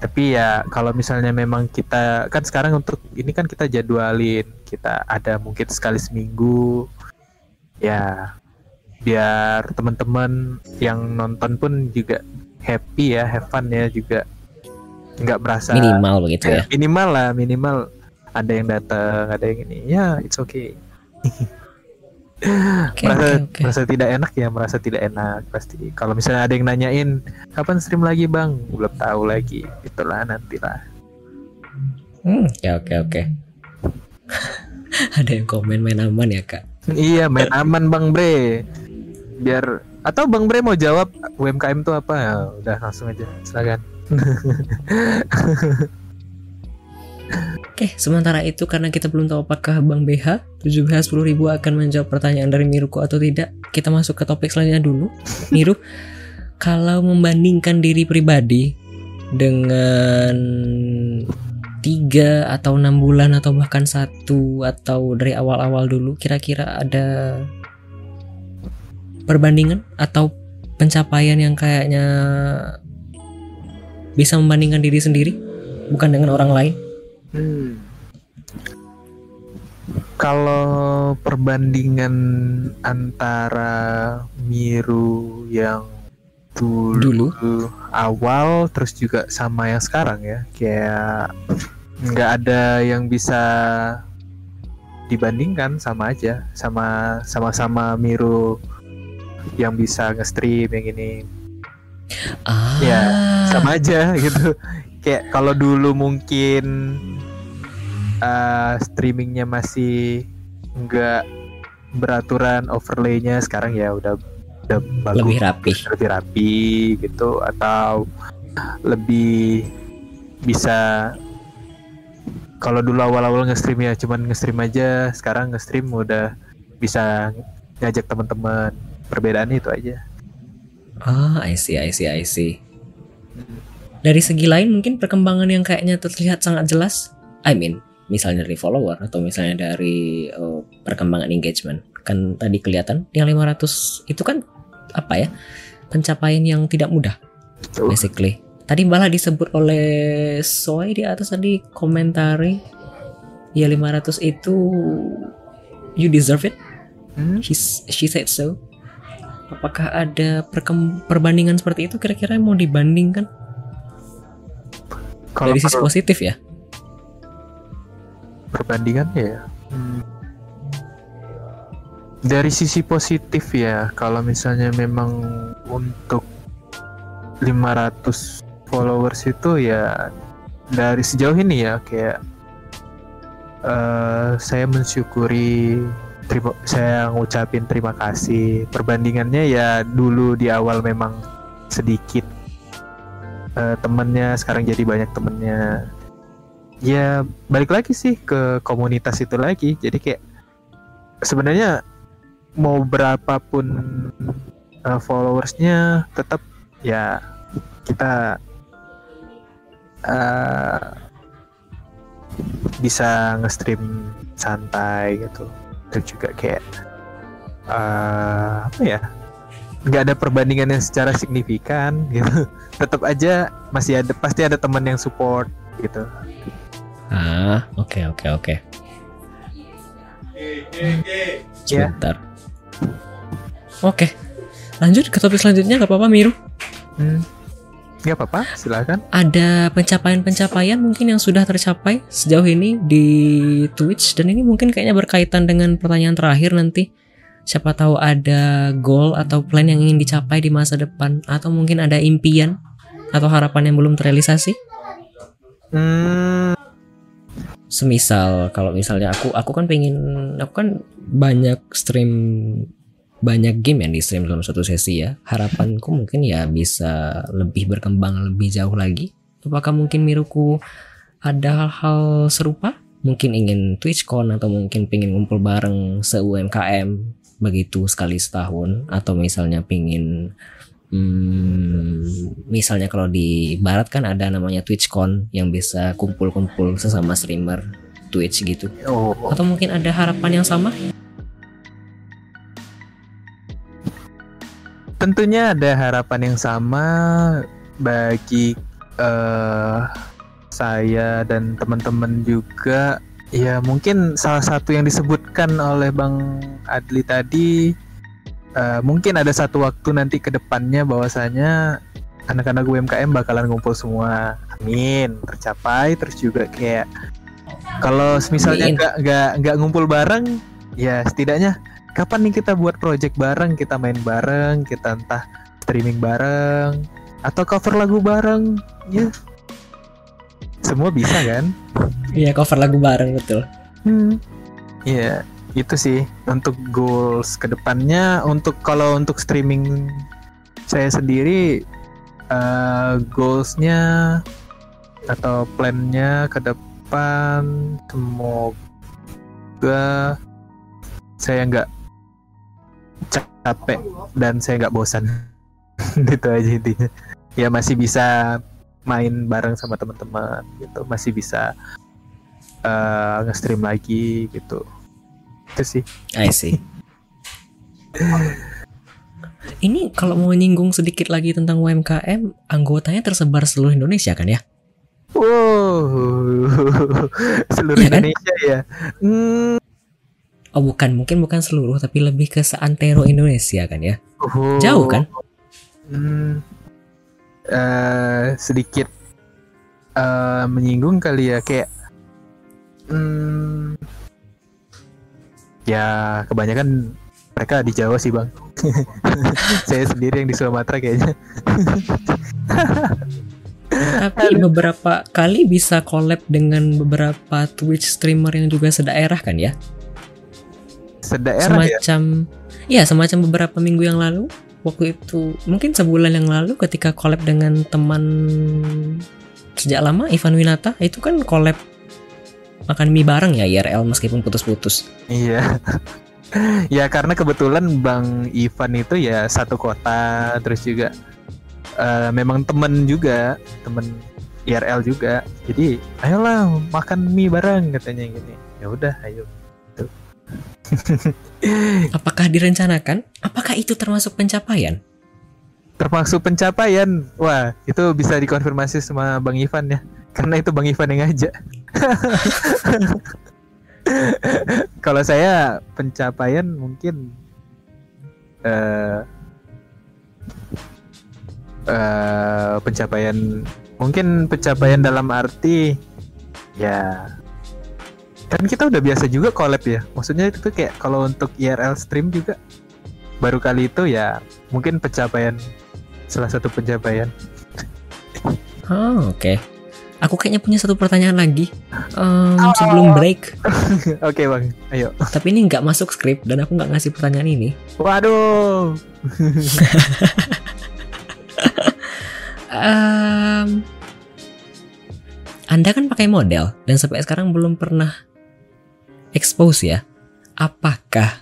Tapi ya kalau misalnya memang kita kan sekarang untuk ini kan kita jadwalin, kita ada mungkin sekali seminggu. Ya biar teman-teman yang nonton pun juga happy ya, have fun ya juga nggak berasa Minimal begitu ya. minimal lah minimal ada yang datang ada yang ini. Ya it's okay. Oke merasa oke oke. merasa tidak enak ya merasa tidak enak. Pasti kalau misalnya ada yang nanyain kapan stream lagi bang? Belum tahu lagi. Itulah nantilah. Hmm, ya oke oke. Ada yang komen main aman ya kak. iya main aman bang bre. Biar atau bang bre mau jawab UMKM itu apa? Ya udah langsung aja. Silakan Oke, sementara itu karena kita belum tahu apakah Bang BH 7BH 10.000 akan menjawab pertanyaan dari Miruko atau tidak, kita masuk ke topik selanjutnya dulu. Miru, kalau membandingkan diri pribadi dengan tiga atau enam bulan atau bahkan satu atau dari awal-awal dulu, kira-kira ada perbandingan atau pencapaian yang kayaknya bisa membandingkan diri sendiri, bukan dengan orang lain? Hmm. Kalau perbandingan antara Miru yang dulu, Dulu. awal terus juga sama yang sekarang ya, kayak nggak ada yang bisa dibandingkan sama aja, sama sama-sama Miru yang bisa nge-stream yang ini. Ah, Ya, sama aja gitu kayak kalau dulu mungkin uh, streamingnya masih nggak beraturan overlaynya sekarang ya udah udah bagus lebih rapi. lebih rapi gitu atau lebih bisa kalau dulu awal-awal nge-stream ya cuman nge-stream aja sekarang nge-stream udah bisa ngajak teman-teman perbedaannya itu aja Ah, I see, I see, I see. Dari segi lain mungkin perkembangan yang kayaknya terlihat sangat jelas. I mean, misalnya dari follower atau misalnya dari eh, perkembangan engagement. Kan tadi kelihatan yang 500 itu kan apa ya? Pencapaian yang tidak mudah basically. Tadi malah disebut oleh Soy di atas tadi komentari ya 500 itu you deserve it. Hmm? She's- she said so. Apakah ada perkem- perbandingan seperti itu kira-kira mau dibandingkan Kalau dari sisi per- positif ya? perbandingannya ya hmm. dari sisi positif ya kalau misalnya memang untuk 500 followers itu ya dari sejauh ini ya kayak eh, saya mensyukuri terima saya ngucapin terima kasih perbandingannya ya dulu di awal memang sedikit eh, temennya sekarang jadi banyak temennya. Ya balik lagi sih ke komunitas itu lagi. Jadi kayak sebenarnya mau berapapun uh, followersnya tetap ya kita uh, bisa nge-stream santai gitu. Terus juga kayak uh, apa ya nggak ada perbandingan yang secara signifikan gitu tetap aja masih ada pasti ada teman yang support gitu. Ah, oke oke oke. Sebentar. Oke. Lanjut ke topik selanjutnya gak apa-apa Miru. Hmm. Gak apa-apa, silakan. Ada pencapaian-pencapaian mungkin yang sudah tercapai sejauh ini di Twitch dan ini mungkin kayaknya berkaitan dengan pertanyaan terakhir nanti. Siapa tahu ada goal atau plan yang ingin dicapai di masa depan atau mungkin ada impian atau harapan yang belum terrealisasi. Hmm, semisal kalau misalnya aku aku kan pengen aku kan banyak stream banyak game yang di stream dalam satu sesi ya. Harapanku mungkin ya bisa lebih berkembang lebih jauh lagi. Apakah mungkin Miruku ada hal-hal serupa? Mungkin ingin TwitchCon atau mungkin pengen ngumpul bareng se UMKM begitu sekali setahun atau misalnya pengen Hmm, misalnya kalau di barat kan ada namanya TwitchCon yang bisa kumpul-kumpul sesama streamer Twitch gitu. oh, Atau mungkin ada harapan yang sama? tentunya ada harapan yang sama bagi eh, saya dan teman-teman juga. Ya mungkin salah satu yang disebutkan oleh Bang Adli tadi eh, mungkin ada satu waktu nanti ke depannya bahwasanya anak-anak UMKM bakalan ngumpul semua. Amin, tercapai terus juga kayak kalau misalnya nggak nggak nggak ngumpul bareng ya setidaknya kapan nih kita buat project bareng, kita main bareng, kita entah streaming bareng atau cover lagu bareng, ya semua bisa kan? Iya cover lagu bareng betul. Hmm. Ya itu sih untuk goals ke depannya. Untuk kalau untuk streaming saya sendiri eh, goalsnya atau plannya ke depan semoga saya nggak capek dan saya nggak bosan gitu aja intinya ya masih bisa main bareng sama teman-teman gitu masih bisa eh, nge-stream lagi gitu itu sih I see. Ini kalau mau nyinggung sedikit lagi tentang UMKM, anggotanya tersebar seluruh Indonesia kan ya? wow seluruh Iya kan? Indonesia ya Hmm, Oh bukan, mungkin bukan seluruh, tapi lebih ke seantero Indonesia kan ya? oh. Jauh kan? Hmm, eh, sedikit eh, menyinggung kali ya kayak hmm, ya kebanyakan mereka di Jawa sih bang. Saya sendiri yang di Sumatera kayaknya. Tapi beberapa kali bisa collab dengan beberapa Twitch streamer yang juga sedaerah kan ya? sedaerah ya? Semacam ya semacam beberapa minggu yang lalu waktu itu mungkin sebulan yang lalu ketika collab dengan teman sejak lama Ivan Winata itu kan collab makan mie bareng ya IRL meskipun putus-putus Iya. ya karena kebetulan Bang Ivan itu ya satu kota terus juga eh, memang temen juga, temen IRL juga. Jadi, ayolah makan mie bareng katanya gini. Ya udah, ayo. apakah direncanakan apakah itu termasuk pencapaian Termasuk pencapaian. Wah, itu bisa dikonfirmasi sama Bang Ivan ya. Karena itu Bang Ivan yang ngajak. Kalau saya pencapaian mungkin eh eh, pencapaian mungkin pencapaian dalam arti ya kan kita udah biasa juga collab ya. Maksudnya itu tuh kayak kalau untuk IRL stream juga baru kali itu ya mungkin pencapaian salah satu pencapaian. Oh oke. Aku kayaknya punya satu pertanyaan lagi. Em, sebelum break. Oke bang. Ayo. Tapi ini nggak masuk skrip dan aku nggak ngasih pertanyaan ini. Waduh. Em, Anda kan pakai model dan sampai sekarang belum pernah expose ya. Apakah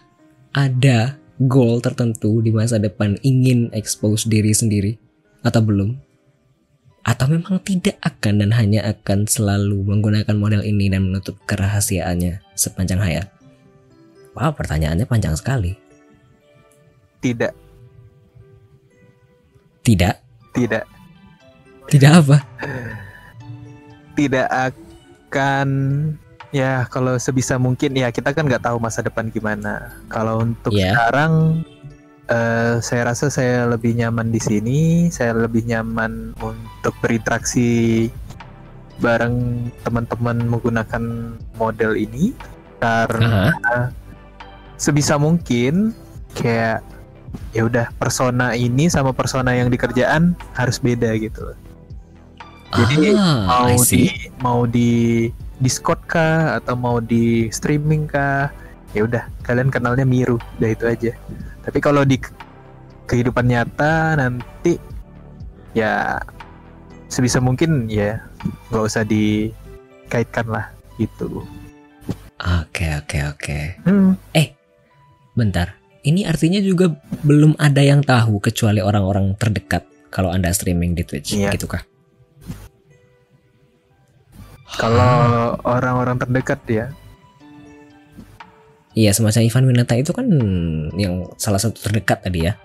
ada goal tertentu di masa depan ingin expose diri sendiri atau belum? Atau memang tidak akan dan hanya akan selalu menggunakan model ini dan menutup kerahasiaannya sepanjang hayat? Wow, pertanyaannya panjang sekali. tidak Tidak, tidak tidak apa? tidak akan ya kalau sebisa mungkin ya kita kan nggak tahu masa depan gimana. Kalau untuk Iya. sekarang eh, saya rasa saya lebih nyaman di sini. Saya lebih nyaman untuk berinteraksi bareng teman-teman menggunakan model ini karena Aha. sebisa mungkin kayak ya udah persona ini sama persona yang di kerjaan harus beda gitu. Jadi, ah, mau di mau di Discord kah atau mau di streaming kah ya udah kalian kenalnya Miru udah itu aja tapi kalau di ke- kehidupan nyata nanti ya sebisa mungkin ya nggak usah dikaitkan lah gitu Oke oke oke. hmm. Bentar. Ini artinya juga belum ada yang tahu kecuali orang-orang terdekat kalau Anda streaming di Twitch, Iya. gitu kah? Kalau orang-orang terdekat ya Iya, semacam Ivan Winata itu kan yang salah satu terdekat tadi ya.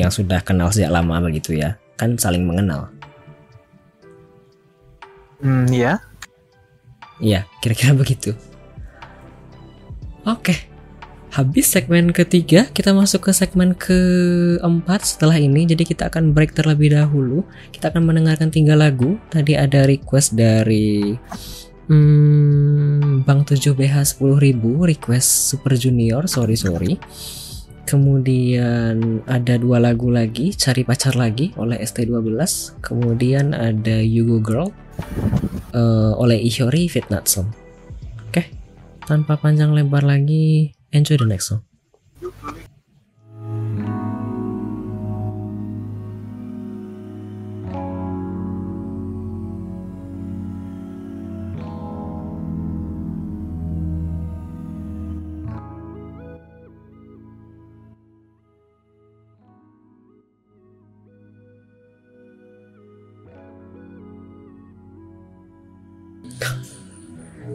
Yang sudah kenal sejak lama begitu ya. Kan saling mengenal. hmm, ya Iya, kira-kira begitu. Oke. Habis segmen ketiga, kita masuk ke segmen keempat setelah ini. Jadi kita akan break terlebih dahulu. Kita akan mendengarkan tiga lagu. Tadi ada request dari hmm, Bang 7BH 10.000 request Super Junior, sorry sorry. Kemudian ada dua lagu lagi, Cari Pacar Lagi oleh ST12. Kemudian ada You Go Girl eh, oleh Ihori Fitnatson. Oke, tanpa panjang lebar lagi, enjoy the next song.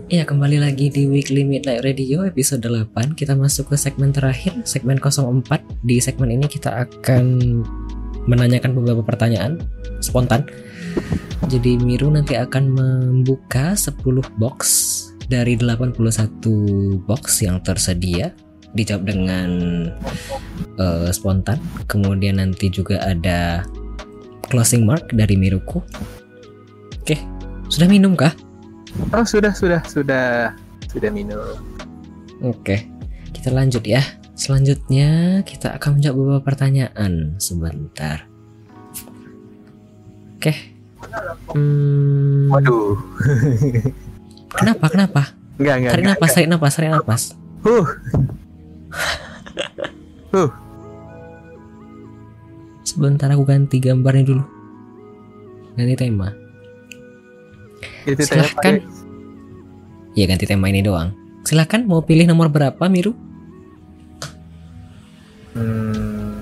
Iya, kembali lagi di Weekly Midnight Radio episode 8. Kita masuk ke segmen terakhir, segmen 04. Di segmen ini kita akan menanyakan beberapa pertanyaan spontan. Jadi Miru nanti akan membuka 10 box dari 81 box yang tersedia dijawab dengan eh, spontan. Kemudian nanti juga ada closing mark dari Miruku. Oke, sudah minum kah? Oh sudah sudah sudah sudah minum Oke, kita lanjut ya. Selanjutnya kita akan menjawab beberapa pertanyaan sebentar. Oke. Hmm, waduh kenapa? Kenapa? enggak enggak Tarik napas, tarik napas, tarik napas. Huh. Huh. Sebentar aku ganti gambarnya dulu. Ganti tema. Itu Silahkan. Iya ganti tema ini doang. Silahkan mau pilih nomor berapa Miru? Hmm.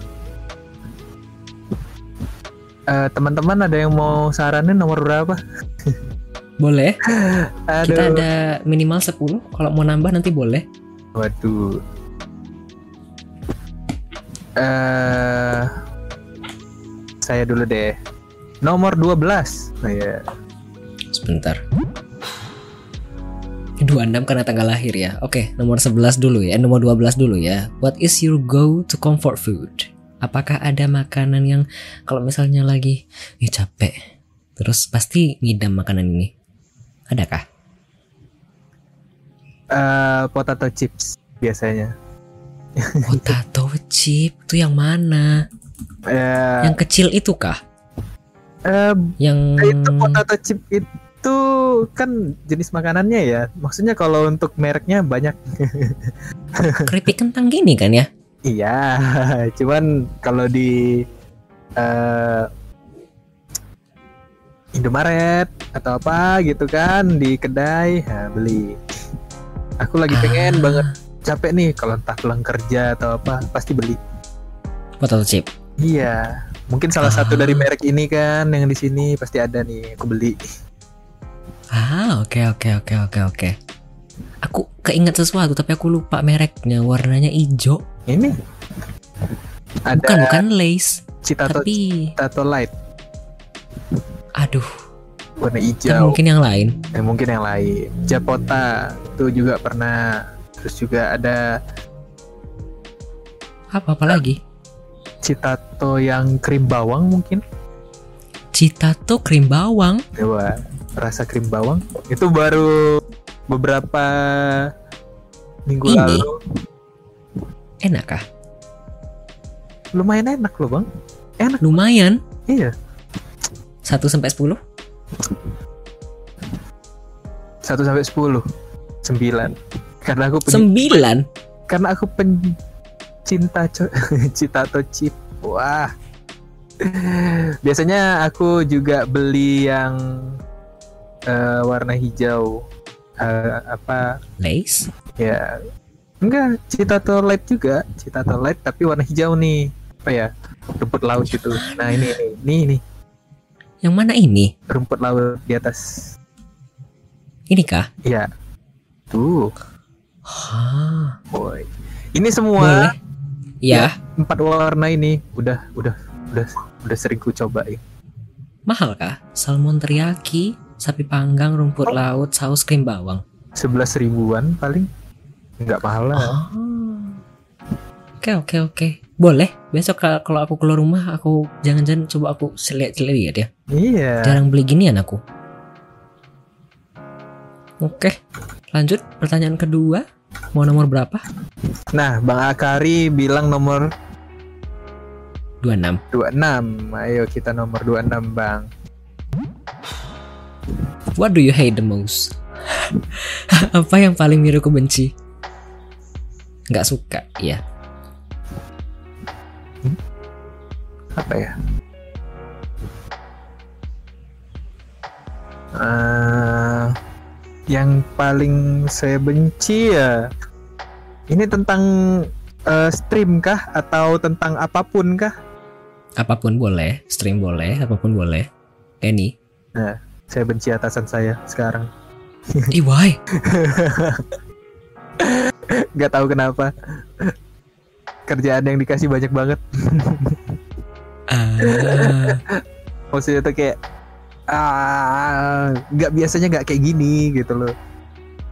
Eh, teman-teman ada yang mau saranin nomor berapa? Boleh. Aduh. Kita ada minimal 10. Kalau mau nambah nanti boleh. Waduh. Eh saya dulu deh. Nomor 12. Oh, ya. Sebentar. 26 karena tanggal lahir ya. Oke, nomor 11 dulu ya. Nomor 12 dulu ya. What is your go to comfort food? Apakah ada makanan yang kalau misalnya lagi ih capek, terus pasti ngidam makanan ini? Adakah? Eh, potato chips biasanya. Potato chip itu yang mana? Eh, Yang kecil itu kah? eh, Yang itu potato chip itu kan jenis makanannya ya. Maksudnya kalau untuk mereknya banyak. keripik kentang gini kan ya? Iya, cuman kalau di eh Indomaret atau apa gitu kan di kedai ya beli. Aku lagi pengen Ah, banget capek nih kalau entah pulang kerja atau apa pasti beli. potato chip. Iya, mungkin salah satu Ah. dari merek ini kan yang di sini pasti ada nih aku beli. Ah, oke oke oke oke oke. Aku keinget sesuatu tapi aku lupa mereknya. Warnanya hijau. Ini ada Bukan bukan lace, Citato tapi Citato Light. aduh, warna Kan hijau mungkin yang lain. eh, mungkin yang lain Japota itu juga pernah terus juga ada Apa apa lagi? Citato yang krim bawang mungkin Citato krim bawang. Coba rasa krim bawang itu baru beberapa minggu Ini? lalu Enak kah? lumayan enak loh bang Lumayan. iya 1 sampai 10? 1 sampai 10 9 karena aku 9. karena aku pencinta co- Citato chip wah biasanya aku juga beli yang eh, warna hijau. Eh, apa? Lace? ya. Enggak Citato light juga. Citato light tapi warna hijau nih. Apa ya? Rumput laut gitu. Nah ini ini ini, ini. Yang mana ini? rumput laut di atas. Ini kah? ya. Tuh. Hah. boy. Ini semua Boleh. Ya, empat warna ini. Udah udah udah udah sering ku cobain. Mahal kah? Salmon teriyaki, sapi panggang, rumput laut, saus krim bawang. sebelas ribuan paling nggak mahal lah Ah. Oke oke oke. Boleh. Besok ka- kalau aku keluar rumah aku jangan-jangan coba aku lihat-lihat ya. iya Jarang beli ginian aku. Oke. Lanjut pertanyaan kedua. Mau nomor berapa? nah bang Akari bilang nomor 26. 26 ayo kita nomor 26 bang What do you hate the most? Apa yang paling Miruku benci? Nggak suka, ya. apa ya Eh, yang paling saya benci ya ini tentang eh, stream kah atau tentang apa pun kah Apa pun boleh, stream boleh, apa pun boleh. Any. Saya benci atasan saya sekarang Ih, why? nggak tahu kenapa kerjaan yang dikasih banyak banget Ah, maksudnya tuh kayak ah nggak biasanya nggak kayak gini gitu loh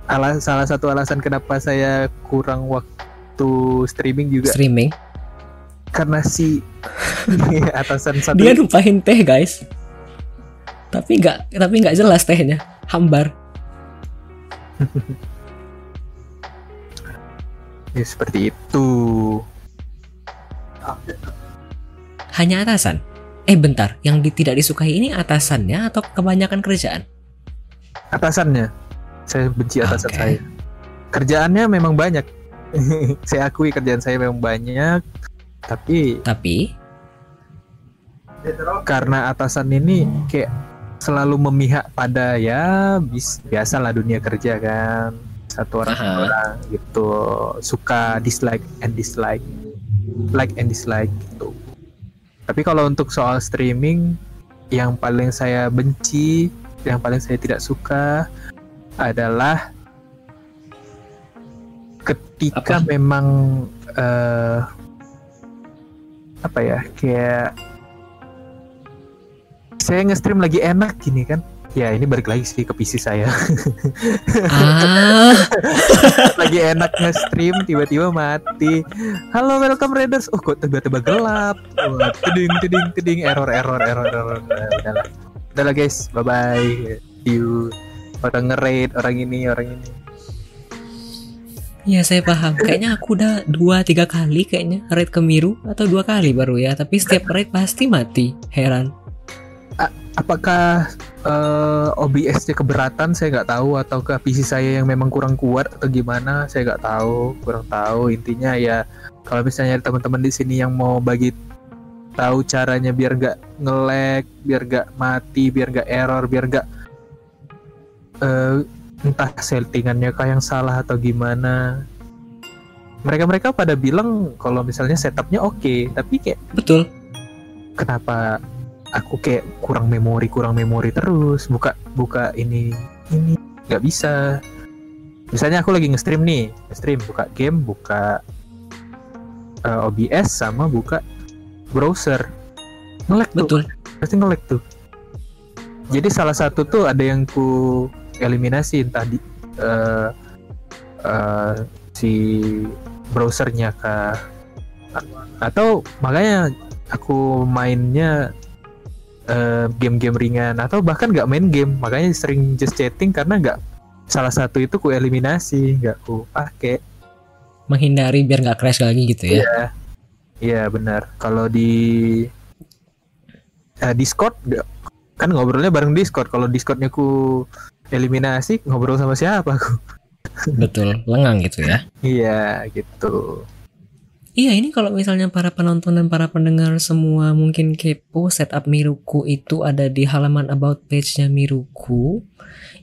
Alas, salah satu alasan kenapa saya kurang waktu streaming juga streaming. karena si atasan satu Dia numpahin teh, guys. Tapi nggak, tapi nggak jelas tehnya. Hambar. ya seperti itu Hanya atasan. Eh bentar, yang di- tidak disukai ini atasannya atau kebanyakan kerjaan? atasannya saya benci atasan Oke. saya kerjaannya memang banyak saya akui kerjaan saya memang banyak tapi Tapi karena atasan ini kayak selalu memihak pada ya bis biasalah dunia kerja kan. Satu orang satu orang gitu. Suka dislike and dislike. Like and dislike gitu. Tapi kalau untuk soal streaming yang paling saya benci yang paling saya tidak suka adalah ketika Apa? memang eh, apa ya kayak saya nge-stream lagi enak gini kan. Ya ini balik lagi sih ke PC saya. Ah, lagi enak nge-stream tiba-tiba mati. Halo welcome raiders. Oh kok tiba-tiba gelap? Wah, teding teding teding error error error error. Udahlah udahlah guys. Bye bye see you. Orang nge-raid orang ini orang ini. Ya saya paham. Kayaknya aku udah dua tiga kali kayaknya raid ke Miru atau dua kali baru ya. Tapi setiap raid pasti mati. Heran. Apakah eh, OBS-nya keberatan? Saya nggak tahu. Atau ke PC saya yang memang kurang kuat atau gimana? Saya nggak tahu. Kurang tahu. Intinya ya kalau misalnya ada teman-teman di sini yang mau bagi tahu caranya biar nggak nge-lag biar nggak mati biar nggak error biar nggak eh, entah settingannya kah yang salah atau gimana. Mereka-mereka pada bilang kalau misalnya setupnya oke tapi kayak Betul. kenapa aku kayak kurang memori kurang memori terus. Buka buka ini ini. Nggak bisa. Misalnya aku lagi nge-stream nih. Nge-stream buka game buka eh, OBS sama buka browser. Nge-lag tuh. Betul. pasti nge-lag tuh. Jadi salah satu tuh ada yang ku eliminasi entah di eh, eh, si browsernya kah. Atau makanya aku mainnya eh, game-game ringan atau bahkan nggak main game makanya sering just chatting karena nggak salah satu itu ku eliminasi nggak ku pakai menghindari biar nggak crash lagi gitu ya Iya, iya benar. Kalau di eh, Discord kan ngobrolnya bareng Discord. Kalau Discordnya ku eliminasi ngobrol sama siapa aku? betul lengang gitu ya Iya gitu. Iya ini kalau misalnya para penonton dan para pendengar semua mungkin kepo setup Miruku itu ada di halaman about page-nya Miruku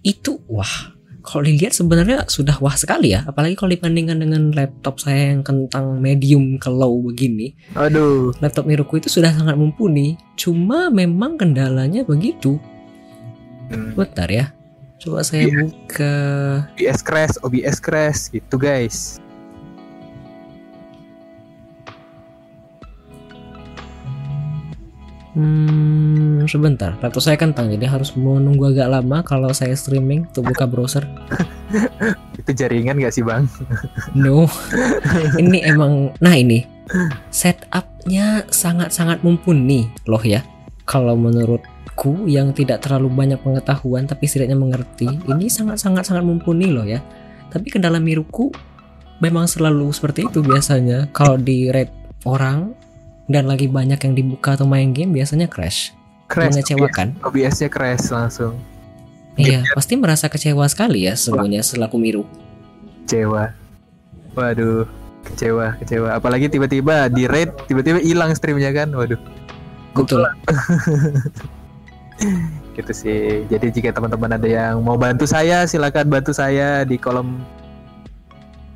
itu wah kalau dilihat sebenarnya sudah wah sekali ya apalagi kalau dibandingkan dengan laptop saya yang kentang medium ke low begini Aduh. laptop Miruku itu sudah sangat mumpuni cuma memang kendalanya begitu Hmm, bentar ya coba saya Iya. buka OBS crash, OBS crash gitu guys. Hmm, sebentar. Laptop saya kentang, jadi harus menunggu agak lama kalau saya streaming untuk buka browser. Itu jaringan gak sih bang? No, ini emang. Nah ini setupnya sangat-sangat mumpuni loh ya. Kalau menurutku yang tidak terlalu banyak pengetahuan tapi setidaknya mengerti, ini sangat-sangat sangat mumpuni loh ya. Tapi kendala miruku memang selalu seperti itu biasanya. Kalau di rate orang dan lagi banyak yang dibuka atau main game biasanya crash, Crash. mengecewakan. OBS-nya crash langsung. Iya, pasti merasa kecewa sekali ya semuanya selaku Miru. Kecewa. Waduh. Kecewa, kecewa. Apalagi tiba-tiba di raid, tiba-tiba hilang streamnya kan. Waduh. Betul. gitu sih. Jadi jika teman-teman ada yang mau bantu saya, silakan bantu saya di kolom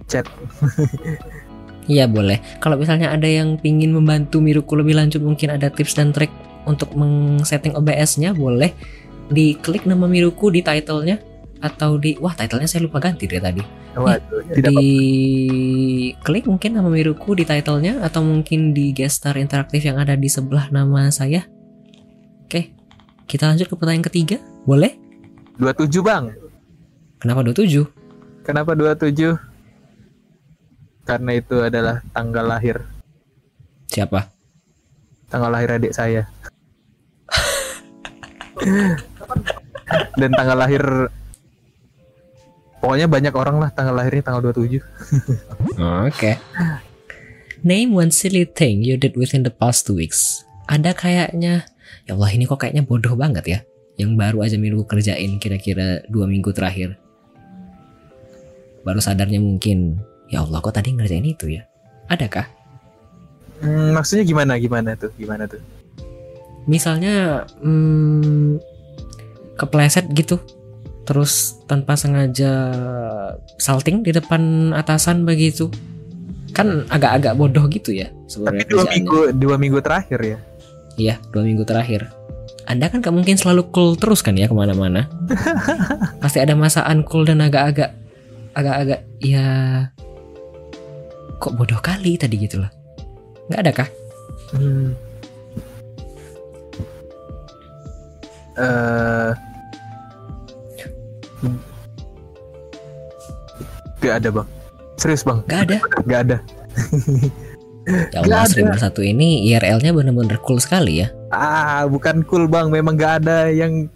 chat. Iya boleh. Kalau misalnya ada yang pingin membantu Miruku lebih lanjut, mungkin ada tips dan trik untuk meng-setting OBS-nya, boleh diklik nama Miruku di title-nya atau di wah title-nya saya lupa ganti deh tadi. Waduh, tidak di klik mungkin nama Miruku di title-nya atau mungkin di gestar interaktif yang ada di sebelah nama saya. Oke. Kita lanjut ke pertanyaan ketiga. Boleh? 27 bang. Kenapa 27? Kenapa 27? Karena itu adalah tanggal lahir. Siapa? Tanggal lahir adik saya. Dan tanggal lahir Pokoknya banyak orang lah tanggal lahirnya tanggal 27 Oke. Name one silly thing you did within the past two weeks. Ada kayaknya, ya Allah ini kok kayaknya bodoh banget ya. Yang baru aja minggu kerjain kira-kira dua minggu terakhir. Baru sadarnya mungkin, ya Allah kok tadi ngerjain itu ya. Adakah? Hmm, Maksudnya gimana gimana tuh gimana tuh Misalnya, hmm, kepleset gitu. Terus tanpa sengaja salting di depan atasan begitu. Kan agak-agak bodoh gitu ya Tapi sebenarnya dua kerjaannya. minggu dua minggu terakhir ya Iya, dua minggu terakhir. Anda kan gak mungkin selalu cool terus kan ya ke mana-mana. Pasti ada masa uncool dan agak-agak, agak-agak ya kok bodoh kali tadi gitu loh. Nggak ada kah? Hmm. Gak ada bang Serius bang Nggak ada. Gak ada Ya Nggak Allah, ada. streamer satu ini IRL-nya bener-bener cool sekali ya. Ah bukan cool bang Memang gak ada yang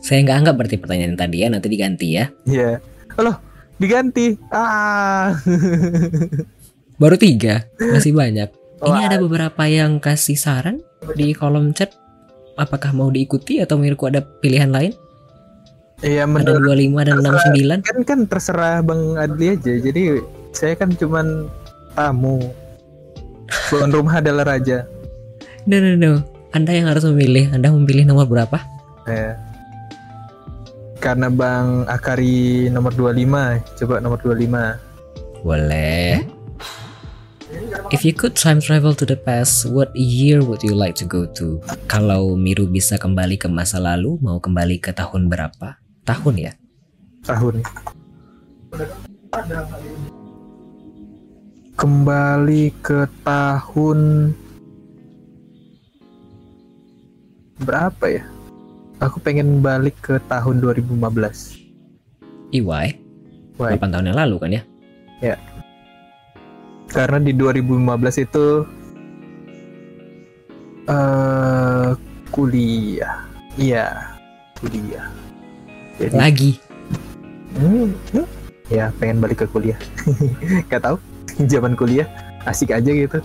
Saya nggak anggap berarti pertanyaan tadi ya, nanti diganti ya. Ya Halo diganti Ah Baru tiga, masih banyak. Ini Wah. ada beberapa yang kasih saran di kolom chat. Apakah mau diikuti atau menurutku ada pilihan lain? Iya Ada menurut 25 dan 69. kan kan terserah bang Adli aja Jadi saya kan cuman tamu Tuan rumah adalah raja No, no, no. Anda yang harus memilih. Anda memilih nomor berapa? Ya. Karena Bang Akari nomor 25, coba nomor 25. Boleh. If you could time travel to the past, what year would you like to go to? Kalau Miru bisa kembali ke masa lalu, mau kembali ke tahun berapa? Tahun ya? Tahun. Kembali ke tahun berapa ya? Aku pengen balik ke tahun 2015. EY Why? 8 tahun yang lalu kan ya Karena di 2015 itu eh kuliah. Iya, kuliah. Jadi lagi Hmm, hmm. ya pengen balik ke kuliah. Gak tahu. Zaman kuliah asik aja gitu.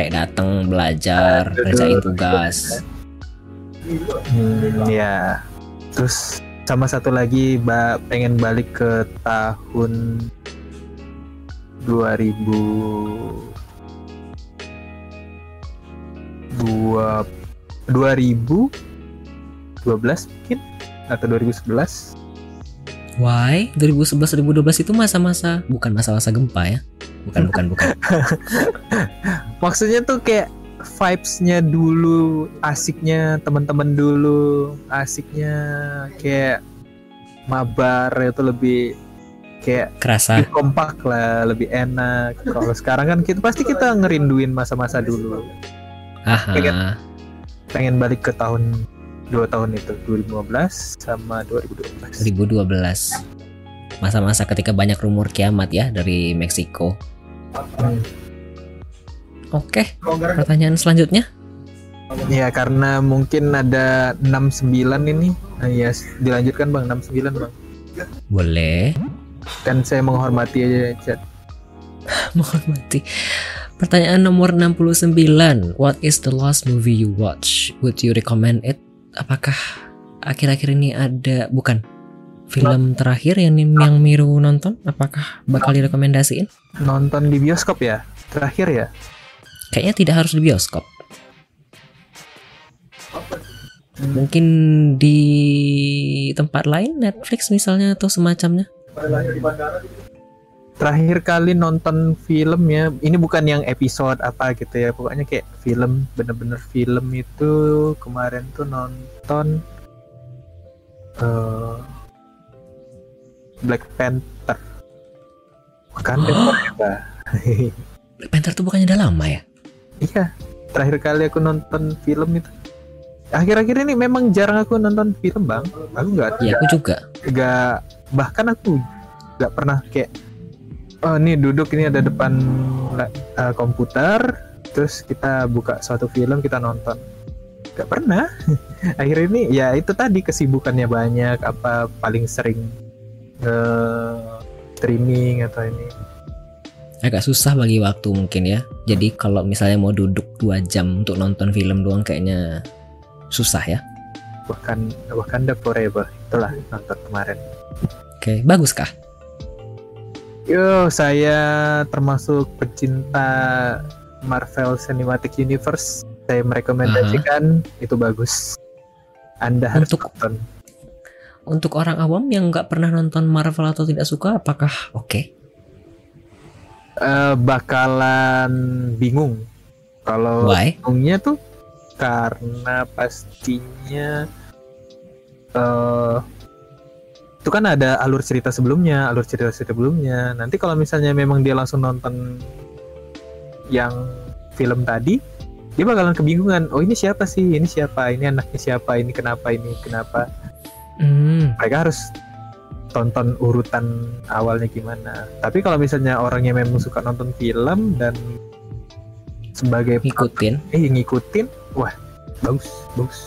kayak datang belajar ngerjain tugas Hmm, ya. Terus sama satu lagi ba pengen balik ke tahun 2000 dua 2012 mungkin atau 2011 why? 2011 2012 itu masa-masa bukan masa-masa gempa ya? Bukan bukan bukan. Maksudnya tuh kayak vibes-nya dulu asiknya teman-teman dulu asiknya kayak mabar itu lebih kayak kerasa. lebih kompak lah lebih enak. Kalau sekarang kan kita pasti kita ngerinduin masa-masa dulu. Aha. Pengen balik ke tahun dua tahun itu 2015 sama 2012 2012 masa-masa ketika banyak rumor kiamat ya dari Meksiko. Hmm. Oke pertanyaan selanjutnya. Ya karena mungkin ada 69 ini. Nah, ya dilanjutkan bang. 69 bang. Boleh. Kan saya menghormati aja chat. Menghormati. Pertanyaan nomor 69 what is the last movie you watch? Would you recommend it? Apakah akhir-akhir ini ada bukan film terakhir yang yang Miru nonton? Apakah bakal direkomendasiin? Nonton di bioskop ya? Terakhir ya kayaknya tidak harus di bioskop. Mungkin di tempat lain Netflix misalnya atau semacamnya. Terakhir kali nonton film ya ini bukan yang episode apa gitu ya pokoknya kayak film bener-bener film itu kemarin tuh nonton eh, Black Panther. Bukan Black Panther tuh bukannya udah lama ya iya terakhir kali aku nonton film itu. Akhir-akhir ini memang jarang aku nonton film bang. Aku nggak ya aku juga. Nggak bahkan aku nggak pernah kayak oh ini duduk ini ada depan eh, komputer terus kita buka suatu film kita nonton. Nggak pernah. Akhir ini ya itu tadi kesibukannya banyak apa paling sering eh, streaming atau ini agak susah bagi waktu mungkin ya. Jadi kalau misalnya mau duduk dua jam untuk nonton film doang kayaknya susah ya. Bahkan bahkan The Forever. Itulah nonton kemarin. Oke bagus kah? Yo saya termasuk pecinta Marvel Cinematic Universe. Saya merekomendasikan itu bagus. Anda harus Untuk- nonton. untuk orang awam yang nggak pernah nonton Marvel atau tidak suka apakah oke Eh, bakalan bingung kalau bingungnya tuh karena pastinya eh itu kan ada alur cerita sebelumnya, alur cerita sebelumnya. Nanti kalau misalnya memang dia langsung nonton yang film tadi, dia bakalan kebingungan. Oh ini siapa sih? Ini siapa? Ini anaknya siapa? Ini kenapa? Ini kenapa? hmm, Mereka harus tonton urutan awalnya gimana. Tapi kalau misalnya orangnya memang suka nonton film dan sebagai ngikutin. Eh ngikutin? Wah bagus bagus.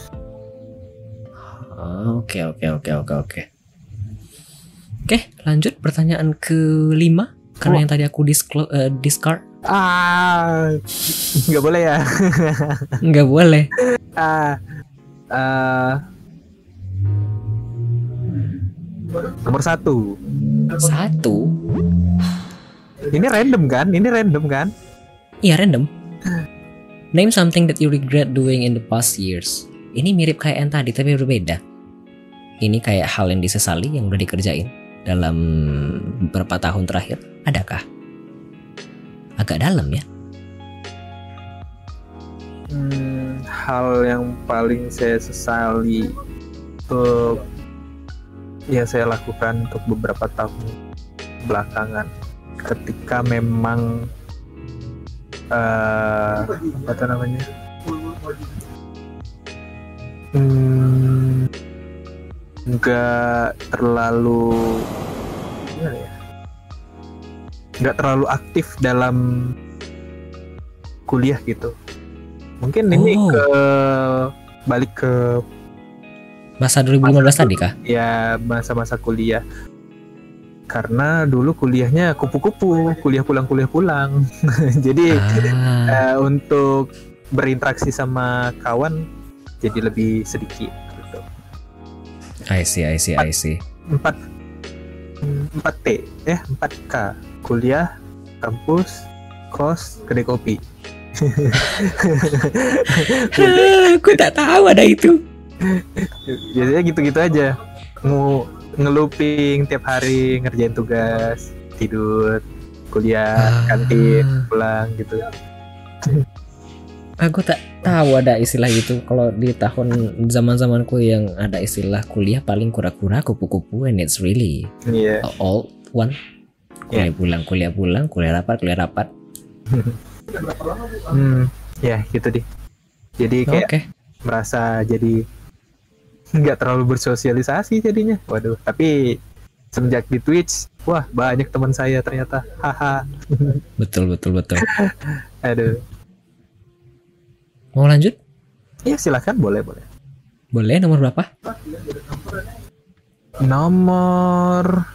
Ah, oke oke oke oke oke. Oke lanjut pertanyaan kelima. Karena Oh. yang tadi aku disclo- eh, discard. Ah nggak boleh ya. Nggak boleh. Ah ah. Nomor satu. Satu? Ini random kan? Ini random kan? Iya random. Name something that you regret doing in the past years. Ini mirip kayak yang tadi tapi berbeda. Ini kayak hal yang disesali yang udah dikerjain dalam beberapa tahun terakhir. Adakah? Agak dalam ya? Hmm, hal yang paling saya sesali untuk yang saya lakukan untuk beberapa tahun belakangan ketika memang eh apa namanya Hmm, nggak terlalu gimana ya? nggak terlalu aktif dalam kuliah gitu. Mungkin ini Oh. ke balik ke Masa 2015 tadi kah? ya masa-masa kuliah. Karena dulu kuliahnya kupu-kupu, kuliah pulang kuliah pulang. Jadi Ah, eh, untuk berinteraksi sama kawan jadi lebih sedikit gitu. I see, I see, I see. empat empat T eh empat K kuliah kampus kos kedai kopi Aku tak tahu ada itu. Biasanya gitu-gitu aja mau ngeluping tiap hari ngerjain tugas tidur kuliah Ah. kantin pulang gitu Aku tak tahu ada istilah itu. Kalau di tahun zaman zamanku yang ada istilah kuliah paling kura-kura kupu-kupu and it's really a all one. Kuliah pulang, kuliah pulang, kuliah rapat, kuliah rapat. hmm, ya gitu deh jadi kayak Oke. merasa jadi nggak terlalu bersosialisasi jadinya. Waduh tapi semenjak di Twitch wah banyak teman saya ternyata. Haha. Betul, betul, betul. aduh. Mau lanjut? ya silahkan boleh boleh. Boleh nomor berapa? nomor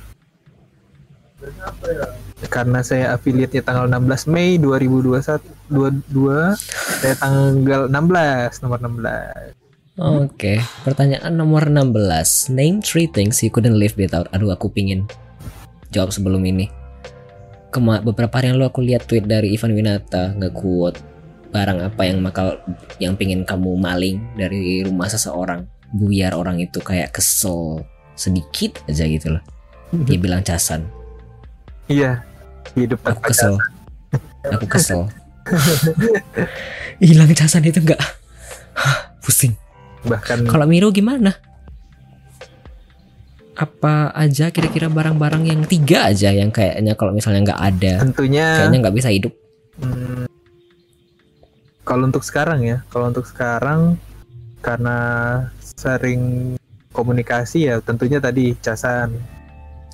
karena saya affiliate-nya tanggal 16 Mei 2021 22 saya tanggal 16 nomor 16 Oke, pertanyaan nomor 16. Name three things you couldn't live without. Aduh, aku pingin jawab sebelum ini. Kema beberapa hari yang lalu aku lihat tweet dari Ivan Winata nge-quote barang apa yang bakal yang pingin kamu maling dari rumah seseorang biar orang itu kayak kesel sedikit aja gitu loh. Dia bilang casan. iya hidup Aku kesel. Aku kesel. Hilang casan itu enggak. Pusing. Bahkan Kalau Miro gimana? Apa aja kira-kira barang-barang yang tiga aja yang kayaknya kalau misalnya nggak ada, tentunya kayaknya nggak bisa hidup. Hmm, kalau untuk sekarang ya, kalau untuk sekarang karena sering komunikasi ya tentunya tadi casan.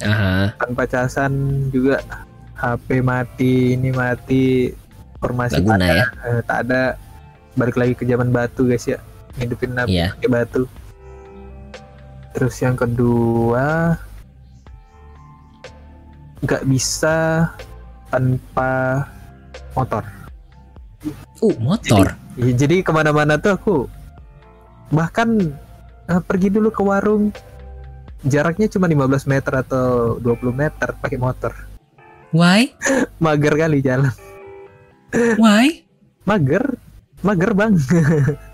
Aha, Tanpa casan juga HP mati, ini mati, informasi nggak guna ya. eh, tak ada. Balik lagi ke zaman batu guys ya, hidupin nabi Iya. pakai batu. Terus yang kedua nggak bisa tanpa motor. Uh, motor. Ya, jadi ke mana-mana tuh aku bahkan eh, pergi dulu ke warung jaraknya cuma 15 meter atau 20 meter pakai motor Why? mager kali jalan Why? mager mager bang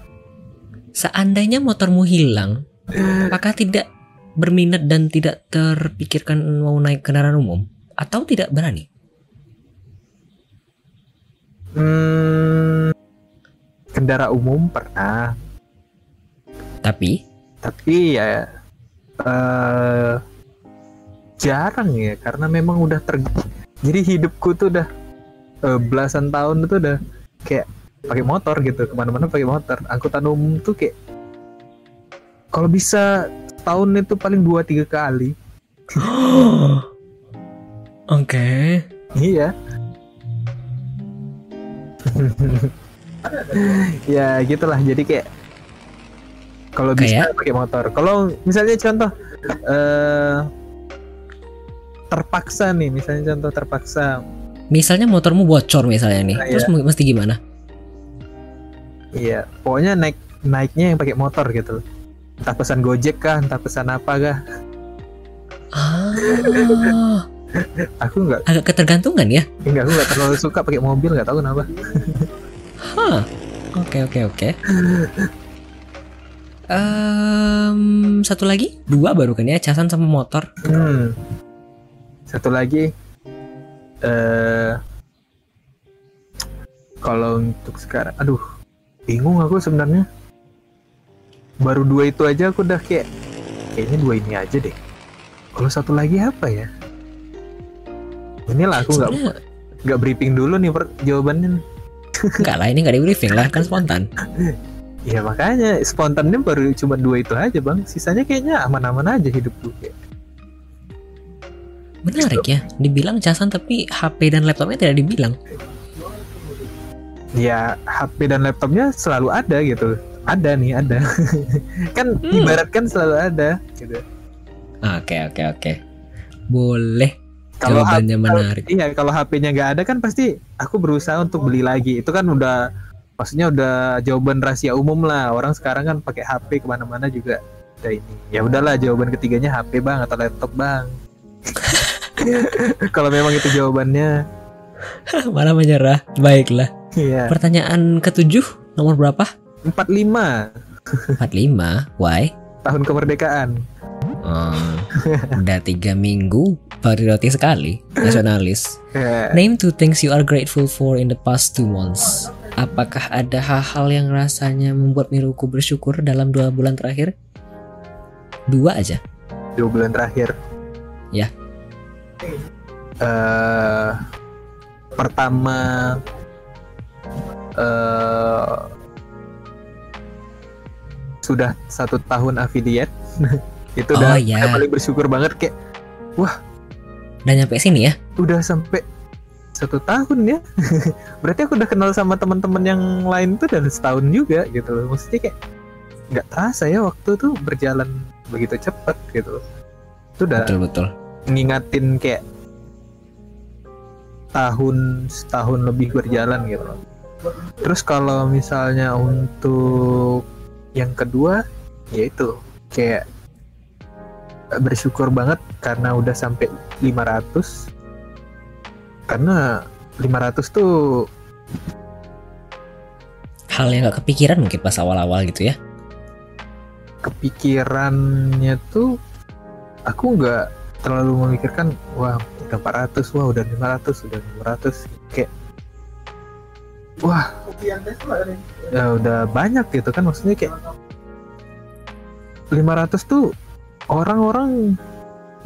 Seandainya motormu hilang, apakah tidak berminat dan tidak terpikirkan mau naik kendaraan umum? Atau tidak berani? hmm, kendara umum pernah Tapi, tapi ya eh jarang ya karena memang udah ter jadi hidupku tuh udah eh, belasan tahun itu udah kayak pakai motor gitu ke mana-mana pakai motor. Angkutan umum tuh kayak kalau bisa tahun itu paling dua tiga kali. Oke. iya. Ya gitulah. Jadi kayak kalau bisa Kayak? pakai motor. Kalau misalnya contoh eh terpaksa nih misalnya contoh terpaksa. Misalnya motormu bocor misalnya nih, Nah, terus mu- mesti gimana? Iya pokoknya naik naiknya yang pakai motor gitu entah pesan gojek kah entah pesan apa kah Ah, aku nggak agak ketergantungan ya. enggak aku nggak terlalu suka pakai mobil nggak tahu kenapa Hah. Oke oke oke. Em, satu lagi, dua baru kan ya, casan sama motor. Hmm. Satu lagi eh kalau untuk sekarang aduh bingung aku sebenarnya. Baru dua itu aja aku udah kayak kayaknya dua ini aja deh. Kalau satu lagi apa ya? Inilah aku nggak nggak briefing dulu nih per, jawabannya. enggak lah, ini enggak di briefing lah, kan spontan. Ya makanya spontannya baru cuma dua itu aja bang. Sisanya kayaknya aman-aman aja hidup gue. Kayak. Menarik ya, dibilang casan tapi HP dan laptopnya tidak dibilang. Ya HP dan laptopnya selalu ada gitu. Ada nih ada. kan Hmm. ibaratkan selalu ada gitu. Oke oke oke, boleh. Kalau Jawabannya menarik. Iya, kalau HP-nya nggak ada kan pasti aku berusaha untuk beli lagi. Itu kan udah, maksudnya udah jawaban rahasia umum lah. Orang sekarang kan pakai HP ke mana-mana juga ada ini. Ya udahlah, jawaban ketiganya HP bang atau laptop bang. kalau memang itu jawabannya, Malah menyerah. Baiklah. Iya. Pertanyaan ketujuh nomor berapa? 45 45. Why? tahun kemerdekaan. Hmm, udah tiga minggu patriotik sekali nasionalis Ya, name two things you are grateful for in the past two months apakah ada hal-hal yang rasanya membuat miruku bersyukur dalam dua bulan terakhir dua aja dua bulan terakhir. Ya. Eh, pertama eh sudah satu tahun affiliate. Itu Oh, udah, iya. udah paling bersyukur banget kayak udah nyampe sini ya? Udah sampai satu tahun ya. Berarti aku udah kenal sama teman-teman yang lain tuh udah setahun juga gitu loh. Maksudnya kayak nggak terasa ya waktu tuh berjalan begitu cepat gitu. Itu udah betul betul. ngingatin kayak tahun setahun lebih berjalan gitu loh. Terus kalau misalnya untuk yang kedua yaitu kayak bersyukur banget karena udah sampai 500 karena 500 tuh hal yang gak kepikiran mungkin pas awal-awal gitu ya? Kepikirannya tuh aku nggak terlalu memikirkan wah udah 400 wah udah 500 udah 500 kayak wah. Ya udah banyak gitu kan maksudnya kayak 500 tuh orang-orang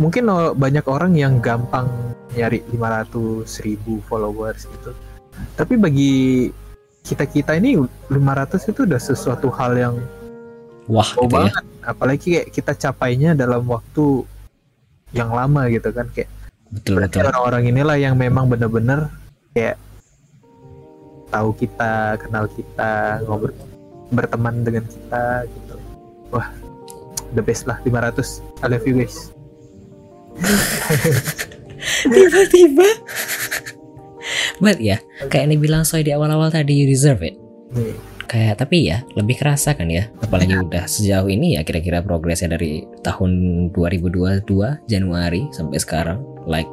mungkin banyak orang yang gampang nyari 500 1000 followers gitu. Tapi bagi kita-kita ini 500 itu udah sesuatu hal yang wah gitu ya. banget, apalagi kayak kita capainya dalam waktu yang lama gitu kan kayak betul betul. orang-orang inilah yang memang bener-bener kayak tahu kita, kenal kita, ngobrol berteman dengan kita gitu. Wah, the best lah 500. I love you guys. tiba-tiba but ya kayak yang dibilang Soy di awal-awal tadi you deserve it Nih, kayak tapi ya lebih kerasa kan ya apalagi udah sejauh ini ya kira-kira progresnya dari tahun 2022 Januari sampai sekarang like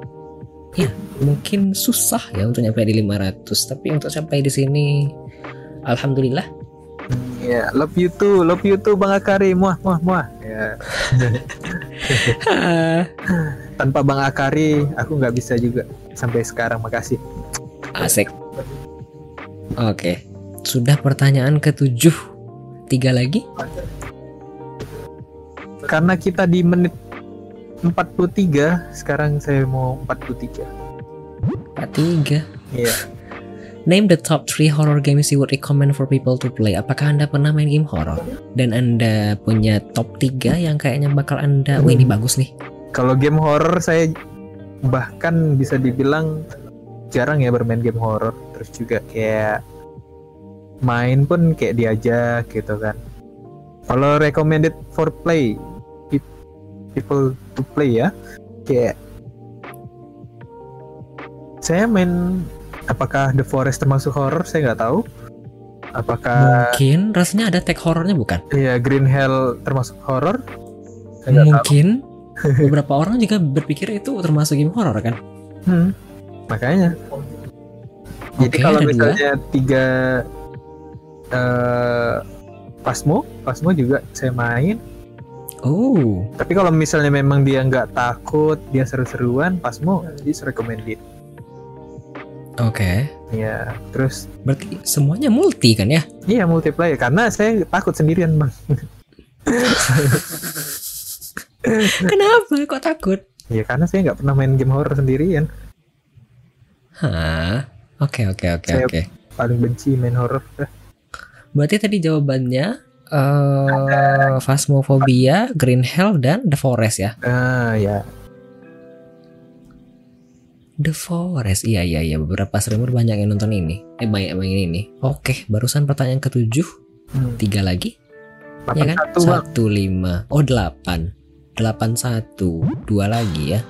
ya mungkin susah ya untuk nyampe di 500 tapi untuk sampai di sini alhamdulillah ya love you too, love you too Bang Akari, muah muah muah. Ya, tanpa Bang Akari aku nggak bisa juga sampai sekarang. Makasih. asik oke sudah pertanyaan ketujuh tiga lagi Karena kita di menit 43, sekarang saya mau 43. Pak tiga Iya. Name the top 3 horror games you would recommend for people to play. Apakah Anda pernah main game horror? Dan Anda punya top 3 yang kayaknya bakal Anda, wah ini bagus nih. Kalau game horror saya bahkan bisa dibilang jarang ya bermain game horror. Terus juga kayak main pun kayak diajak gitu kan. Kalau recommended for play people to play ya, kayak saya main apakah The Forest termasuk horror saya nggak tahu. Apakah Mungkin rasanya ada tag horornya bukan? ya Green Hell termasuk horror? Saya tahu. Mungkin beberapa orang juga berpikir itu termasuk game horror kan? Hmm, makanya. Jadi Oke, kalau ada dua. misalnya tiga eh Pasmo, Pasmo juga saya main. Oh, Tapi kalau misalnya memang dia nggak takut, dia seru-seruan, Pasmo is recommended. oke. Ya, terus Berarti semuanya multi kan ya? iya multiplayer karena saya takut sendirian bang. Kenapa? Kok takut? Ya karena saya nggak pernah main game horror sendirian. Hah? Oke, oke, oke, Saya- oke. Paling benci main horror. Berarti tadi jawabannya eh Phasmophobia, Green Hell dan The Forest ya. Ah ya. The Forest. Iya iya iya beberapa streamer banyak yang nonton ini. Eh banyak yang ini. Oke, barusan pertanyaan ketujuh, Hmm. tiga lagi. Ya kan? 81 bang. Satu lima. Oh delapan. Delapan satu. Dua lagi ya.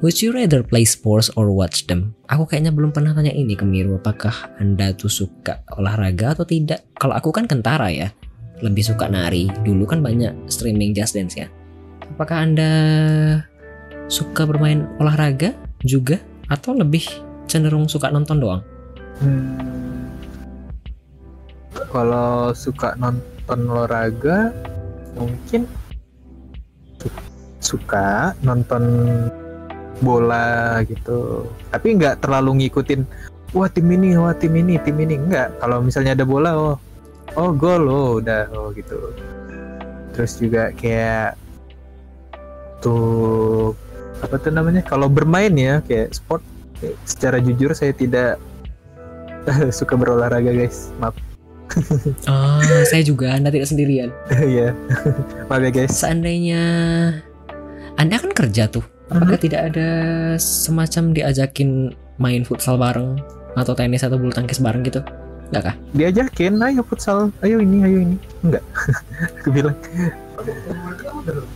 Would you rather play sports or watch them? Aku kayaknya belum pernah tanya ini ke Miru. Apakah anda tuh suka olahraga atau tidak? Kalau aku kan kentara ya. Lebih suka nari. Dulu kan banyak streaming Just Dance ya. Apakah anda suka bermain olahraga juga? Atau lebih cenderung suka nonton doang? Hmm. Kalau suka nonton olahraga, mungkin su- suka nonton bola gitu. Tapi nggak terlalu ngikutin. Wah tim ini, wah tim ini, tim ini nggak. Kalau misalnya ada bola, oh, oh gol, oh udah, oh gitu. Terus juga kayak tuh apa tuh namanya? Kalau bermain ya kayak sport. eh, Secara jujur saya tidak suka berolahraga guys maaf Ah, saya juga. Anda tidak sendirian. ya maaf ya guys seandainya anda kan kerja tuh apakah tidak ada semacam diajakin main futsal bareng atau tenis atau bulu tangkis bareng gitu nggak kah? Diajakin ayo futsal ayo ini ayo ini. Enggak. Aku bilang.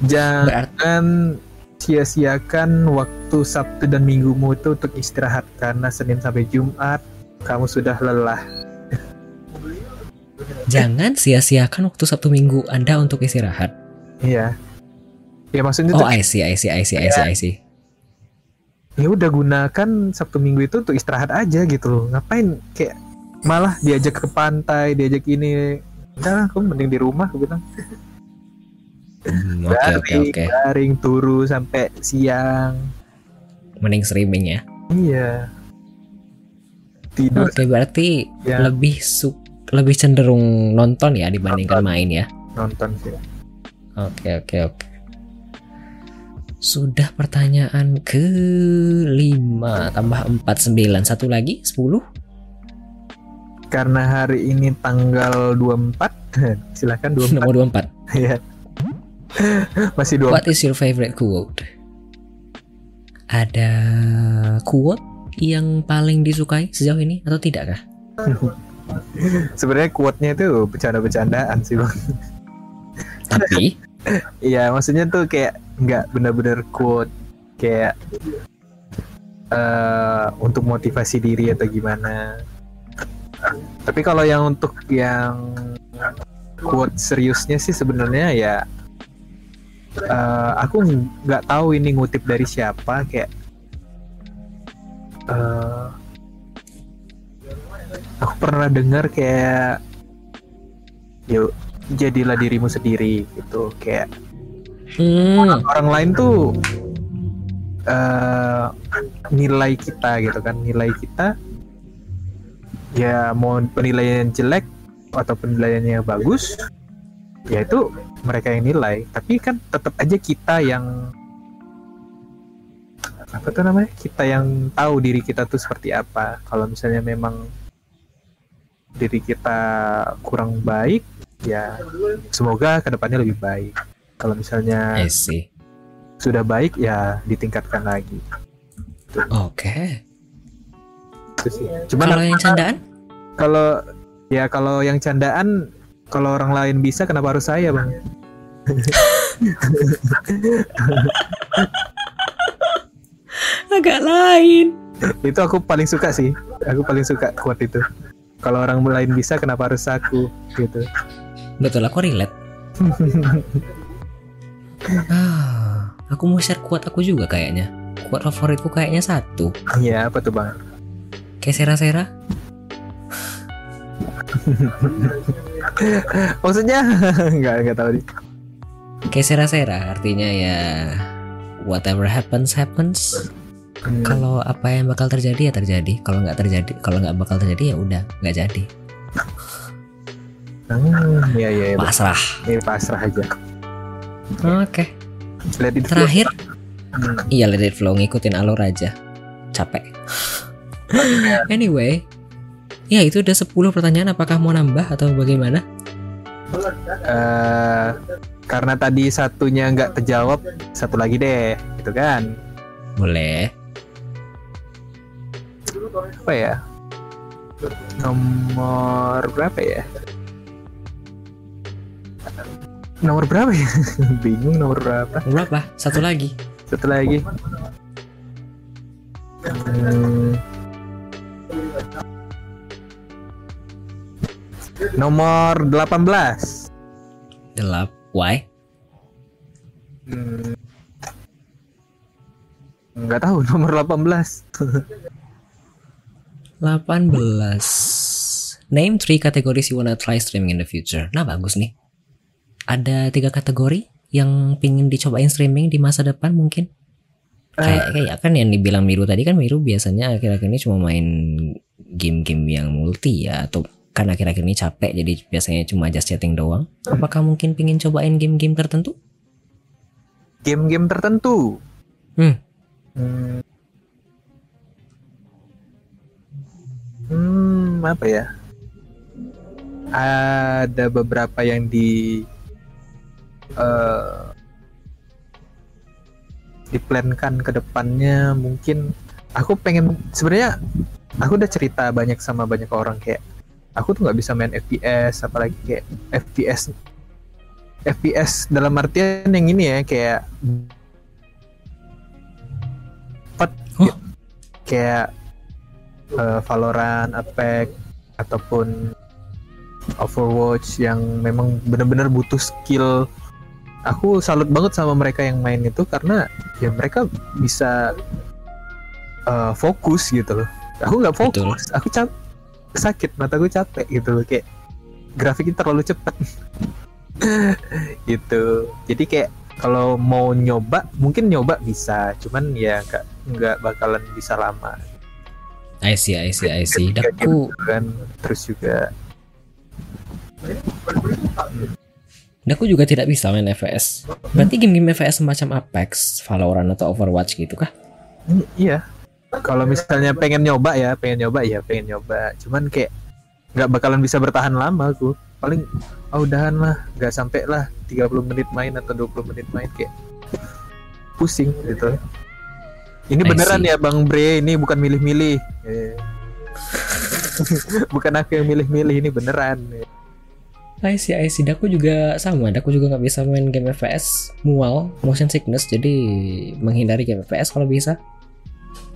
Jangan sia-siakan waktu Sabtu dan Minggumu itu untuk istirahat karena Senin sampai Jumat kamu sudah lelah. Jangan sia-siakan waktu sabtu minggu anda untuk istirahat. Iya. Ya maksudnya oh I see I see I see I see I see. Ya udah gunakan Sabtu Minggu itu untuk istirahat aja gitu loh. Ngapain kayak malah diajak ke pantai diajak ini. Udah aku mending di rumah aku bilang. Hmm, oke oke garing, oke. garing turu sampai siang. Mending streaming ya. Iya. Tidur. Oke berarti ya. lebih su lebih cenderung nonton ya dibandingkan main ya? Nonton sih. Oke oke oke. Sudah pertanyaan ke 5 tambah 4 9 satu lagi 10 karena hari ini tanggal 24 silakan 24 nomor 24. ya masih 24 What is your favorite quote? Ada quote yang paling disukai sejauh ini atau tidak kah? sebenarnya quote-nya itu bercanda-bercandaan sih bang Tapi Iya, maksudnya tuh kayak nggak benar-benar quote kayak eh untuk motivasi diri atau gimana. Tapi kalau yang untuk yang quote seriusnya sih sebenarnya ya eh, aku nggak tahu ini ngutip dari siapa kayak eh, aku pernah dengar kayak yuk jadilah dirimu sendiri gitu kayak. Hmm, orang lain tuh eh nilai kita gitu kan nilai kita ya mau penilaian jelek atau penilaiannya bagus ya itu mereka yang nilai. Tapi kan tetap aja kita yang apa tuh namanya? Kita yang tahu diri kita tuh seperti apa. Kalau misalnya memang diri kita kurang baik ya semoga ke depannya lebih baik. Kalau misalnya sudah baik ya ditingkatkan lagi. Oke. Itu sih cuman Kalau yang candaan? kalau ya kalau yang candaan kalau orang lain bisa kenapa harus saya bang Agak lain. itu aku paling suka sih aku paling suka quote itu kalau orang lain bisa kenapa harus aku gitu Betul, aku relate. ah, aku mau share quote aku juga kayaknya. Quote favoritku kayaknya satu. iya apa tuh bang Kayak sera-sera. maksudnya nggak nggak tahu nih Kayak sera-sera artinya ya whatever happens happens. Hmm, Kalau apa yang bakal terjadi ya terjadi. Kalau nggak terjadi, kalau nggak bakal terjadi ya udah nggak jadi. hmm, iya iya iya Pasrah. ini pasrah aja Oke. flow. Terakhir, Hmm, iya let it flow ngikutin alur aja. Capek. Anyway, Ya itu udah 10 pertanyaan apakah mau nambah atau bagaimana? Eh, karena tadi satunya nggak terjawab, satu lagi deh, gitu kan? Boleh. Apa ya? Nomor berapa ya? Nomor berapa ya? Bingung nomor berapa? Berapa? Satu lagi. Satu lagi. Hmm. Nomor 18. Delap. Why? Hmm. Nggak tahu nomor 18. 18. Name three categories you wanna try streaming in the future. Nah bagus nih. Ada tiga kategori yang pingin dicobain streaming di masa depan mungkin. Kayak kayak kan yang dibilang Miru tadi kan Miru biasanya akhir-akhir ini cuma main game-game yang multi ya atau kan akhir-akhir ini capek jadi biasanya cuma just chatting doang. Apakah mungkin pingin cobain game-game tertentu? Game-game tertentu. Hmm. Hmm. Hmm, apa ya? Ada beberapa yang di eh diplankan ke depannya mungkin aku pengen sebenarnya aku udah cerita banyak sama banyak orang kayak aku tuh nggak bisa main FPS apalagi kayak FPS FPS dalam artian yang ini ya kayak Pat- Oh. kayak eh, Valorant, Apex ataupun Overwatch yang memang benar-benar butuh skill. Aku salut banget sama mereka yang main itu karena ya mereka bisa eh, fokus gitu loh. Aku nggak Betul. fokus, aku cap sakit mataku capek gitu loh kayak grafiknya terlalu cepat gitu. Jadi kayak kalau mau nyoba mungkin nyoba bisa, cuman ya nggak nggak bakalan bisa lama I see, I see, I see. Daku, gitu kan terus juga Daku juga tidak bisa main FPS. Berarti game-game FPS semacam Apex, Valorant atau Overwatch gitu kah? Hmm, iya. Kalau misalnya pengen nyoba ya pengen nyoba ya pengen nyoba. Cuman kayak nggak bakalan bisa bertahan lama aku. Paling oh udahan lah. Nggak sampai lah 30 menit main atau 20 menit main kayak pusing gitu. Ini beneran ya bang Bre. Ini bukan milih-milih. Eh. bukan aku yang milih-milih ini beneran I see, I see. Daku juga sama. Daku juga nggak bisa main game FPS. Mual, motion sickness. Jadi menghindari game FPS kalau bisa.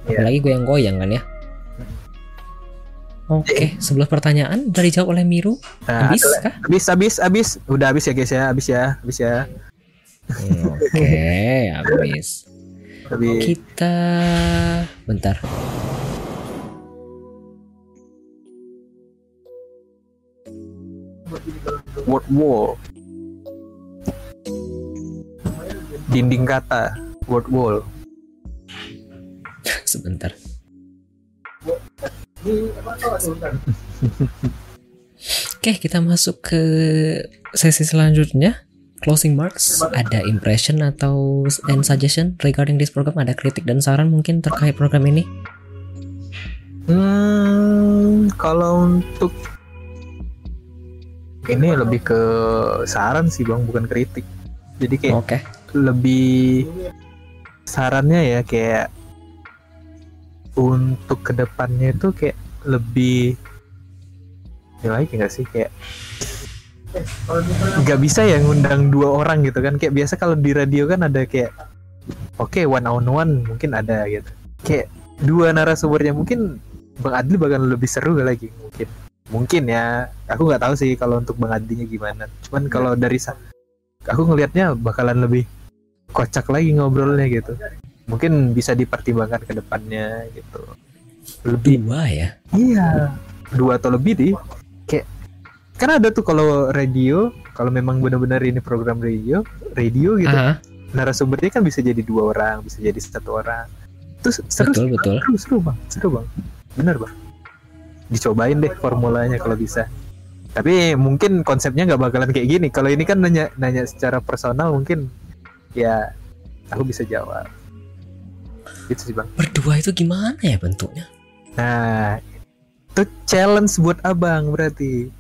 Iya. Apalagi goyang-goyang kan ya. Oke, sebelah pertanyaan dari dijawab oleh Miru. nah, Habis kah? habis habis habis udah habis ya guys ya habis ya habis ya Hmm, Oke, habis. habis Kita bentar. Word wall dinding kata word wall Sebentar. Oke, kita masuk ke sesi selanjutnya. Closing marks, ada impression atau and suggestion regarding this program? Ada kritik dan saran mungkin terkait program ini? Hmm, kalau untuk ini lebih ke saran sih bang, bukan kritik. Jadi kayak Oke, lebih sarannya ya kayak untuk ke depannya itu kayak lebih ya lagi nggak sih? Kayak nggak bisa ya ngundang dua orang gitu kan? Kayak biasa kalau di radio kan ada kayak oke one on one mungkin ada gitu. Kayak dua narasumbernya mungkin bang Adli bakal lebih seru lagi mungkin mungkin ya. Aku nggak tahu sih kalau untuk bang Adlinya gimana. Cuman kalau dari aku ngelihatnya bakalan lebih kocak lagi ngobrolnya gitu. Mungkin bisa dipertimbangkan ke depannya gitu. Lebih dua ya. iya. Dua atau lebih deh kayak kan ada tuh kalau radio kalau memang benar-benar ini program radio radio gitu. Aha, narasumbernya kan bisa jadi dua orang bisa jadi satu orang. Terus seru betul betul. seru seru bang. Seru bang. Benar bang dicobain deh formulanya kalau bisa. Tapi mungkin konsepnya nggak bakalan kayak gini. Kalau ini kan nanya nanya secara personal mungkin ya aku bisa jawab. Gitu sih bang. Berdua itu gimana ya bentuknya? nah itu challenge buat abang berarti.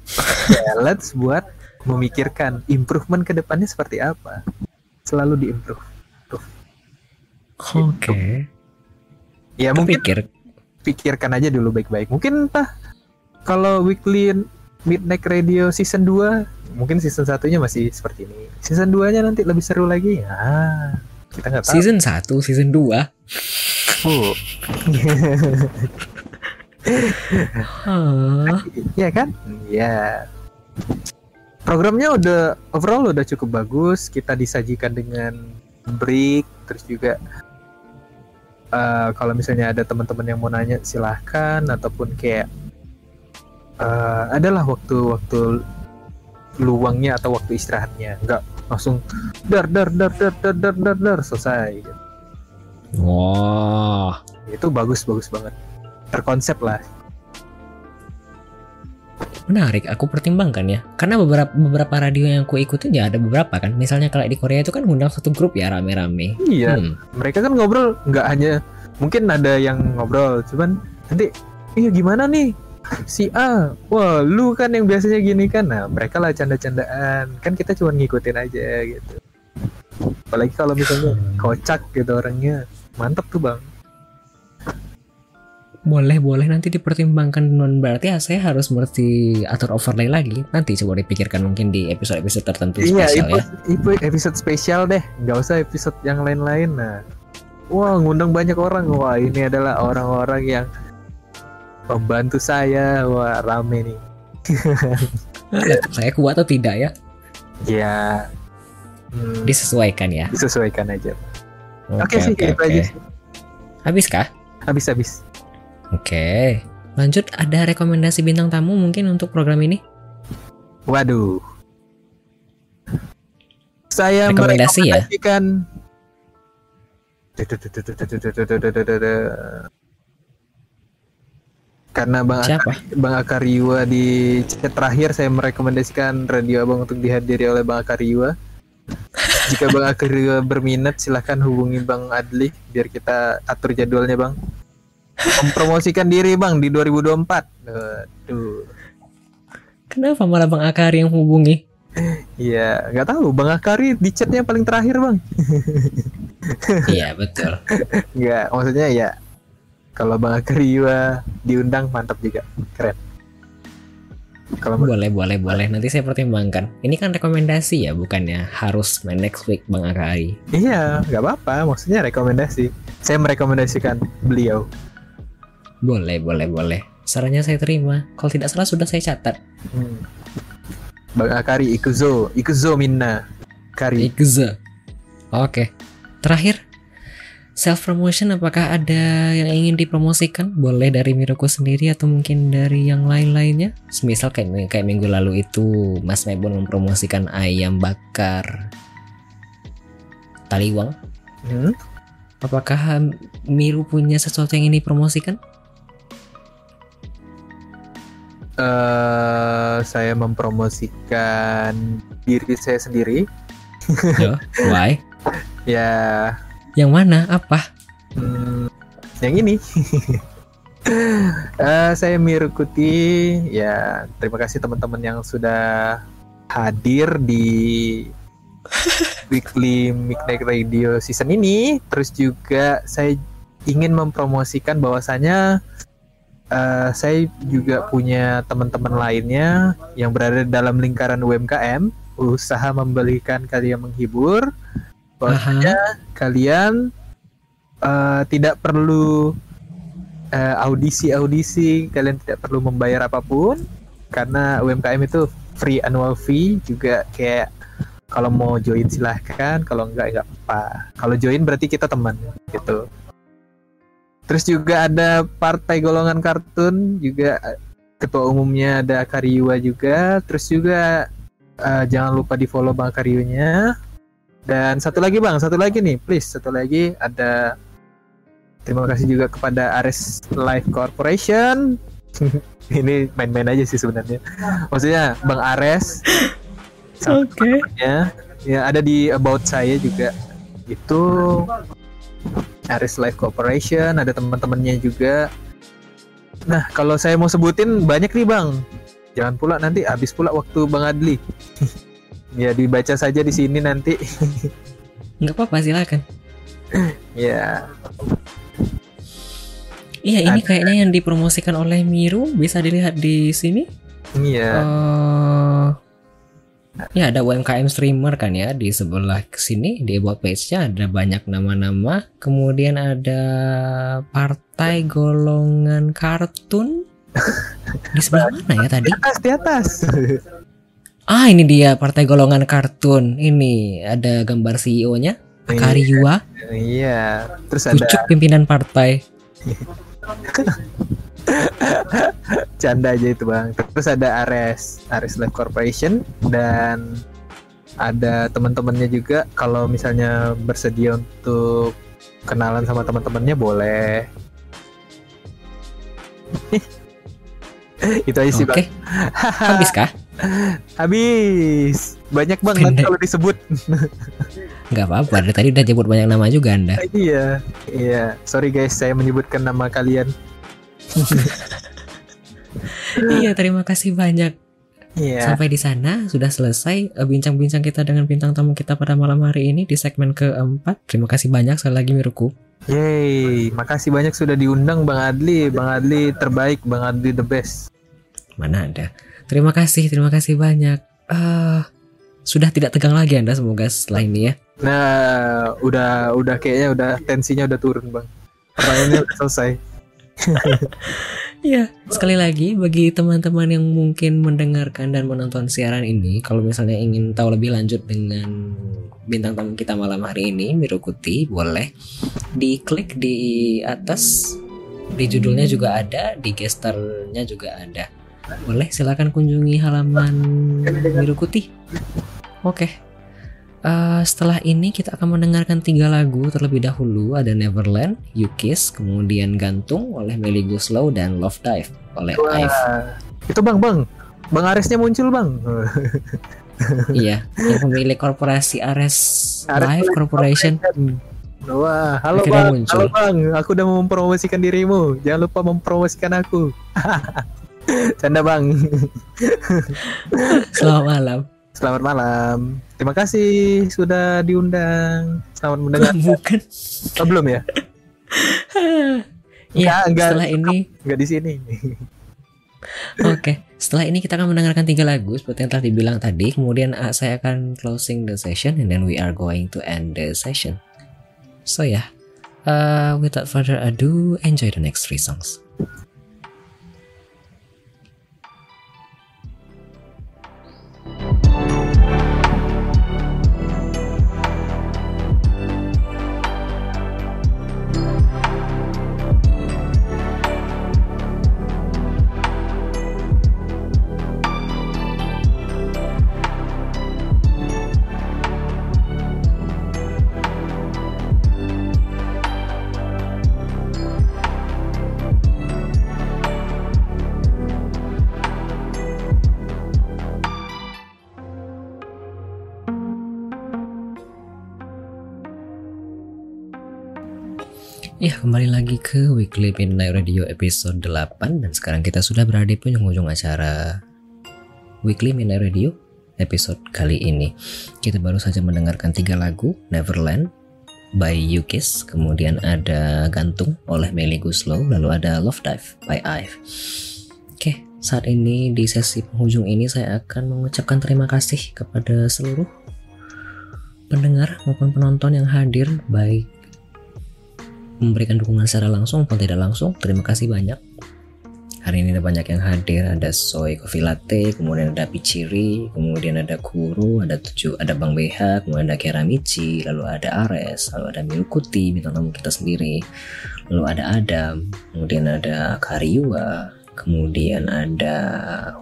Challenge buat memikirkan improvement ke depannya seperti apa. Selalu diimprove Oke. ya mungkin Pikir. Pikirkan aja dulu baik-baik mungkin entah kalau weekly midnight radio season 2 mungkin season satunya masih seperti ini season 2 nya nanti lebih seru lagi ya kita nggak tahu Season 1, season 2. Oh. Iya kan? Iya. Programnya udah overall udah cukup bagus. Kita disajikan dengan break, terus juga eh, kalau misalnya ada teman-teman yang mau nanya silahkan ataupun kayak eh, adalah waktu-waktu luangnya atau waktu istirahatnya, nggak langsung dar dar dar dar dar dar dar, dar selesai. gitu. Wah. Itu bagus bagus banget. Terkonsep lah. Menarik, aku pertimbangkan ya. Karena beberapa beberapa radio yang aku ikutin ya ada beberapa kan. Misalnya kalau di Korea itu kan ngundang satu grup ya rame-rame. Iya. Hmm. mereka kan ngobrol nggak hanya mungkin ada yang ngobrol cuman nanti iya gimana nih si A wah lu kan yang biasanya gini kan nah mereka lah canda-candaan kan kita cuma ngikutin aja gitu apalagi kalau misalnya kocak gitu orangnya mantep tuh bang Boleh, boleh nanti dipertimbangkan non berarti ya saya harus mesti atur overlay lagi. Nanti coba dipikirkan mungkin di episode-episode tertentu iya spesial itu, ya. itu episode spesial deh nggak usah episode yang lain-lain nah wah ngundang banyak orang wah ini adalah orang-orang yang membantu saya wah rame nih Laptop saya kuat atau tidak ya? ya hmm, Disesuaikan ya. disesuaikan aja Oke sih, itu aja. Habis kah? Habis-habis. Oke. Lanjut ada rekomendasi bintang tamu mungkin untuk program ini? Waduh. Saya Rekomendasi ya? merekomendasikan karena Bang Siapa? Akari, Bang Akariwa di chat terakhir saya merekomendasikan radio Abang untuk dihadiri oleh Bang Akariwa. Jika Bang Akariwa berminat silahkan hubungi Bang Adli biar kita atur jadwalnya Bang. Mempromosikan diri Bang di 2024. Aduh. Kenapa malah Bang Akari yang hubungi? Iya, nggak tahu Bang Akari di chatnya paling terakhir Bang. iya betul. Nggak, maksudnya ya kalau Bang Akariwa diundang mantap juga, keren. Kalau Boleh, boleh, boleh. Nanti saya pertimbangkan. Ini kan rekomendasi ya, bukannya harus main next week Bang Akari. iya, nggak apa-apa, maksudnya rekomendasi. Saya merekomendasikan beliau. Boleh, boleh, boleh. Sarannya saya terima. Kalau tidak salah sudah saya catat. Hmm. Bang Akari Ikuzo, Ikuzo Minna, Kari. Ikza. Oke. Terakhir, self promotion apakah ada yang ingin dipromosikan? Boleh dari Miruko sendiri atau mungkin dari yang lain-lainnya? Semisal kayak kayak minggu lalu itu Mas Mebon mempromosikan ayam bakar taliwang. Hmm? Apakah Miru punya sesuatu yang ingin dipromosikan? Eh, saya mempromosikan diri saya sendiri. Yo, why? Ya, Yang mana? Apa? Hmm, yang ini. Eh, saya Mirkuti. Ya, terima kasih teman-teman yang sudah hadir di Weekly Midnight Radio season ini. Terus juga saya ingin mempromosikan bahwasanya eh, saya juga punya teman-teman lainnya yang berada dalam lingkaran UMKM, usaha membelikan kalian menghibur. Bahwasanya kalian eh, tidak perlu eh, audisi-audisi, kalian tidak perlu membayar apa pun karena UMKM itu free annual fee juga kayak kalau mau join silahkan, kalau enggak enggak apa. Kalau join berarti kita teman gitu. Terus juga ada partai golongan kartun juga eh, ketua umumnya ada Kariwa juga. Terus juga eh, jangan lupa di follow Bang Kariunya. Dan satu lagi Bang, satu lagi nih, please satu lagi ada terima kasih juga kepada Ares Life Corporation. Ini main-main aja sih sebenarnya. Maksudnya Bang Ares Oke. ya ya ada di about saya juga itu Aris Life Corporation ada teman-temannya juga Nah, kalau saya mau sebutin banyak nih bang. Jangan pula nanti habis pula waktu bang Adli. ya dibaca saja di sini nanti. Nggak apa-apa silakan. ya. Iya ini kayaknya yang dipromosikan oleh Miru bisa dilihat di sini. Iya. Eh, ya ada UMKM streamer kan ya di sebelah sini di about page-nya ada banyak nama-nama. Kemudian ada partai golongan kartun di sebelah mana ya tadi? Di atas, di atas. Ah ini dia partai golongan kartun. Ini ada gambar CEO-nya Kariwa, Iya. Terus ada pucuk pimpinan partai. canda aja itu bang. Terus ada Ares, Ares Life Corporation dan ada teman-temannya juga. Kalau misalnya bersedia untuk kenalan sama teman-temannya boleh. itu aja sih Oke. bang. Habis kah? Habis. Banyak bang nanti kalau disebut. Nggak apa-apa. Dari tadi udah nyebut banyak nama juga Anda. iya, iya. Sorry guys, saya menyebutkan nama kalian. iya, terima kasih banyak. Iya. Sampai di sana sudah selesai eh, bincang-bincang kita dengan bintang tamu kita pada malam hari ini di segmen keempat. Terima kasih banyak sekali lagi Miruku. Yeay, makasih banyak sudah diundang Bang Adli. Bang Adli terbaik, Bang Adli the best. Mana ada? Terima kasih, terima kasih banyak. Eh, sudah tidak tegang lagi Anda semoga setelah ini ya. Nah, udah udah kayaknya udah tensinya udah turun, Bang. Pertanyaannya selesai. Iya, sekali lagi bagi teman-teman yang mungkin mendengarkan dan menonton siaran ini, kalau misalnya ingin tahu lebih lanjut dengan bintang tamu kita malam hari ini, Mirukuti, boleh diklik di atas. Di judulnya juga ada, di gesternya juga ada. Boleh silakan kunjungi halaman Mirukuti. Oke. Eh, setelah ini kita akan mendengarkan tiga lagu terlebih dahulu ada Neverland, You Kiss, kemudian Gantung oleh Melly Guslow dan Love Dive oleh Ive. Wah, itu Bang, Bang. Bang Aresnya muncul, Bang. iya, yang pemilik korporasi Ares Ares Live Corporation. Wah, halo Akhirnya Bang. muncul. Halo Bang, aku udah mempromosikan dirimu. Jangan lupa mempromosikan aku. Canda Bang. Selamat malam. Selamat malam. Terima kasih sudah diundang. Selamat mendengar. Bukan. Oh, belum ya? Iya, Enggak, enggak. setelah ini Enggak di sini. Oke, setelah ini kita akan mendengarkan tiga lagu seperti yang telah dibilang tadi. Kemudian uh, saya akan closing the session and then we are going to end the session. So ya, yeah, uh, without further ado, enjoy the next three songs. Ya, kembali lagi ke Weekly Midnight Radio episode 8 dan sekarang kita sudah berada di penghujung acara Weekly Midnight Radio episode kali ini. Kita baru saja mendengarkan tiga lagu, Neverland by Yukis, kemudian ada Gantung oleh Melly Guslow, lalu ada Love Dive by Ive. Oke, saat ini di sesi penghujung ini saya akan mengucapkan terima kasih kepada seluruh pendengar maupun penonton yang hadir baik memberikan dukungan secara langsung maupun tidak langsung. Terima kasih banyak. Hari ini ada banyak yang hadir, ada Soy Coffee Latte, kemudian ada Pichiri, kemudian ada Kuro, ada tujuh, ada Bang BH, kemudian ada Keramichi, lalu ada Ares, lalu ada Milukuti, bintang tamu kita sendiri, lalu ada Adam, kemudian ada Karyua, kemudian ada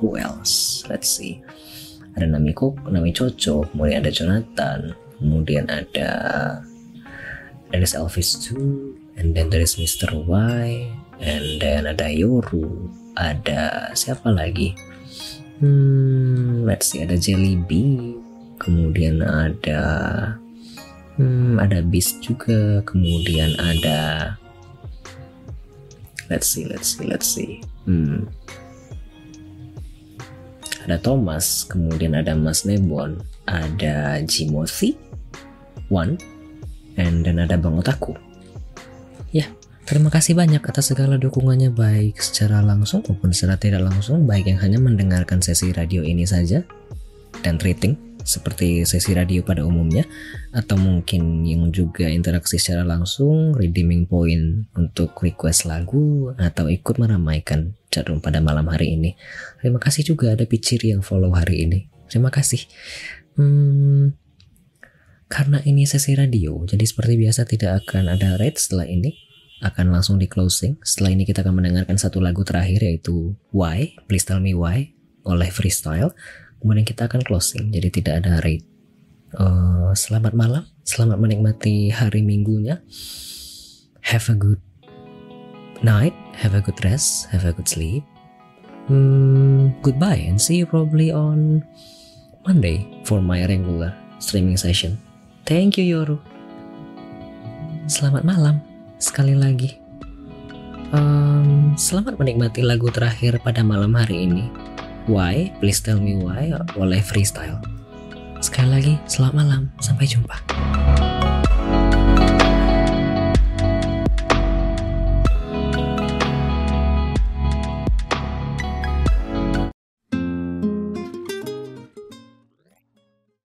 who else? Let's see. Ada Nami Kok, Nami Coco, kemudian ada Jonathan, kemudian ada is Elvis too, and then there is Mr. Y, and then ada Yoru, ada siapa lagi? Hmm, let's see, ada Jelly Bee, kemudian ada hmm, ada Beast juga, kemudian ada let's see let's see let's see hmm ada Thomas kemudian ada Mas Nebon ada Jimothy One and dan ada Bang Otaku terima kasih banyak atas segala dukungannya baik secara langsung maupun secara tidak langsung baik yang hanya mendengarkan sesi radio ini saja dan rating seperti sesi radio pada umumnya atau mungkin yang juga interaksi secara langsung redeeming point untuk request lagu atau ikut meramaikan chatroom pada malam hari ini. Terima kasih juga ada Piciri yang follow hari ini. Terima kasih. Hmm, karena ini sesi radio jadi seperti biasa tidak akan ada rate setelah ini akan langsung di closing. Setelah ini kita akan mendengarkan satu lagu terakhir yaitu Why? Please Tell Me Why. Oleh Freestyle. Kemudian kita akan closing. Jadi tidak ada rate. Uh, selamat malam. Selamat menikmati hari minggunya. Have a good night. Have a good rest. Have a good sleep. Hmm, goodbye and see you probably on Monday for my regular streaming session. Thank you Yoru. Selamat malam sekali lagi um, selamat menikmati lagu terakhir pada malam hari ini Why? Please tell me why oleh Freestyle. Sekali lagi, selamat malam. Sampai jumpa.